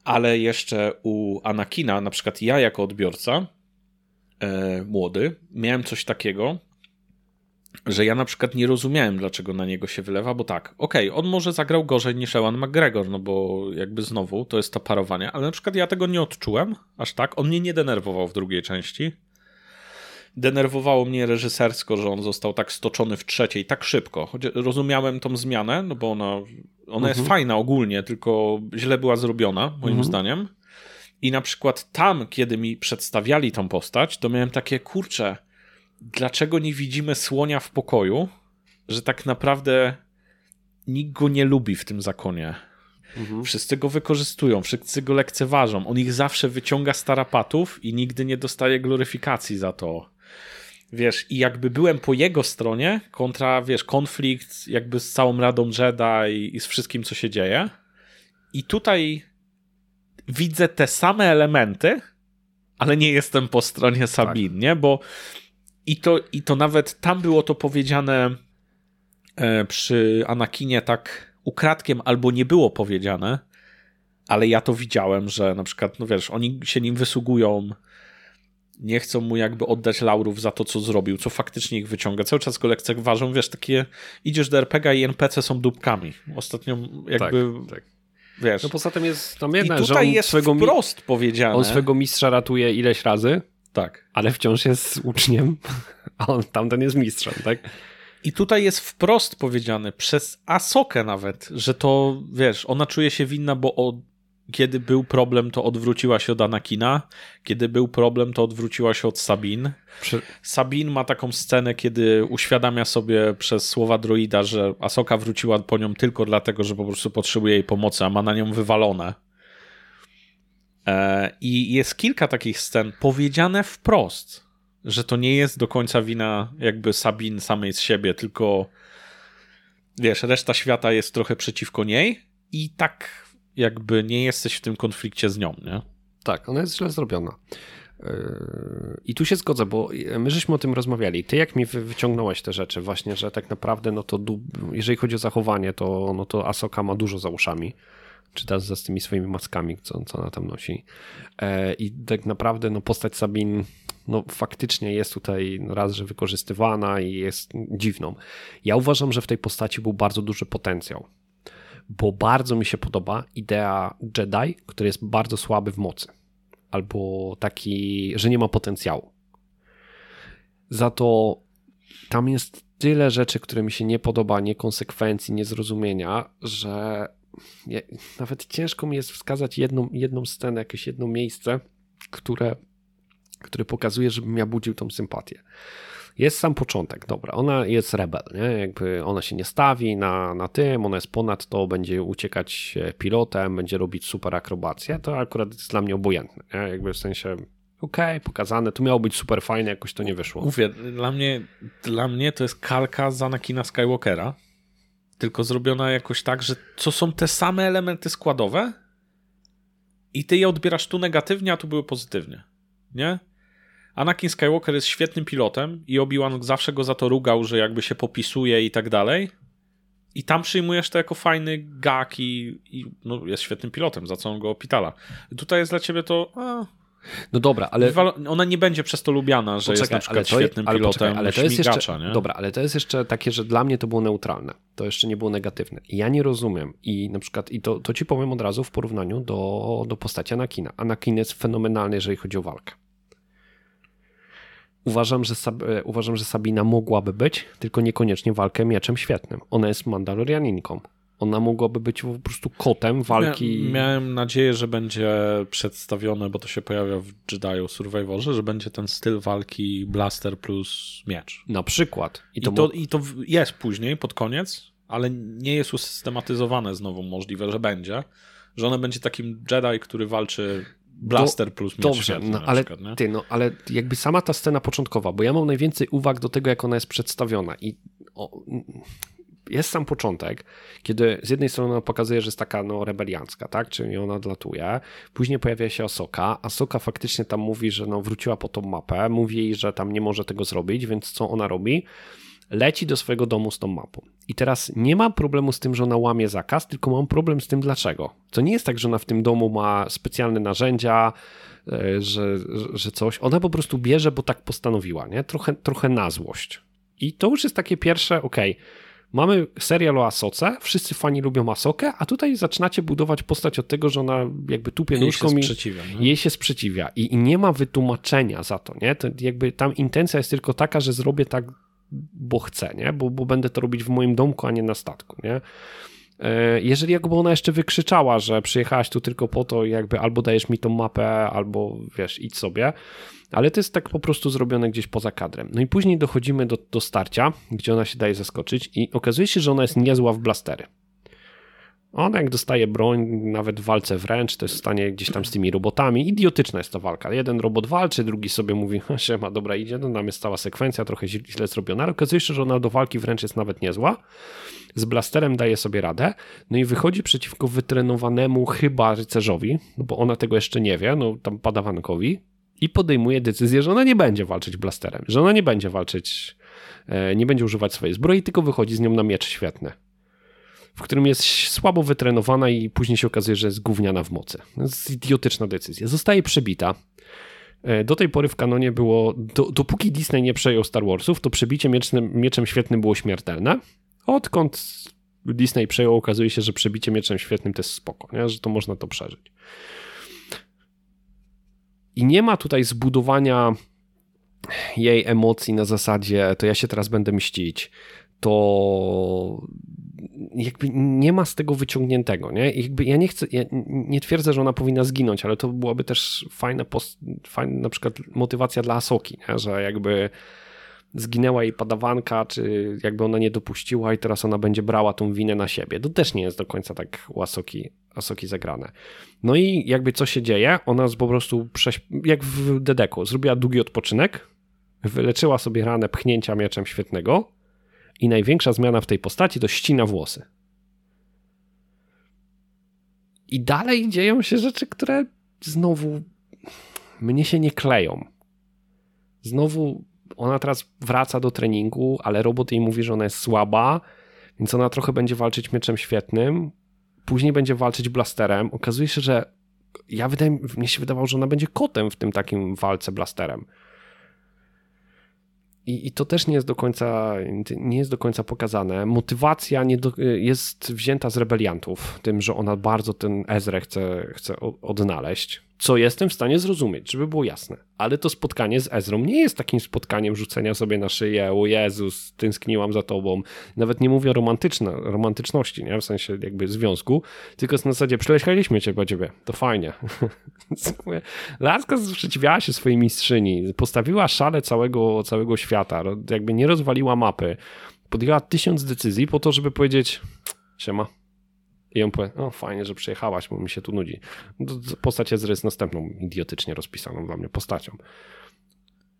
Ale jeszcze u Anakina, na przykład ja jako odbiorca e, młody, miałem coś takiego, że ja na przykład nie rozumiałem, dlaczego na niego się wylewa, bo tak, okej, okay, on może zagrał gorzej niż Ewan McGregor, no bo jakby znowu to jest to parowanie, ale na przykład ja tego nie odczułem aż tak. On mnie nie denerwował w drugiej części. Denerwowało mnie reżysersko, że on został tak stoczony w trzeciej tak szybko. Choć rozumiałem tą zmianę, no bo ona, ona mhm. jest fajna ogólnie, tylko źle była zrobiona, moim mhm. zdaniem. I na przykład tam, kiedy mi przedstawiali tą postać, to miałem takie kurcze dlaczego nie widzimy słonia w pokoju, że tak naprawdę nikt go nie lubi w tym zakonie. Mhm. Wszyscy go wykorzystują, wszyscy go lekceważą. On ich zawsze wyciąga z tarapatów i nigdy nie dostaje gloryfikacji za to. Wiesz, i jakby byłem po jego stronie kontra, wiesz, konflikt jakby z całą Radą Jedi i, z wszystkim, co się dzieje. I tutaj widzę te same elementy, ale nie jestem po stronie Sabin, tak. nie? Bo i to, I to nawet tam było to powiedziane e, przy Anakinie tak ukradkiem, albo nie było powiedziane, ale ja to widziałem, że na przykład, no wiesz, oni się nim wysługują, nie chcą mu jakby oddać laurów za to, co zrobił, co faktycznie ich wyciąga. Cały czas go lekceważą, wiesz, takie idziesz do RPG i NPC są dupkami. Ostatnio jakby... Tak, tak. Wiesz. No poza tym jest tam jedna, I tutaj że on jest swego wprost powiedziane. On swego mistrza ratuje ileś razy, tak. Ale wciąż jest uczniem, a on tamten jest mistrzem, tak? I tutaj jest wprost powiedziane przez Asokę nawet, że to, wiesz, ona czuje się winna, bo od, kiedy był problem, to odwróciła się od Anakina, kiedy był problem, to odwróciła się od Sabin. Przy... Sabin ma taką scenę, kiedy uświadamia sobie przez słowa droida, że Asoka wróciła po nią tylko dlatego, że po prostu potrzebuje jej pomocy, a ma na nią wywalone. E, I jest kilka takich scen powiedziane wprost, że to nie jest do końca wina jakby Sabin samej z siebie, tylko wiesz, reszta świata jest trochę przeciwko niej i tak jakby nie jesteś w tym konflikcie z nią, nie? Tak, ona jest źle zrobiona. E, I tu się zgodzę, bo my żeśmy o tym rozmawiali. Ty jak mi wyciągnąłeś te rzeczy, właśnie, że tak naprawdę, no to jeżeli chodzi o zachowanie, to, no to Asoka ma dużo za uszami czy też z tymi swoimi maskami, co, co ona tam nosi. E, I tak naprawdę no, postać Sabin no, faktycznie jest tutaj raz, że wykorzystywana i jest dziwną. Ja uważam, że w tej postaci był bardzo duży potencjał, bo bardzo mi się podoba idea Jedi, który jest bardzo słaby w mocy, albo taki, że nie ma potencjału. Za to tam jest tyle rzeczy, które mi się nie podoba, niekonsekwencji, niezrozumienia, że nawet ciężko mi jest wskazać jedną, jedną scenę, jakieś jedno miejsce, które, które pokazuje, żebym ja budził tą sympatię. Jest sam początek, dobra, ona jest rebel, nie? jakby ona się nie stawi na, na tym, ona jest ponad to, będzie uciekać pilotem, będzie robić super akrobację, to akurat jest dla mnie obojętne, nie? jakby w sensie okej, okay, pokazane, to miało być super fajne, jakoś to nie wyszło. Mówię, dla mnie, dla mnie to jest kalka z Anakina Skywalkera, tylko zrobiona jakoś tak, że co są te same elementy składowe i ty je odbierasz tu negatywnie, a tu były pozytywnie. Nie? Anakin Skywalker jest świetnym pilotem i Obi-Wan zawsze go za to rugał, że jakby się popisuje i tak dalej. I tam przyjmujesz to jako fajny gag i, i no, jest świetnym pilotem, za co on go opitala. Tutaj jest dla ciebie to... A, no dobra, ale. Ona nie będzie przez to lubiana, że poczekaj, jest na przykład świetnym ale pilotem poczekaj, ale to jest jeszcze, nie? Dobra, ale to jest jeszcze takie, że dla mnie to było neutralne. To jeszcze nie było negatywne. Ja nie rozumiem. I na przykład, i to, to ci powiem od razu w porównaniu do, do postaci Anakina. Anakin jest fenomenalny, jeżeli chodzi o walkę. Uważam że, e, uważam, że Sabina mogłaby być, tylko niekoniecznie walkę mieczem świetnym. Ona jest Mandalorianinką. Ona mogłaby być po prostu kotem walki. Mia miałem nadzieję, że będzie przedstawione, bo to się pojawia w Jedi Survivorze, że będzie ten styl walki blaster plus miecz. Na przykład. I to, I to, i to jest później, pod koniec, ale nie jest usystematyzowane znowu możliwe, że będzie. Że ona będzie takim Jedi, który walczy blaster plus miecz Dobrze, no, ale, przykład, ty, no, ale jakby sama ta scena początkowa, bo ja mam najwięcej uwag do tego, jak ona jest przedstawiona i o, jest sam początek, kiedy z jednej strony pokazuje, że jest taka no, rebeliancka, tak? Czyli ona odlatuje. Później pojawia się Asoka. Asoka faktycznie tam mówi, że no, wróciła po tą mapę. Mówi jej, że tam nie może tego zrobić, więc co ona robi? Leci do swojego domu z tą mapą. I teraz nie mam problemu z tym, że ona łamie zakaz, tylko mam problem z tym, dlaczego. To nie jest tak, że ona w tym domu ma specjalne narzędzia, e, że, że coś. Ona po prostu bierze, bo tak postanowiła, nie? Trochę, trochę na złość. I to już jest takie pierwsze, okej. Okay Mamy serial o Asoce, wszyscy fani lubią Asokę, a tutaj zaczynacie budować postać od tego, że ona jakby tupie nóżką jej się sprzeciwia, i jej się sprzeciwia. I, I, nie ma wytłumaczenia za to, nie? To jakby tam intencja jest tylko taka, że zrobię tak, bo chcę, nie? Bo, bo będę to robić w moim domku, a nie na statku, nie? E, jeżeli jakby ona jeszcze wykrzyczała, że przyjechałaś tu tylko po to, jakby albo dajesz mi tą mapę, albo wiesz, idź sobie, ale to jest tak po prostu zrobione gdzieś poza kadrem. No i później dochodzimy do, do starcia, gdzie ona się daje zaskoczyć i okazuje się, że ona jest niezła w blastery. Ona jak dostaje broń, nawet w walce wręcz, to jest w stanie gdzieś tam z tymi robotami. Idiotyczna jest ta walka. Jeden robot walczy, drugi sobie mówi, siema, dobra, idzie, no tam jest cała sekwencja, trochę źle zrobiona, ale okazuje się, że ona do walki wręcz jest nawet niezła. Z blasterem daje sobie radę, no i wychodzi przeciwko wytrenowanemu chyba rycerzowi, no bo ona tego jeszcze nie wie, no tam padawankowi, i podejmuje decyzję, że ona nie będzie walczyć blasterem, że ona nie będzie walczyć, e, nie będzie używać swojej zbroi, tylko wychodzi z nią na miecz świetny, w którym jest słabo wytrenowana i później się okazuje, że jest gówniana w mocy. To jest idiotyczna decyzja. Zostaje przebita. E, do tej pory w kanonie było, do, dopóki Disney nie przejął Star Warsów, to przebicie miecznym, mieczem świetnym było śmiertelne. Odkąd Disney przejął, okazuje się, że przebicie mieczem świetnym to jest spoko, nie? że to można to przeżyć. I nie ma tutaj zbudowania jej emocji na zasadzie, to ja się teraz będę mścić, to jakby nie ma z tego wyciągniętego, nie? jakby ja nie chcę, ja nie twierdzę, że ona powinna zginąć, ale to byłaby też fajna, post, fajna na przykład motywacja dla Asoki, że jakby zginęła jej padawanka, czy jakby ona nie dopuściła i teraz ona będzie brała tą winę na siebie. To też nie jest do końca tak u Asoki, Asoki zagrane. No i jakby co się dzieje? Ona po prostu, jak w Dedeku, zrobiła długi odpoczynek, wyleczyła sobie ranę pchnięcia mieczem świetnego i największa zmiana w tej postaci to ścina włosy. I dalej dzieją się rzeczy, które znowu mnie się nie kleją. Znowu ona teraz wraca do treningu, ale robot jej mówi, że ona jest słaba, więc ona trochę będzie walczyć mieczem świetnym, później będzie walczyć blasterem. Okazuje się, że ja wydaje, mnie się wydawało, że ona będzie kotem w tym takim walce blasterem. I, I, to też nie jest do końca, nie jest do końca pokazane. Motywacja do, jest wzięta z rebeliantów, tym, że ona bardzo ten Ezrę chce, chce odnaleźć co jestem w stanie zrozumieć, żeby było jasne. Ale to spotkanie z Ezrą nie jest takim spotkaniem rzucenia sobie na szyję, o Jezus, tęskniłam za tobą. Nawet nie mówię romantyczne, romantyczności, nie? w sensie jakby związku, tylko na zasadzie przylecieliśmy cię po ciebie, to fajnie. Laska sprzeciwiała się swojej mistrzyni, postawiła szale całego, całego świata, jakby nie rozwaliła mapy, podjęła tysiąc decyzji po to, żeby powiedzieć siema, I on powie, o fajnie, że przyjechałaś, bo mi się tu nudzi. Postać Ezra jest następną idiotycznie rozpisaną dla mnie postacią.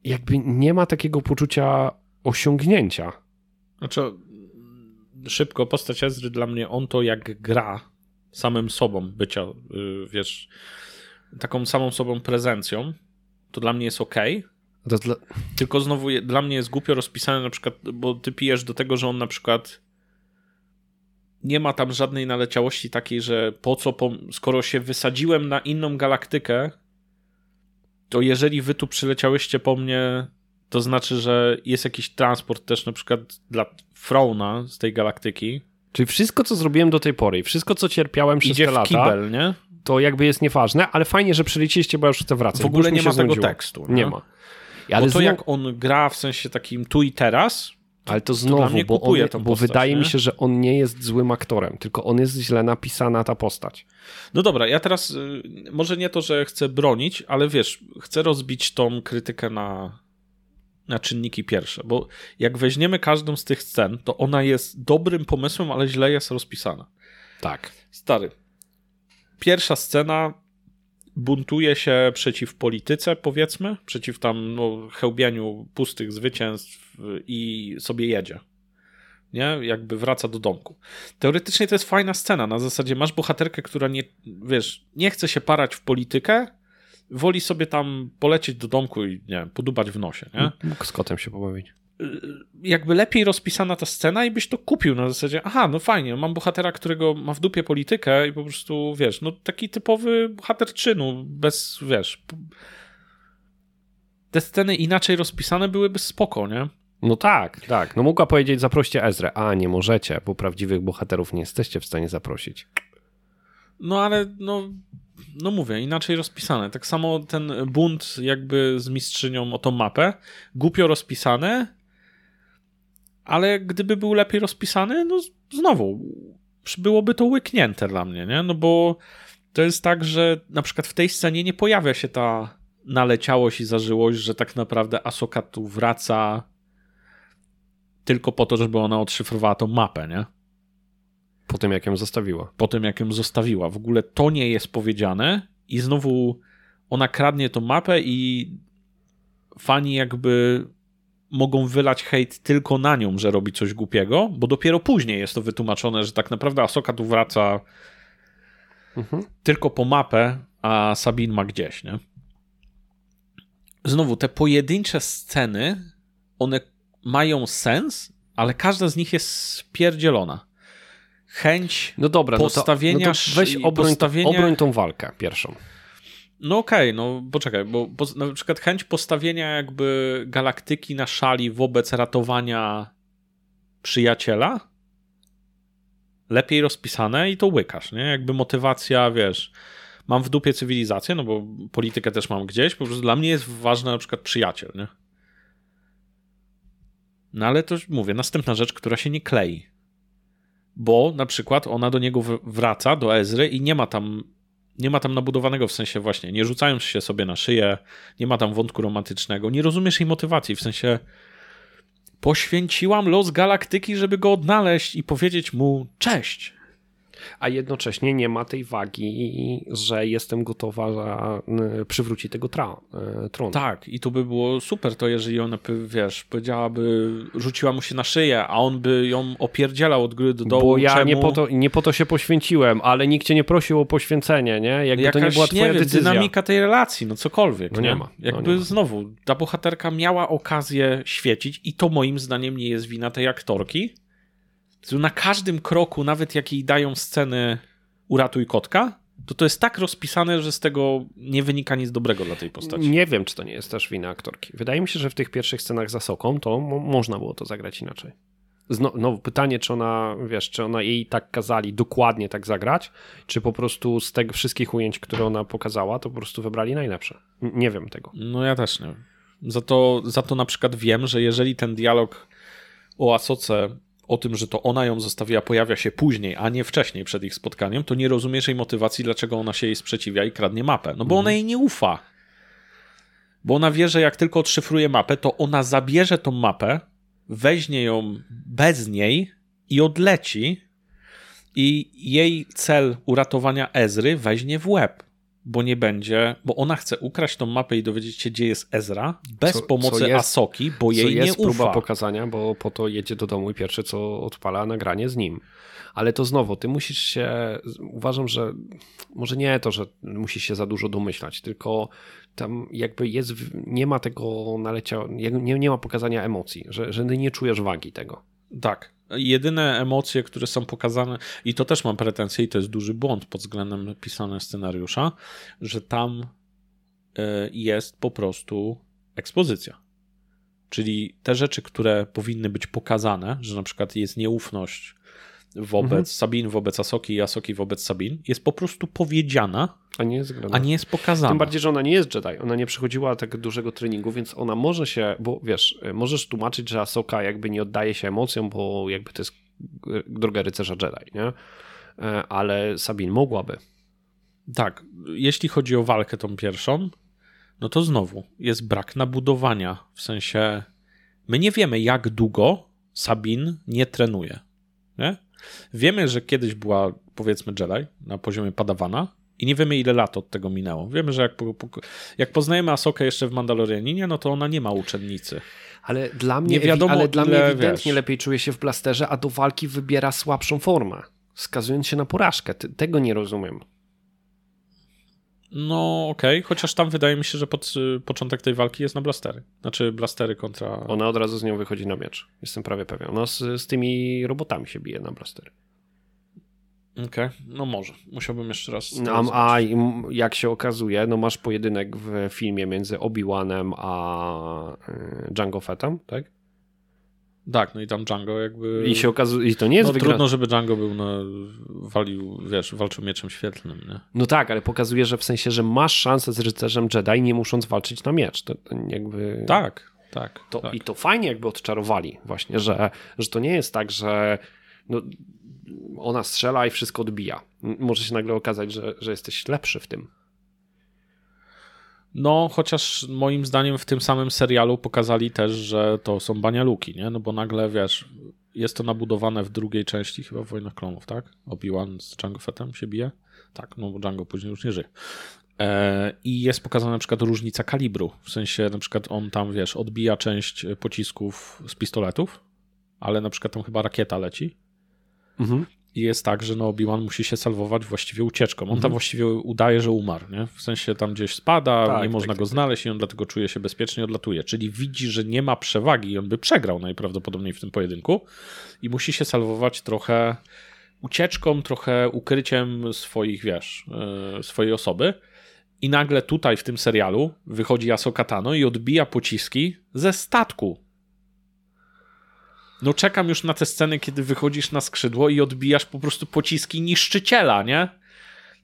Jakby nie ma takiego poczucia osiągnięcia. Znaczy, szybko, postać Ezry dla mnie, on to jak gra samym sobą bycia, y, wiesz, taką samą sobą prezencją, to dla mnie jest ok. Dla... Tylko znowu dla mnie jest głupio rozpisane na przykład, bo ty pijesz do tego, że on na przykład nie ma tam żadnej naleciałości takiej, że po co, po... skoro się wysadziłem na inną galaktykę, to jeżeli wy tu przyleciałyście po mnie, to znaczy, że jest jakiś transport też na przykład dla Frona z tej galaktyki. Czyli wszystko, co zrobiłem do tej pory wszystko, co cierpiałem przez Idzie te lata, kibel, nie? to jakby jest nieważne, ale fajnie, że przyleciliście, bo ja już chcę wracać. W ogóle nie ma tego tekstu. Nie, nie ma. Ale bo to znowu... jak on gra w sensie takim tu i teraz, ale to znowu, to bo, on, bo postać, wydaje nie? mi się, że on nie jest złym aktorem, tylko on jest źle napisana ta postać. No dobra, ja teraz y, może nie to, że chcę bronić, ale wiesz, chcę rozbić tą krytykę na, na czynniki pierwsze, bo jak weźmiemy każdą z tych scen, to ona jest dobrym pomysłem, ale źle jest rozpisana. Tak. Stary. Pierwsza scena buntuje się przeciw polityce, powiedzmy, przeciw tam no, chełbianiu pustych zwycięstw i sobie jedzie. Nie? Jakby wraca do domku. Teoretycznie to jest fajna scena. Na zasadzie masz bohaterkę, która nie, wiesz, nie chce się parać w politykę, woli sobie tam polecieć do domku i nie podubać w nosie. Nie? Mógł z kotem się pobawić. Y, jakby lepiej rozpisana ta scena i byś to kupił na zasadzie, aha, no fajnie, mam bohatera, którego ma w dupie politykę i po prostu, wiesz, no taki typowy bohater czynu, bez, wiesz... Te sceny inaczej rozpisane byłyby spoko, nie? No tak, tak. No mogła powiedzieć, zaproście Ezrę. A, nie możecie, bo prawdziwych bohaterów nie jesteście w stanie zaprosić. No ale, no, no mówię, inaczej rozpisane. Tak samo ten bunt jakby z mistrzynią o tą mapę, głupio rozpisane, ale gdyby był lepiej rozpisany, no znowu byłoby to łyknięte dla mnie, nie? No bo to jest tak, że na przykład w tej scenie nie pojawia się ta naleciałość i zażyłość, że tak naprawdę Asoka tu wraca tylko po to, żeby ona odszyfrowała tą mapę, nie? Po tym, jak ją zostawiła. Po tym, jak ją zostawiła. W ogóle to nie jest powiedziane i znowu ona kradnie tą mapę i fani jakby mogą wylać hejt tylko na nią, że robi coś głupiego, bo dopiero później jest to wytłumaczone, że tak naprawdę Asoka tu wraca mhm. tylko po mapę, a Sabin ma gdzieś, nie? Znowu, te pojedyncze sceny, one mają sens, ale każda z nich jest spierdzielona. Chęć no dobra, postawienia... No to, no to weź obroń, postawienia... obroń tą walkę pierwszą. No okej, okay, no poczekaj, bo, na przykład chęć postawienia jakby galaktyki na szali wobec ratowania przyjaciela lepiej rozpisane i to łykasz, nie? Jakby motywacja, wiesz, mam w dupie cywilizację, no bo politykę też mam gdzieś, po prostu dla mnie jest ważny na przykład przyjaciel, nie? No ale to mówię, następna rzecz, która się nie klei. Bo na przykład ona do niego wraca, do Ezry i nie ma tam nie ma tam nabudowanego w sensie właśnie, nie rzucają się sobie na szyję, nie ma tam wątku romantycznego, nie rozumiesz jej motywacji, w sensie poświęciłam los galaktyki, żeby go odnaleźć i powiedzieć mu cześć a jednocześnie nie ma tej wagi, że jestem gotowa przywrócić tego tra, e, tronu. Tak, i to by było super, to jeżeli ona, wiesz, powiedziałaby, rzuciła mu się na szyję, a on by ją opierdzielał od góry do dołu. Bo ja czemu... nie, po to, nie po to się poświęciłem, ale nikt cię nie prosił o poświęcenie, nie? Jakby Jakaś, to nie była twoja nie decyzja. dynamika tej relacji, no cokolwiek. No nie, nie ma. No Jakby nie ma. znowu, ta bohaterka miała okazję świecić i to moim zdaniem nie jest wina tej aktorki, na każdym kroku, nawet jak jej dają sceny uratuj kotka, to to jest tak rozpisane, że z tego nie wynika nic dobrego dla tej postaci. Nie wiem, czy to nie jest też wina aktorki. Wydaje mi się, że w tych pierwszych scenach za Soką to można było to zagrać inaczej. Znowu pytanie, czy ona, wiesz, czy ona jej tak kazali dokładnie tak zagrać, czy po prostu z tych wszystkich ujęć, które ona pokazała, to po prostu wybrali najlepsze. Nie wiem tego. No ja też nie. Za to, za to na przykład wiem, że jeżeli ten dialog o Asoce o tym, że to ona ją zostawiła, pojawia się później, a nie wcześniej przed ich spotkaniem, to nie rozumiesz jej motywacji, dlaczego ona się jej sprzeciwia i kradnie mapę. No bo mhm. ona jej nie ufa. Bo ona wie, że jak tylko odszyfruje mapę, to ona zabierze tą mapę, weźmie ją bez niej i odleci. I jej cel uratowania Ezry weźmie w łeb, bo nie będzie, bo ona chce ukraść tą mapę i dowiedzieć się, gdzie jest Ezra, bez co, pomocy co jest, Asoki, bo jej nie jest ufa. próba pokazania, bo po to jedzie do domu i pierwsze co odpala nagranie z nim. Ale to znowu, ty musisz się, uważam, że może nie to, że musisz się za dużo domyślać, tylko tam jakby jest, nie ma tego nalecia, nie, nie ma pokazania emocji, że, że nie czujesz wagi tego. Tak. Jedyne emocje, które są pokazane, i to też mam pretensje, i to jest duży błąd pod względem pisania scenariusza, że tam e, jest po prostu ekspozycja. Czyli te rzeczy, które powinny być pokazane, że na przykład jest nieufność wobec mhm. Sabin, wobec Asoki i Asoki wobec Sabin, jest po prostu powiedziana, a nie jest A nie jest pokazana. Tym bardziej, że ona nie jest Jedi. Ona nie przechodziła tak dużego treningu, więc ona może się, bo wiesz, możesz tłumaczyć, że Asoka jakby nie oddaje się emocjom, bo jakby to jest droga rycerza Jedi, nie? E, ale Sabin mogłaby. Tak, jeśli chodzi o walkę tą pierwszą, no to znowu jest brak nabudowania. W sensie, my nie wiemy, jak długo Sabin nie trenuje. Nie? Wiemy, że kiedyś była, powiedzmy, Jedi na poziomie padawana, i nie wiemy, ile lat od tego minęło. Wiemy, że jak, jak poznajemy Asokę jeszcze w Mandalorianinie, no to ona nie ma uczennicy. Ale dla mnie, nie wiadomo, ale dla mnie ewidentnie wiesz. lepiej czuje się w blasterze, a do walki wybiera słabszą formę, skazując się na porażkę. Tego nie rozumiem. No okej, okay. chociaż tam wydaje mi się, że pod, początek tej walki jest na blastery. Znaczy blastery kontra... Ona od razu z nią wychodzi na miecz. Jestem prawie pewien. Ona z, z tymi robotami się bije na blastery. Okej, okay. no może. Musiałbym jeszcze raz. No, a jak się okazuje, no masz pojedynek w filmie między Obi-Wanem a y, Django Fettem, tak? Tak, no i tam Django jakby. I się okazuje, i to nie jest no, wygra... Trudno, żeby Django był, no, walił, wiesz, walczył mieczem świetlnym, nie? No tak, ale pokazuje, że w sensie, że masz szansę z rycerzem Jedi, nie musząc walczyć na miecz. To jakby. Tak, tak. To, tak. I to fajnie jakby odczarowali, właśnie, że, że to nie jest tak, że. No, ona strzela i wszystko odbija. Może się nagle okazać, że, że jesteś lepszy w tym. No, chociaż moim zdaniem w tym samym serialu pokazali też, że to są banialuki, nie? No bo nagle, wiesz, jest to nabudowane w drugiej części chyba w Wojnach Klonów, tak? Obi-Wan z Django Fettem się bije. Tak, no bo Django później już nie żyje. E, I jest pokazana na przykład różnica kalibru. W sensie na przykład on tam, wiesz, odbija część pocisków z pistoletów, ale na przykład tam chyba rakieta leci. Mhm. I jest tak, że no Obi-Wan musi się salwować właściwie ucieczką. On tam mhm. właściwie udaje, że umarł, nie? W sensie tam gdzieś spada, tak, nie można tak, go tak, znaleźć i on dlatego czuje się bezpiecznie, odlatuje. Czyli widzi, że nie ma przewagi i on by przegrał najprawdopodobniej w tym pojedynku i musi się salwować trochę ucieczką, trochę ukryciem swoich, wiesz, yy, swojej osoby. I nagle tutaj w tym serialu wychodzi Ahsoka Tano i odbija pociski ze statku no czekam już na te sceny, kiedy wychodzisz na skrzydło i odbijasz po prostu pociski niszczyciela, nie?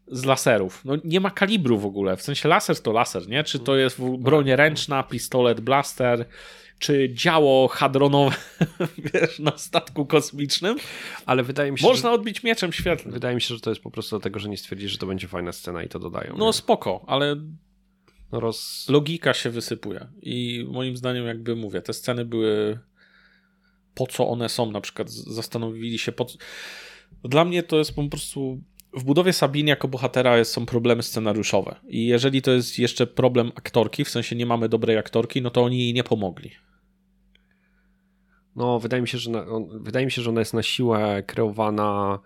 Z laserów. No nie ma kalibru w ogóle. W sensie laser to laser, nie? Czy to jest broń ręczna, pistolet, blaster, czy działo hadronowe, wiesz, na statku kosmicznym. Ale wydaje mi się, Można że... odbić mieczem świetlnym. Wydaje mi się, że to jest po prostu dlatego, że nie stwierdzili, że to będzie fajna scena i to dodają. No nie? spoko, ale roz... logika się wysypuje. I moim zdaniem, jakby mówię, te sceny były po co one są, na przykład zastanowili się po Dla mnie to jest po prostu w budowie Sabiny jako bohatera są problemy scenariuszowe i jeżeli to jest jeszcze problem aktorki, w sensie nie mamy dobrej aktorki, no to oni jej nie pomogli. No, wydaje mi się, że, na, wydaje mi się, że ona jest na siłę kreowana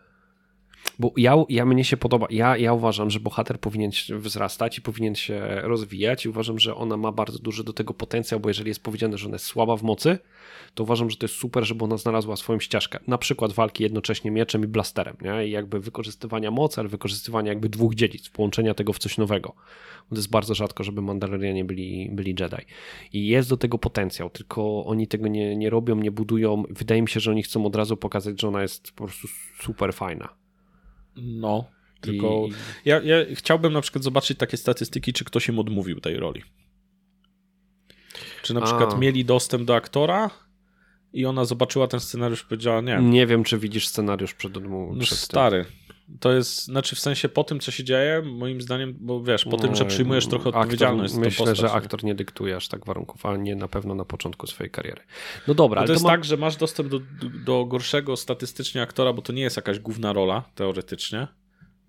bo ja, ja mnie się podoba, ja, ja uważam, że bohater powinien wzrastać i powinien się rozwijać i uważam, że ona ma bardzo duży do tego potencjał, bo jeżeli jest powiedziane, że ona jest słaba w mocy, to uważam, że to jest super, żeby ona znalazła swoją ścieżkę. Na przykład walki jednocześnie mieczem i blasterem, nie? I jakby wykorzystywania mocy, ale wykorzystywania jakby dwóch dziedzic, połączenia tego w coś nowego. To jest bardzo rzadko, żeby Mandalorianie byli, byli Jedi. I jest do tego potencjał, tylko oni tego nie, nie robią, nie budują. Wydaje mi się, że oni chcą od razu pokazać, że ona jest po prostu super fajna. No, tylko I... ja, ja chciałbym na przykład zobaczyć takie statystyki, czy ktoś im odmówił tej roli. Czy na przykład A. mieli dostęp do aktora i ona zobaczyła ten scenariusz i powiedziała nie. Nie wiem, czy widzisz scenariusz przed odmową. No, stary. Tym. To jest, znaczy w sensie po tym, co się dzieje, moim zdaniem, bo wiesz, po tym, że przyjmujesz trochę odpowiedzialność aktor, Myślę, postać, że aktor nie dyktuje aż tak warunków, a nie na pewno na początku swojej kariery. No dobra, ale to jest to ma... tak, że masz dostęp do, do gorszego statystycznie aktora, bo to nie jest jakaś główna rola, teoretycznie.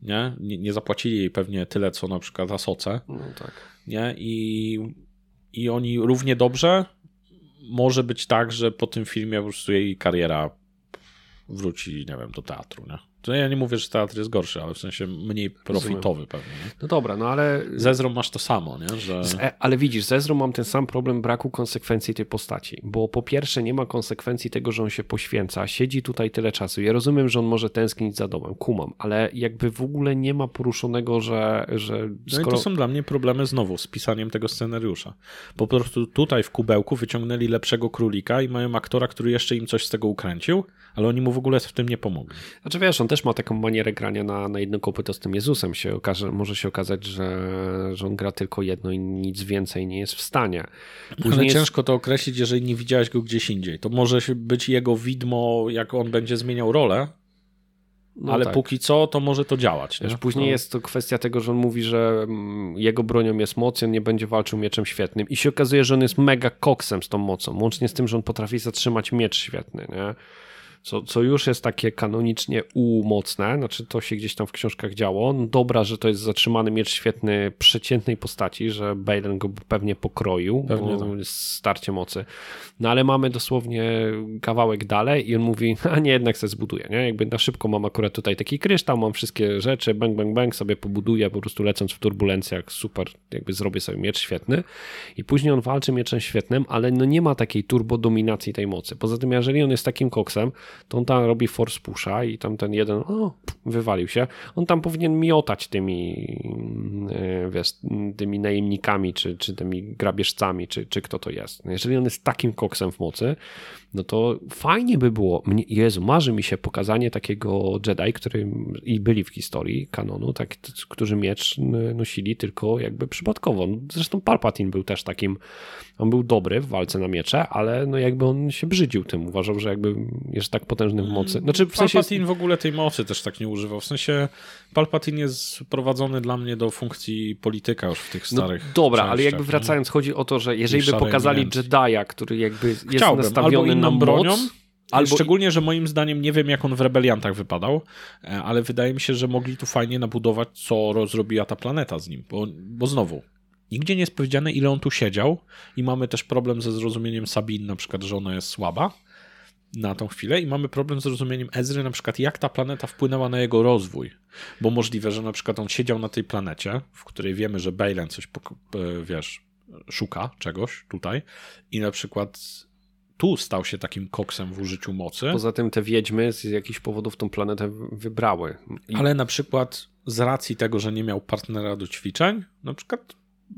Nie? nie? Nie, zapłacili jej pewnie tyle, co na przykład Asoce. No tak. Nie? I, I oni równie dobrze może być tak, że po tym filmie po prostu jej kariera wróci, nie wiem, do teatru, nie? To ja nie mówię, że teatr jest gorszy, ale w sensie mniej profitowy pewnie. Nie? No dobra, no ale... Z Ezrą masz to samo, nie? Że... E, ale widzisz, z Ezrą mam ten sam problem braku konsekwencji tej postaci, bo po pierwsze nie ma konsekwencji tego, że on się poświęca, siedzi tutaj tyle czasu. Ja rozumiem, że on może tęsknić za domem, kumam, ale jakby w ogóle nie ma poruszonego, że... że skoro... No i to są dla mnie problemy znowu z pisaniem tego scenariusza. Po prostu tutaj w kubełku wyciągnęli lepszego królika i mają aktora, który jeszcze im coś z tego ukręcił, ale oni mu w ogóle w tym nie pomogli. Znaczy wiesz, on też ma taką manierę grania na, na jedno kopyto z tym Jezusem. Się okaże, może się okazać, że, że on gra tylko jedno i nic więcej nie jest w stanie. Później ale jest... ciężko to określić, jeżeli nie widziałeś go gdzieś indziej. To może być jego widmo, jak on będzie zmieniał rolę, no ale tak. póki co to może to działać. Wiesz, później no. jest to kwestia tego, że on mówi, że mm, jego bronią jest moc, on nie będzie walczył mieczem świetnym i się okazuje, że on jest mega koksem z tą mocą, łącznie z tym, że on potrafi zatrzymać miecz świetny, nie? Co, co już jest takie kanonicznie umocne, znaczy to się gdzieś tam w książkach działo. No dobra, że to jest zatrzymany miecz świetny przeciętnej postaci, że Balen go pewnie pokroił, pewnie bo tak. starcie mocy. No ale mamy dosłownie kawałek dalej i on mówi, a nie, jednak sobie zbuduję, nie? Jakby na szybko mam akurat tutaj taki kryształ, mam wszystkie rzeczy, bang, bang, bang, sobie pobuduję, po prostu lecąc w turbulencjach, super, jakby zrobię sobie miecz świetny. I później on walczy mieczem świetnym, ale no nie ma takiej turbo dominacji tej mocy. Poza tym, jeżeli on jest takim koksem, to on tam robi force pusha i tam ten jeden o, wywalił się. On tam powinien miotać tymi e, wiesz, tymi najemnikami, czy, czy tymi grabieżcami, czy, czy kto to jest. No jeżeli on jest takim koksem w mocy, no to fajnie by było, Jezu, marzy mi się pokazanie takiego Jedi, który i byli w historii kanonu, tak, którzy miecz nosili tylko jakby przypadkowo. Zresztą Palpatine był też takim, on był dobry w walce na miecze, ale no jakby on się brzydził tym, uważał, że jakby jest tak potężny w mocy. Znaczy, w sensie Palpatine jest... w ogóle tej mocy też tak nie używał, w sensie Palpatine jest prowadzony dla mnie do funkcji polityka już w tych no starych no, Dobra, ale jakby wracając, nie? chodzi o to, że jeżeli by pokazali Jedi'a, który jakby jest Chciałbym, nastawiony na bronią. Moc, Albo... Szczególnie, że moim zdaniem nie wiem, jak on w rebeliantach wypadał, e, ale wydaje mi się, że mogli tu fajnie nabudować, co rozrobiła ta planeta z nim. Bo, bo znowu, nigdzie nie jest powiedziane, ile on tu siedział, i mamy też problem ze zrozumieniem Sabin, na przykład, że ona jest słaba na tą chwilę, i mamy problem z zrozumieniem Ezry, na przykład, jak ta planeta wpłynęła na jego rozwój. Bo możliwe, że na przykład on siedział na tej planecie, w której wiemy, że Balen coś, e, wiesz, szuka czegoś tutaj, i na przykład tu stał się takim koksem w użyciu mocy. Poza tym te wiedźmy z jakichś powodów tą planetę wybrały. I... Ale na przykład z racji tego, że nie miał partnera do ćwiczeń, na przykład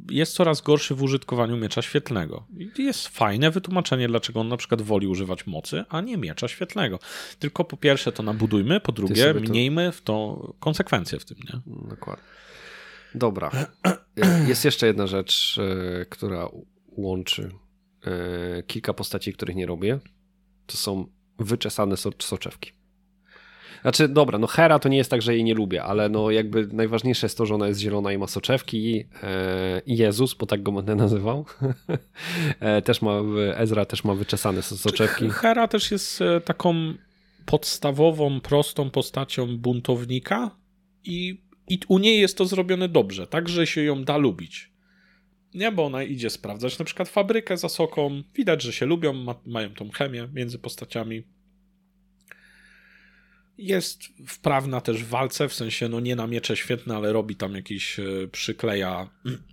jest coraz gorszy w użytkowaniu miecza świetlnego. I jest fajne wytłumaczenie, dlaczego on na przykład woli używać mocy, a nie miecza świetlnego. Tylko po pierwsze to nabudujmy, po drugie mniejmy w to konsekwencje w tym. Nie? Dokładnie. Dobra. Jest jeszcze jedna rzecz, e, która łączy E, kilka postaci, których nie robię. To są wyczesane so soczewki. Znaczy, dobra, no Hera to nie jest tak, że jej nie lubię, ale no jakby najważniejsze jest to, że ona jest zielona i ma soczewki e, i Jezus, bo tak go będę nazywał, e, też ma, Ezra też ma wyczesane soczewki. Hera też jest taką podstawową, prostą postacią buntownika i, i u niej jest to zrobione dobrze, tak, że się ją da lubić. Nie, bo ona idzie sprawdzać na przykład fabrykę za soką. Widać, że się lubią, ma, mają tą chemię między postaciami. Jest wprawna też w walce, w sensie no nie na miecze świetne, ale robi tam jakiś e, przykleja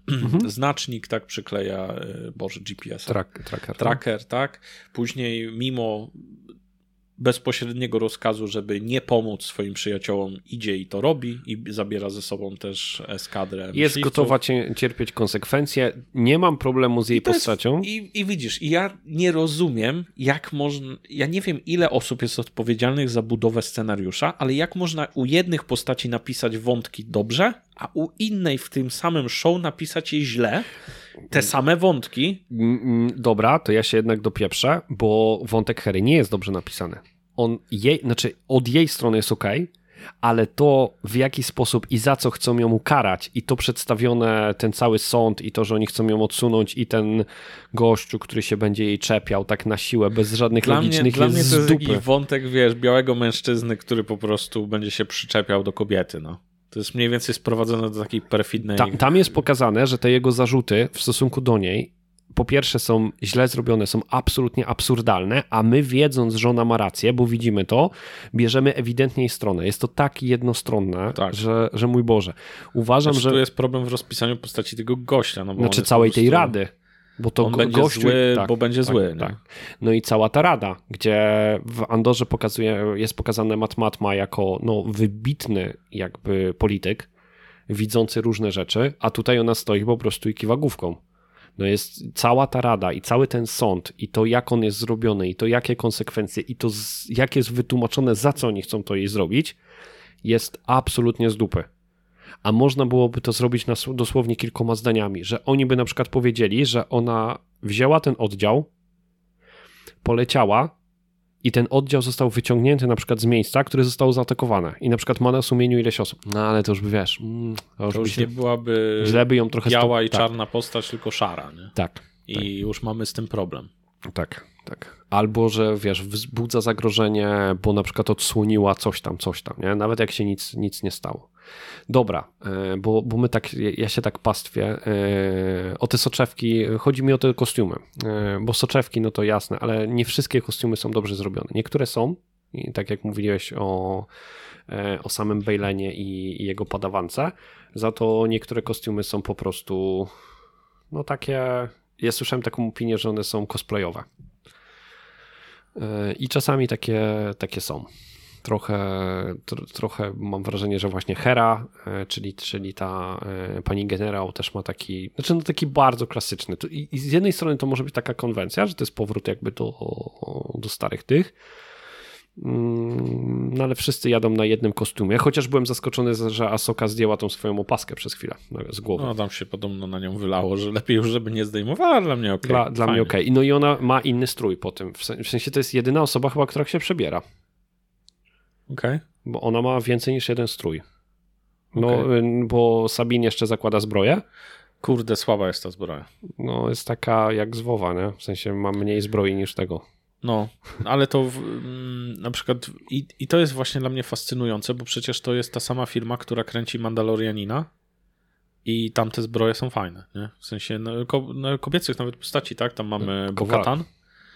mhm. znacznik, tak, przykleja, e, boże, GPS. Track, tracker. Tracker, tak. Później mimo bezpośredniego rozkazu, żeby nie pomóc swoim przyjaciołom, idzie i to robi i zabiera ze sobą też eskadrę. Jest gotowa cierpieć konsekwencje. Nie mam problemu z jej postacią. Jest, i, I widzisz, ja nie rozumiem, jak można. Ja nie wiem, ile osób jest odpowiedzialnych za budowę scenariusza, ale jak można u jednych postaci napisać wątki dobrze, a u innej w tym samym show napisać je źle te same wątki. Mm, mm, dobra, to ja się jednak dopieprzę, bo wątek Harry nie jest dobrze napisany. On jej, znaczy od jej strony jest ok, ale to w jaki sposób i za co chcą ją ukarać i to przedstawione, ten cały sąd i to, że oni chcą ją odsunąć i ten gościu, który się będzie jej czepiał tak na siłę, bez żadnych dla logicznych mnie, Dla jest mnie to jest dupy. wątek, wiesz, białego mężczyzny, który po prostu będzie się przyczepiał do kobiety, no. To jest mniej więcej sprowadzone do takiej perfidnej... Ta, tam jest pokazane, że te jego zarzuty w stosunku do niej po pierwsze są źle zrobione, są absolutnie absurdalne, a my wiedząc, że ona ma rację, bo widzimy to, bierzemy ewidentnie jej stronę. Jest to tak jednostronne, Tak. Że, że mój Boże. Uważam, Znaczy, że... Tu jest problem w rozpisaniu postaci tego gościa, no bo Znaczy całej po tej prostu- rady. Bo to On go- będzie gościu, zły, tak, bo będzie tak, zły? Tak. No i cała ta rada, gdzie w Andorze pokazuje, jest pokazane Matt Matma jako no, wybitny jakby polityk, widzący różne rzeczy, a tutaj ona stoi po prostu i kiwa główką. No jest cała ta rada i cały ten sąd i to jak on jest zrobiony i to jakie konsekwencje i to z, jak jest wytłumaczone za co oni chcą to jej zrobić jest absolutnie z dupy. A można byłoby to zrobić nas, dosłownie kilkoma zdaniami, że oni by na przykład powiedzieli, że ona wzięła ten oddział, poleciała i ten oddział został wyciągnięty na przykład z miejsca, które zostało zaatakowane i na przykład ma na sumieniu ileś osób. No ale to już by wiesz, mm, to już, To by już nie byłaby źle by ją trochę biała sto- i tak, czarna postać, tylko szara, nie? Tak, I już mamy z tym problem. Tak, tak. Albo, że wiesz, wzbudza zagrożenie, bo na przykład odsłoniła coś tam, coś tam, nie? Nawet jak się nic, nic nie stało. Dobra, e, bo, bo my tak, ja się tak pastwię. e, O te soczewki, chodzi mi o te kostiumy, e, bo soczewki, no to jasne, ale nie wszystkie kostiumy są dobrze zrobione. Niektóre są, i tak jak mówiłeś o, o samym Bejlenie i, i jego padawance, za to niektóre kostiumy są po prostu, no takie, ja słyszałem taką opinię, że one są cosplayowe. E, I czasami takie, takie są. Trochę, tr, trochę mam wrażenie, że właśnie Hera, e, czyli, czyli ta e, pani generał też ma taki, znaczy no taki bardzo klasyczny. I, z jednej strony to może być taka konwencja, że to jest powrót jakby do, do starych tych, no ale wszyscy jadą na jednym kostiumie, chociaż byłem zaskoczony, że Asoka zdjęła tą swoją opaskę przez chwilę z głowy. No tam się podobno na nią wylało, że lepiej już, żeby nie zdejmowała, dla mnie okej. Dla, dla mnie okej. No i ona ma inny strój po tym. W sen- w sensie to jest jedyna osoba chyba, która się przebiera. Okej. Bo ona ma więcej niż jeden strój. No, y, bo Sabin jeszcze zakłada zbroję. Kurde, słaba jest ta zbroja. No, jest taka jak z WoWa, nie? W sensie ma mniej zbroi niż tego. No, ale to w, mm, na przykład i, i to jest właśnie dla mnie fascynujące, bo przecież to jest ta sama firma, która kręci Mandalorianina i tamte zbroje są fajne, nie? W sensie no, ko, no, kobiecych nawet postaci, tak? Tam mamy Kowal. Bokatan.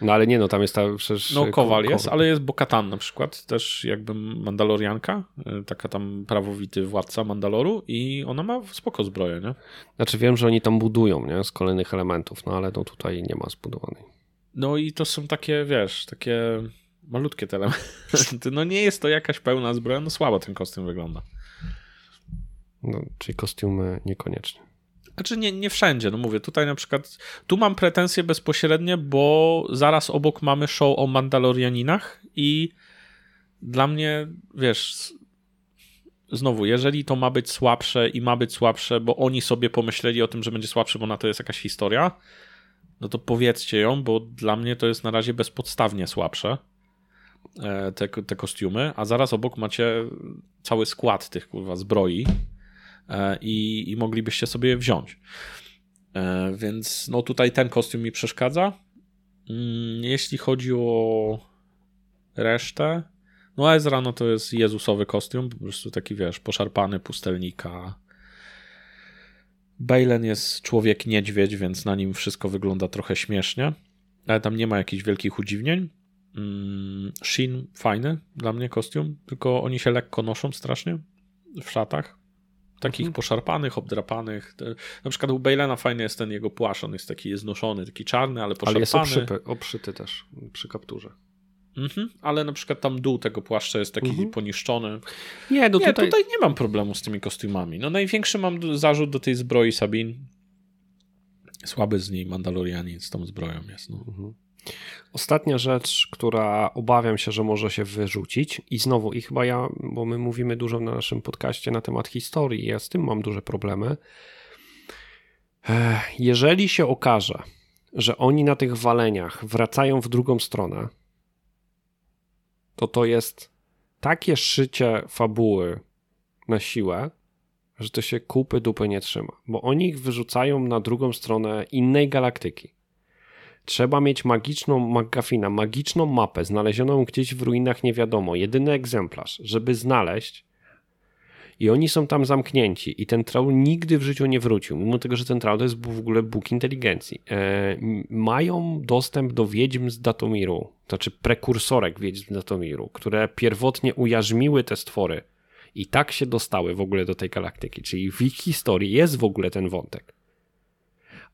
No ale nie, no tam jest ta przecież... No, ko- Kowal ko- jest, ale jest Bokatan na przykład, też jakby Mandalorianka, y, taka tam prawowity władca Mandaloru i ona ma spoko zbroję, nie? Znaczy wiem, że oni tam budują, nie? Z kolejnych elementów, no ale no tutaj nie ma zbudowanej. No i to są takie, wiesz, takie malutkie te elementy. No nie jest to jakaś pełna zbroja, no słabo ten kostium wygląda. No, czyli kostiumy niekoniecznie. Znaczy nie, nie wszędzie, no mówię, tutaj na przykład, tu mam pretensje bezpośrednie, bo zaraz obok mamy show o Mandalorianinach i dla mnie, wiesz, znowu, jeżeli to ma być słabsze i ma być słabsze, bo oni sobie pomyśleli o tym, że będzie słabsze, bo na to jest jakaś historia, no to powiedzcie ją, bo dla mnie to jest na razie bezpodstawnie słabsze e, te, te kostiumy, a zaraz obok macie cały skład tych kurwa zbroi e, i, i moglibyście sobie je wziąć. E, Więc no tutaj ten kostium mi przeszkadza. Mm, Jeśli chodzi o resztę, no Ezra no to jest Jezusowy kostium, po prostu taki wiesz, poszarpany pustelnika. Balen jest człowiek niedźwiedź, więc na nim wszystko wygląda trochę śmiesznie, ale tam nie ma jakichś wielkich udziwnień. Mm, Shin fajny dla mnie kostium, tylko oni się lekko noszą strasznie w szatach. Takich Mhm. poszarpanych, obdrapanych. Na przykład u Balena fajny jest ten jego płaszcz, on jest taki znoszony, taki czarny, ale poszarpany. Ale jest oprzypy, oprzyty też przy kapturze. Mhm, ale na przykład tam dół tego płaszcza jest taki Mhm. poniszczony. Nie, no nie, tutaj... tutaj... nie mam problemu z tymi kostiumami. No największy mam zarzut do tej zbroi Sabin. Słaby z niej Mandalorianin z tą zbroją jest. No. Mhm. Ostatnia rzecz, która obawiam się, że może się wyrzucić i znowu, i chyba ja, bo my mówimy dużo na naszym podcaście na temat historii, ja z tym mam duże problemy. Jeżeli się okaże, że oni na tych waleniach wracają w drugą stronę, to to jest takie szycie fabuły na siłę, że to się kupy dupy nie trzyma, bo oni ich wyrzucają na drugą stronę innej galaktyki. Trzeba mieć magiczną McGuffina, magiczną mapę znalezioną gdzieś w ruinach nie wiadomo, jedyny egzemplarz, żeby znaleźć i oni są tam zamknięci. I ten troll nigdy w życiu nie wrócił, mimo tego, że ten troll to jest w ogóle Bóg inteligencji. E, mają dostęp do wiedźm z Datomiru, to znaczy prekursorek wiedźm z Datomiru, które pierwotnie ujarzmiły te stwory i tak się dostały w ogóle do tej galaktyki, czyli w ich historii jest w ogóle ten wątek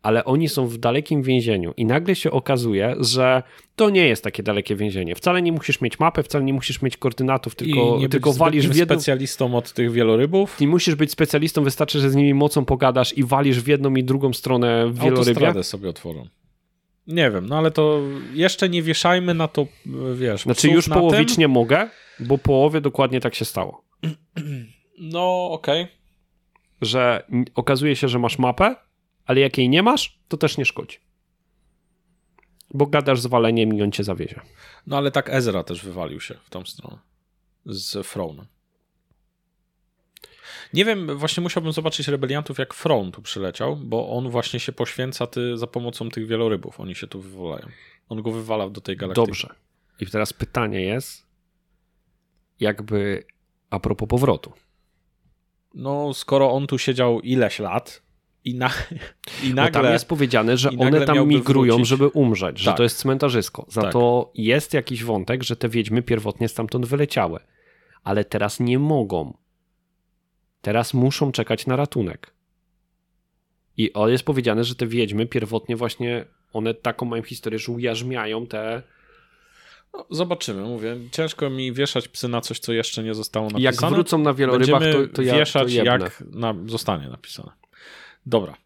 ale oni są w dalekim więzieniu i nagle się okazuje, że to nie jest takie dalekie więzienie. Wcale nie musisz mieć mapy, wcale nie musisz mieć koordynatów, tylko, I nie tylko walisz w jedną... specjalistą od tych wielorybów. Nie musisz być specjalistą, wystarczy, że z nimi mocą pogadasz i walisz w jedną i drugą stronę wielorybia. Autostradę sobie otworzą. Nie wiem, no ale to jeszcze nie wieszajmy na to, wiesz. Znaczy już połowicznie tym. mogę, bo połowie dokładnie tak się stało. No, okej. Okay. Że okazuje się, że masz mapę, ale jak jej nie masz, to też nie szkodzi. Bo gadasz z waleniem i on cię zawiezie. No ale tak Ezra też wywalił się w tą stronę. Z Frone. Nie wiem, właśnie musiałbym zobaczyć rebeliantów, jak Frone tu przyleciał, bo on właśnie się poświęca ty, za pomocą tych wielorybów. Oni się tu wywalają. On go wywala do tej galaktyki. Dobrze. I teraz pytanie jest, jakby a propos powrotu. No, skoro on tu siedział ileś lat, i, na, i nagle... Bo tam jest powiedziane, że one tam migrują, wrócić. żeby umrzeć, tak. że to jest cmentarzysko. Za tak. to jest jakiś wątek, że te wiedźmy pierwotnie stamtąd wyleciały. Ale teraz nie mogą. Teraz muszą czekać na ratunek. I jest powiedziane, że te wiedźmy pierwotnie właśnie, one taką mają historię, że ujarzmiają te... No, zobaczymy, mówię. Ciężko mi wieszać psy na coś, co jeszcze nie zostało napisane. Jak wrócą na wielorybach, to, to ja wieszać, to jak na, zostanie napisane. Dobra.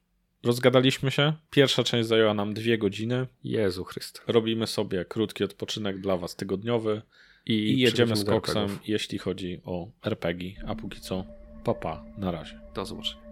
Rozgadaliśmy się. Pierwsza część zajęła nam dwie godziny. Jezu Chryst. Robimy sobie krótki odpoczynek dla Was tygodniowy i, I jedziemy z koksem, jeśli chodzi o RPG. A póki co, papa, na razie. Do zobaczenia.